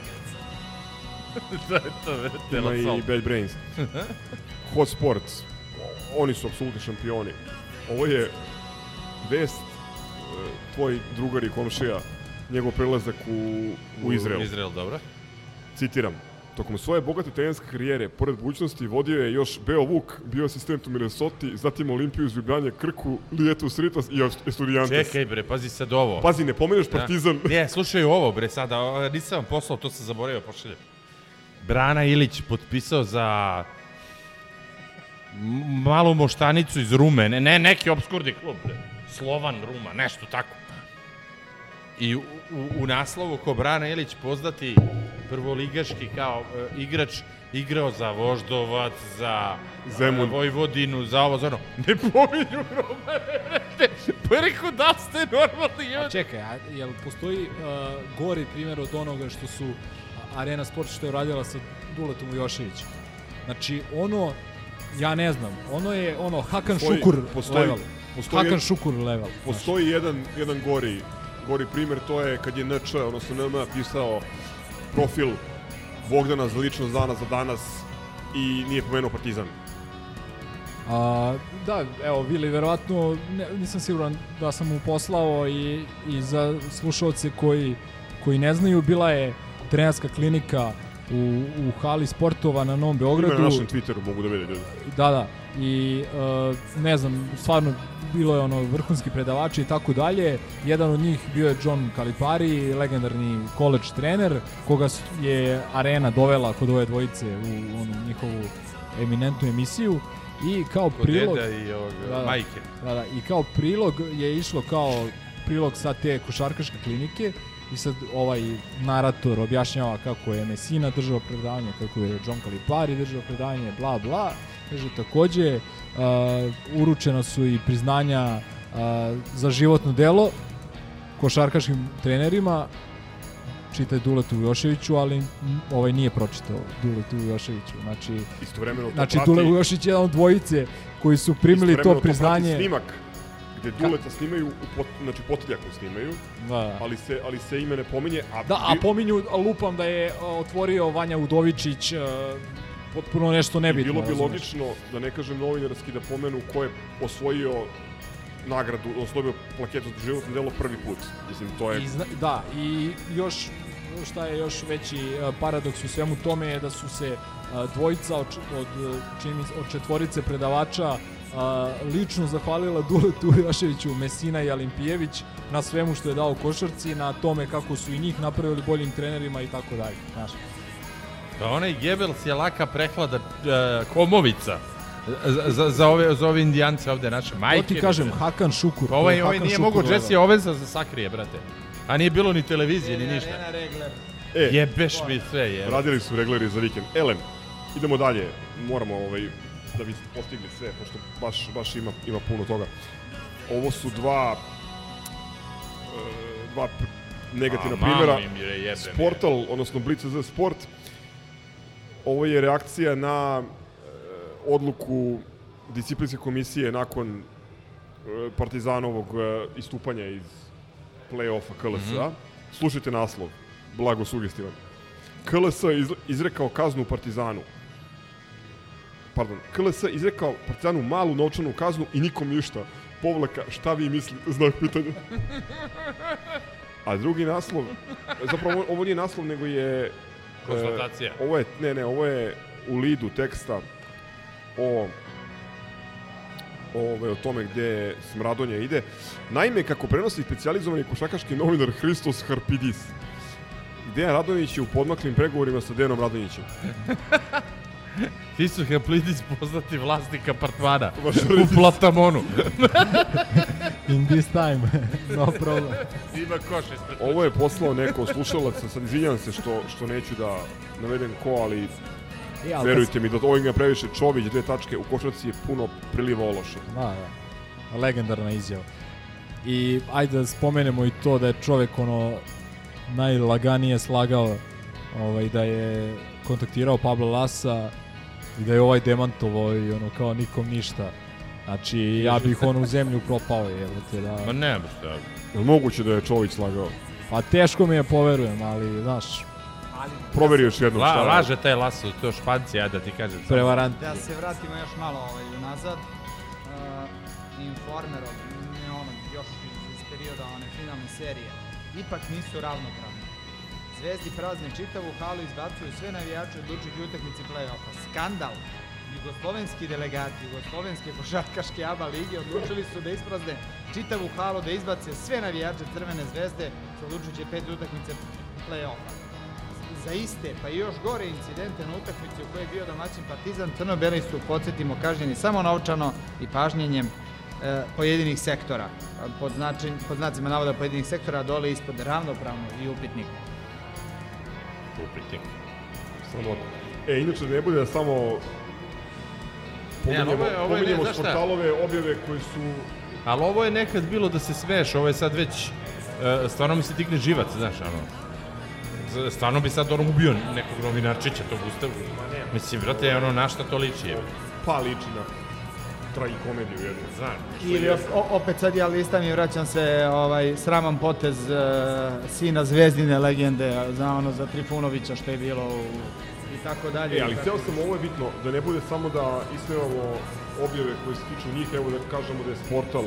to je to, brate, Ima Lasal. i Bad Brains. Hot Sports, oni su apsolutni šampioni. Ovo je vest, e, tvoj drugar i komšija, njegov prelazak u, u Izrael. Izrael, dobro. Citiram. Tokom svoje bogate trenerske karijere, pored budućnosti, vodio je još Beo Vuk, bio asistent u Minnesota, zatim Olimpiju iz Ljubljane, Krku, Lijetus Ritas i Estudiantes. Čekaj bre, pazi sad ovo. Pazi, ne pomeneš Da. Partizan. Ne, slušaj ovo bre sada, nisam vam poslao, to sam zaboravio, pošaljem. Brana Ilić potpisao za malu moštanicu iz Rume, ne, ne neki obskurni klub, bre. Slovan Ruma, nešto tako. I u, u, naslovu ko Brana Ilić poznati prvoligaški kao e, igrač igrao za Voždovac, za Zemun. e, Vojvodinu, za ovo, za ono. Ne pominju Roma, brate. Pa je rekao da ste normalni. A čekaj, a jel postoji uh, gori primjer od onoga što su Arena Sport što je radila sa Duletom Jošević. Znači, ono, ja ne znam, ono je ono Hakan Postoji- Šukur postoji- level. postoji- Hakan Šukur level. Postoji jedan, jedan gori, gori primjer, to je kad je NČ, odnosno NM pisao profil Bogdana za ličnost dana za danas i nije pomenuo Partizan. A, da, evo, Vili, verovatno, ne, nisam siguran da sam mu poslao i, i za slušalce koji, koji ne znaju, bila je trenerska klinika u, u hali sportova na Novom Ima Beogradu. na našem Twitteru, mogu da vide ljudi. Da, da. I uh, ne znam, stvarno bilo je ono vrhunski predavači i tako dalje. Jedan od njih bio je John Calipari, legendarni college trener, koga je Arena dovela kod ove dvojice u onu njihovu eminentnu emisiju. I kao Kod prilog... i ovog, majke. Da, da, i kao prilog je išlo kao prilog sa te košarkaške klinike i sad ovaj narator objašnjava kako je Messina držao predavanje, kako je John Calipari držao predavanje, bla bla. Kaže takođe uh, uručena su i priznanja uh, za životno delo košarkaškim trenerima čitaj Duletu Vujoševiću, ali ovaj nije pročitao Duletu Vujoševiću. Znači, Istovremeno to znači prati- Dule Vujošević je jedan od dvojice koji su primili Istovremeno to prati priznanje. snimak gde Duleta snimaju, u pot, znači potiljaku snimaju, Da. ali, se, ali se ime ne pominje. A Da, a pominju, lupam da je otvorio Vanja Udovičić, a, potpuno nešto nebitno. Bilo bi logično, da ne kažem novinarski, da pomenu ko je osvojio nagradu, osvojio plaketu za životno delo prvi put. Mislim, to je... I zna, da, i još šta je još veći a, paradoks u svemu tome je da su se a, dvojica od, od, čini od četvorice predavača a, lično zahvalila Duletu Joševiću, Mesina i Alimpijević na svemu što je dao košarci, na tome kako su i njih napravili boljim trenerima i tako dalje. Znaš. Pa onaj Gebels je laka prehlada uh, komovica. Za, za, za, ove, za ove indijance ovde naše majke. To ti kažem, Hakan Šukur. Pa ovaj, ovaj Hakan nije Šukur mogao. Jesse Owensa za sakrije, brate. A nije bilo ni televizije, ni ništa. E, Jebeš mi sve, jebe. Radili su regleri za vikend. Elem, idemo dalje. Moramo ovaj, da bi postigli sve, pošto baš, baš ima, ima puno toga. Ovo su dva e, dva negativna A, primjera. Sportal, odnosno Blitz za sport, ovo je reakcija na e, odluku disciplinske komisije nakon e, Partizanovog e, istupanja iz play-offa KLS-a. Mhm. Slušajte naslov, blago sugestivan. KLS iz, izrekao kaznu Partizanu. Pardon, KLS izrekao Partizanu malu novčanu kaznu i nikom ništa. Povlaka, šta vi mislite, znak pitanja. A drugi naslov, zapravo ovo nije naslov, nego je... e, Konstatacija. ovo je, ne, ne, ovo je u lidu teksta o ove, o tome gde smradonja ide. Naime, kako prenosi specijalizovani košakaški novinar Hristos Harpidis, Dejan Radonjić je u podmaklim pregovorima sa Dejanom Radonjićem. Ti su Haplidis poznati vlasnik apartmana u. Platamonu. In this time, no problem. Ima koš ispred Ovo je poslao neko od slušalaca, sad izvinjavam se što, što neću da navedem ko, ali E, ali verujte mi da ovo ima previše Čović, dve tačke, u košarci je puno priliva ološa. Da, da. Legendarna izjava. I ajde da spomenemo i to da je čovek ono najlaganije slagao ovaj, da je kontaktirao Pablo Lasa i da je ovaj demantovao i ono kao nikom ništa. Znači, ja bih ono u zemlju propao, jel te, da... Ma nema šta. Je li moguće da je Čović slagao? Pa teško mi je poverujem, ali, znaš, Proveri još jednom La, šta je. laže taj Laso, to španci, ja da ti kažem. samo. prevarant. Da se vratimo još malo ovaj, unazad. Uh, Informer, od, ne ono, još iz, iz perioda one finalne serije, ipak nisu ravnopravni. Zvezdi prazne čitavu halu, izbacuju sve navijače od lučih utakmici play-offa. Skandal! Jugoslovenski delegati, jugoslovenske košarkaške ABA lige odlučili su da isprazne čitavu halu, da izbace sve navijače Crvene zvezde sa odlučujuće pet utakmice play-offa za iste, pa i još gore incidente na utakmici u kojoj je bio domaćin Partizan, Crnobeli su, podsjetimo, kažnjeni samo novčano i pažnjenjem e, pojedinih sektora. Pod, značin, pod znacima navoda pojedinih sektora, dole ispod ravnopravno i upitnik. Upitnik. Sramota. E, inače, da ne bude da samo Ne, ovo je- ovo je, ne, šta? sportalove objave koji su... Ali ovo je nekad bilo da se smeš, ovo je sad već, uh, stvarno mi se tikne živac, znaš, ono. Stvarno bi sad ono ubio nekog novinarčića tog ustavu. Mislim, brate, ono, na šta to liči, je? Pa liči na tragikomediju jednu. Znam. Ili opet sad ja listam i vraćam se ovaj sraman potez uh, sina Zvezdine legende za ono za Trifunovića što je bilo u, i tako dalje. E, ali hteo sam, ovo je bitno, da ne bude samo da ismevamo objave koje se tiču njih, evo da kažemo da je Sportal,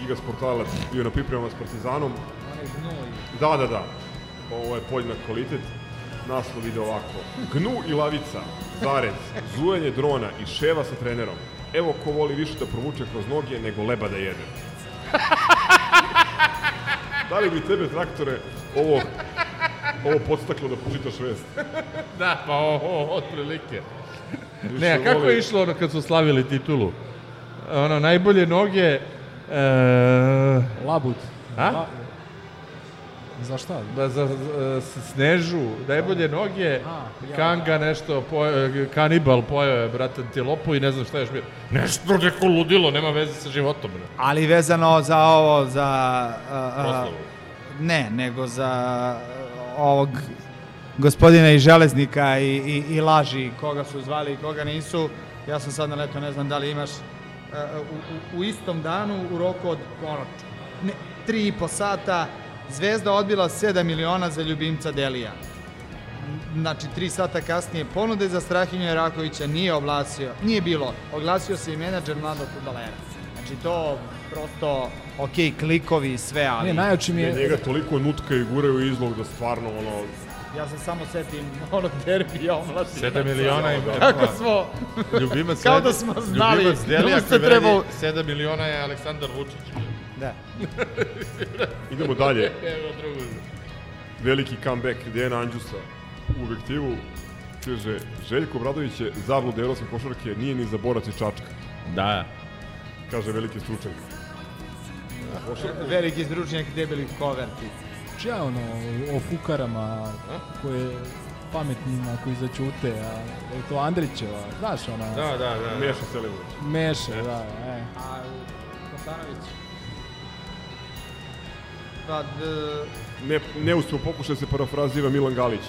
Giga Sportalac bio na pripremama s Partizanom. Da, da, da. Ovo je poljna kvalitet. Naslov ide ovako. Gnu i lavica, zarez, zujanje drona i ševa sa trenerom. Evo ko voli više da provuče kroz noge nego leba da jede. da li bi tebe, traktore, ovo, ovo podstaklo da pročitaš vest? Da, pa o, o, otprilike. Više Ne, a kako voli- je išlo ono kad su slavili titulu? Ono, najbolje noge... E... Labud. A? La- Za šta? Ba, za, za Snežu, najbolje noge, ja. Kanga nešto, pojeo, kanibal pojeo je, brate, antilopu i ne znam šta još bio. Nešto neko ludilo, nema veze sa životom, bre. Ali vezano za ovo, za... a, a, ne, nego za a, ovog gospodina iz Železnika i, i, i laži koga su zvali i koga nisu. Ja sam sad na leto, ne znam da li imaš a, u, u, u istom danu, u roku od ono, ne, tri i po sata, Zvezda odbila 7 miliona za ljubimca Delija. Znači, tri sata kasnije ponude za Strahinju Rakovića nije oglasio, nije bilo. Oglasio se i menadžer mladog futbalera. Znači, to prosto, ok, klikovi i sve, ali... Ne, najjači mi Ne, je... njega toliko nutka i guraju u izlog da stvarno ono... Ja se samo setim onog derbija omladina. 7 miliona i... Kako smo... Ljubimac Kao da smo znali. Ljubimac Delija koji treba- vredi 7 miliona je Aleksandar Vučić. Da. Idemo dalje. Evo drugo. Veliki comeback Dejana Anđusa u objektivu. Kaže, Željko Bradović je zablud evropske košarke, nije ni za borac i čačka. Da. Kaže veliki stručnjak. Veliki stručnjak debelih koverti. Čija ono o fukarama koje pametnima koji začute, a je to Andrićeva, znaš ona? Da, da, da. Meša Selimović. Meše, da, e. A Kostanović? Pa, d, Ne, neuspio pokušaj se parafrazira Milan Galić.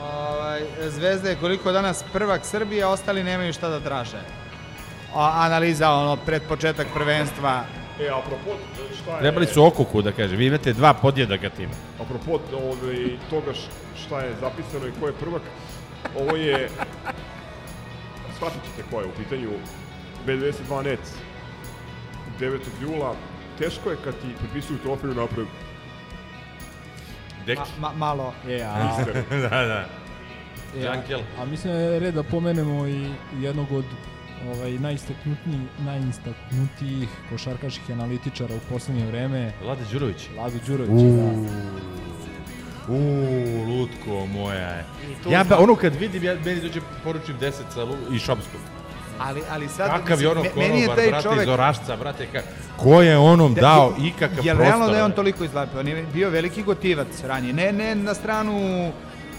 ovaj, Zvezda je koliko danas prvak Srbije, ostali nemaju šta da traže. A, analiza, ono, pred početak prvenstva. E, apropo, šta je... Trebali su okuku da kaže, vi imate dva podjedaka tima. Apropo ovaj, toga šta je zapisano i ko je prvak, ovo je... Shvatit ćete ko je u pitanju B92 Net 9. jula. Teško je kad ti pripisuju trofeju napred. Deki. Ma, ma, malo. E, a, da, da. e, a, a mislim da je red da pomenemo i jednog od ovaj, najistaknutnijih, najistaknutijih košarkaških analitičara u poslednje vreme, Vlade Đurović. Vlado Đurović, Uuu. da. Uuu, lutko moja je. Ja ba, ono kad vidim, ja meni dođe poručim 10 sa Lu- i Šopskog. Ali, ali sad... Kakav je ono je konobar, taj brate, čovek... iz Orašca, brate, ka... ko je onom Da, dao je- ikakav prostor? realno da je on toliko izlepio? On je bio veliki gotivac ranije. Ne, ne na stranu... e,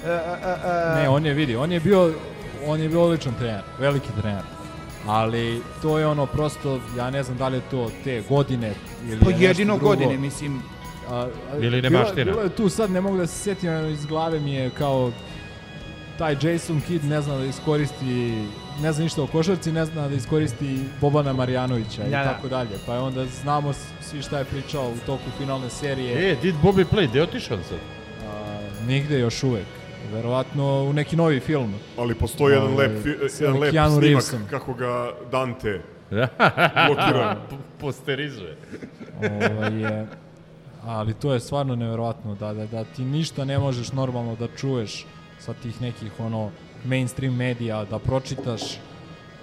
e, e, Ne, on je vidi, on je bio on je bio odličan trener, veliki trener. Ali to je ono prosto, ja ne znam da li je to te godine ili Po je nešto jedino drugo. godine, mislim... A, a, Ili bilo- nemaština. Bilo je tu sad, ne mogu da se sjetim, iz glave mi je kao taj Jason Kidd ne zna da iskoristi ne zna ništa o košarci, ne zna da iskoristi Bobana Marjanovića i Da, da. tako dalje. Pa je onda znamo svi šta je pričao u toku finalne serije. E, did Bobby play? Gde je otišao sad? A, nigde još uvek. Verovatno u neki novi film. Ali postoji jedan lep, sa jedan lep Keanu snimak Reevesom. kako ga Dante blokira. Posterizuje. ovaj, je, ali to je stvarno neverovatno da, da, da ti ništa ne možeš normalno da čuješ sa tih nekih ono mainstream medija, da pročitaš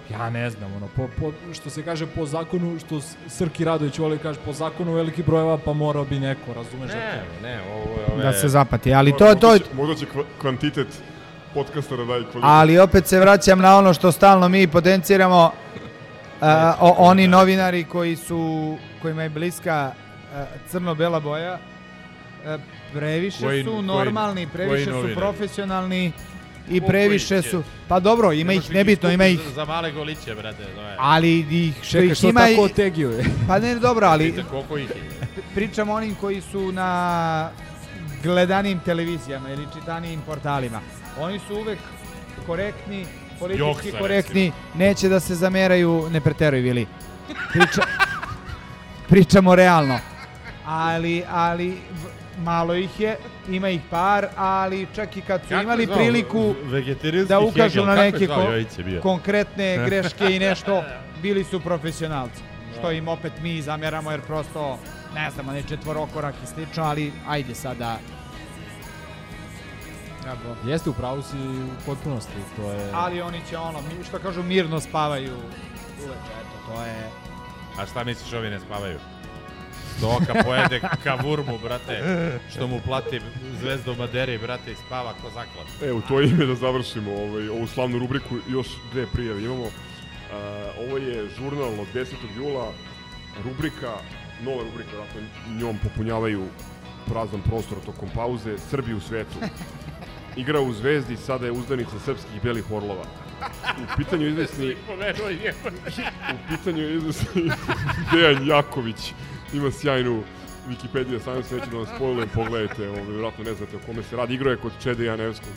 ja ne znam, ono, po, po, što se kaže po zakonu, što Srki Radović voli kaže, po zakonu veliki brojeva, pa mora bi neko, razumeš? da Ne, to- ne, ovo je... Ove... Da se zapati, ali to, to, Možda će, možda će kva- kvantitet podcasta da daje kvalitet. ali opet se vraćam na ono što stalno mi potenciramo, a, o, oni novinari koji su, kojima je bliska a, crno-bela boja, a, previše Koji- su koji- normalni, previše koji su profesionalni i previše su, pa dobro, ima ih nebitno, ima ih, Za, male goliće, brate. To je. ali ih, što Čekaj, ih što ima i, tako otegio je? pa ne dobro, ali Vidite koliko ih je. pričamo onim koji su na gledanijim televizijama ili čitanijim portalima. Oni su uvek korektni, politički Joksa, korektni, neće da se zameraju, ne preteruj Vili. Priča, pričamo realno. Ali, ali malo ih je, ima ih par, ali čak i kad su Kako imali zvao? priliku da ukažu Hegel, na neke ko- konkretne greške i nešto, bili su profesionalci. Što im opet mi zameramo jer prosto, ne znam, ne četvorokorak i slično, ali ajde sada. Jabo. Jeste, u pravu si u potpunosti, to je... Ali oni će ono, mi- što kažu, mirno spavaju uveče, eto, to je... A šta misliš ovi ne spavaju? Doka pojede kavurmu, brate, što mu plati zvezda u Maderi, brate, i spava ko zaklad. E, u to ime da završimo ovaj, ovu slavnu rubriku, još dve prijave imamo. A, ovo je žurnal od 10. jula, rubrika, nova rubrika, dakle njom popunjavaju prazan prostor tokom pauze, Srbi u svetu. Igra u Zvezdi, sada je uzdanica srpskih belih orlova. U pitanju izvesni u pitanju izvesni Dejan Jaković. Ima sjajnu Wikipedia, sam se neću da vam spojlujem, pogledajte, ovaj, vjerojatno ne znate o kome se radi. Igrao je kod Čede Janevskog,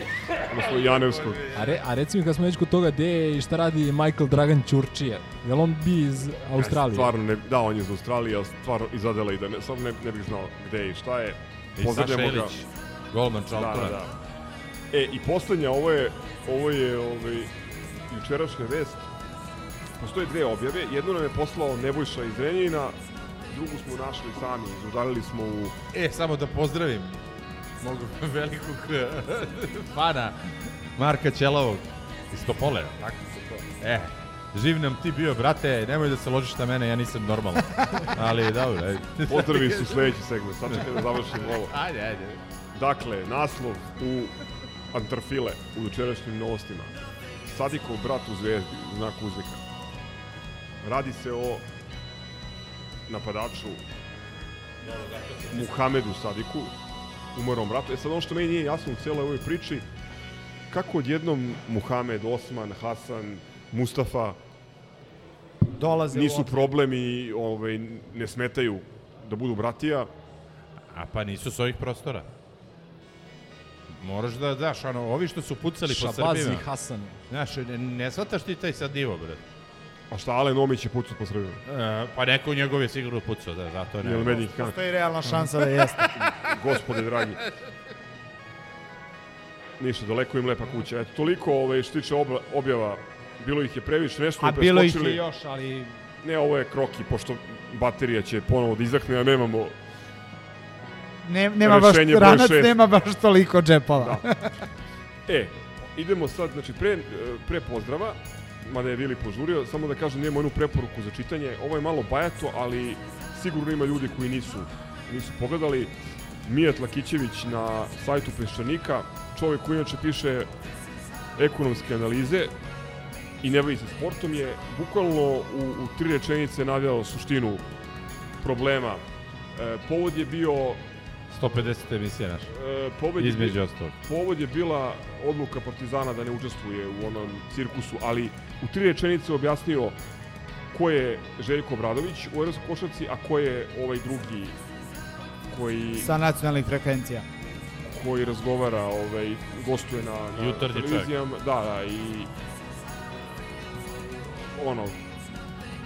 odnosno Janevskog. A, re, a reci mi kad smo već kod toga, gde je i šta radi Michael Dragan Ćurčija? Je li on bi iz Australije? Stvarno ne, da, on je iz Australije, ali stvarno iz Adelaide, ne, samo ne, ne bih znao gde je i šta je. I Saša Ilić, golman Da, Čaltona. da, da. E, i poslednja, ovo je, ovo je ovaj, jučerašnja vest. Postoje dve objave. Jednu nam je poslao Nebojša iz Renjina, drugu smo našli sami, izudarili smo u... E, samo da pozdravim mog velikog fana Marka Ćelovog iz Topole, tako se to. E, živ nam ti bio, brate, nemoj da se ložiš na mene, ja nisam normalan. Ali, dobro, ajde. Pozdravi su sledeći segment, sad čekaj da završimo ovo. Ajde, ajde. Dakle, naslov u Antarfile u jučerašnjim novostima. Sadikov brat u zvezdi, u znaku uzvika. Radi se o napadaču Muhamedu Sadiku, umrlom bratu. E sad ono što meni nije jasno u cijeloj ovoj priči, kako odjednom Muhamed, Osman, Hasan, Mustafa Dolaze u nisu obzir. problem i ovaj, ne smetaju da budu bratija. A pa nisu s ovih prostora. Moraš da daš, ono, ovi što su pucali po Šabaz Srbima. i Hasan. Znaš, ne, ne shvataš ti taj sad divo, bre. A šta Alen Omić je pucao po Srbima? E, pa neko njegov je sigurno pucao, da, zato ne. Jel meni kan? Postoji realna šansa da jeste. Gospode dragi. Ništa, daleko im lepa kuća. Eto, toliko ovaj, što tiče obla, objava. Bilo ih je previše, nešto A bilo ih je još, ali Ne, ovo je kroki, pošto baterija će ponovo da izdahne, a nemamo... ne, nema baš, ranac šest. nema baš toliko džepova. Da. E, idemo sad, znači, pre, pre pozdrava, mada je Vili požurio, samo da kažem, imamo jednu preporuku za čitanje. Ovo je malo bajato, ali sigurno ima ljudi koji nisu, nisu pogledali. Mijat Lakićević na sajtu Peščanika, čovjek koji inače piše ekonomske analize i ne bavi se sportom, je bukvalno u, u tri rečenice navjao suštinu problema. E, povod je bio 150 emisija naša. E, povod je Između ostalog. Povod je bila odluka Partizana da ne učestvuje u onom cirkusu, ali u tri rečenice objasnio ko je Željko Obradović u Evropskoj košarci, a ko je ovaj drugi koji, Sa nacionalnih frekvencija. koji razgovara, ovaj, gostuje na, na Jutarnji čovjek. televizijama. Da, da, i ono,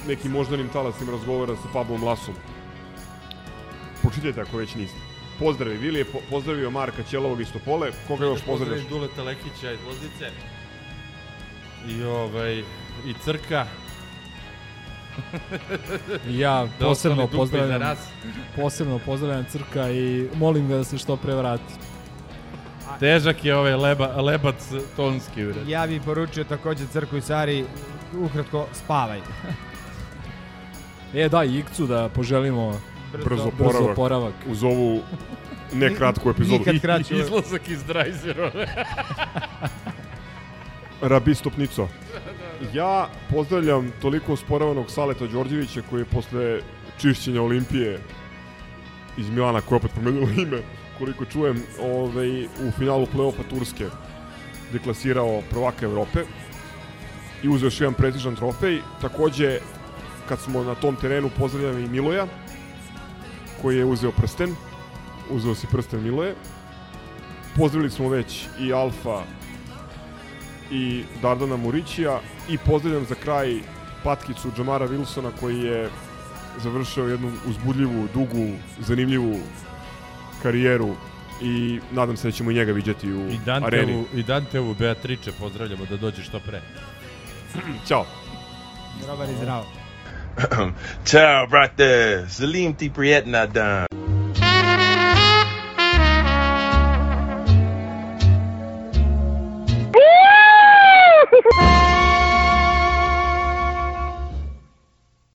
nekim moždanim talasima razgovara sa Pablom Lasom. Pročitajte ako već niste. Pozdravi, Vili je po pozdravio Marka Ćelovog iz Topole. Koga još pozdravljaš? Pozdravim Duleta Lekića iz Loznice. I ovaj, i Crka. Ja Da posebno pozdravljam, posebno pozdravljam Crka i molim ga da se što pre vrati. Težak je ovaj leba, lebac tonski. Bre. Ja bih poručio takođe Crku i Sari, ukratko, spavaj. E da, Ikcu da poželimo Brzo, Brzo brzo oporavak. oporavak. Uz ovu ne kratku epizodu. Nikad kraću. Izlazak iz Drajzerove. Rabi Stopnico. Ja pozdravljam toliko sporavanog Saleta Đorđevića koji je posle čišćenja Olimpije iz Milana, koja je opet promenila ime, koliko čujem, ovaj, u finalu play-offa Turske deklasirao prvaka Evrope i uzeo još jedan prestižan trofej. Takođe, kad smo na tom terenu, pozdravljam i Miloja, koji je uzeo prsten. Uzeo si prsten Miloje. Pozdravili smo već i Alfa i Dardana Murićija i pozdravljam za kraj patkicu Jamara Wilsona koji je završio jednu uzbudljivu, dugu, zanimljivu karijeru i nadam se da ćemo i njega viđati u I areni. Dantevu, i Dantevu Beatrice pozdravljamo da dođe što pre. Ćao. Dobar i zdravo. Ciao, brate. Salim ti prijetna dan.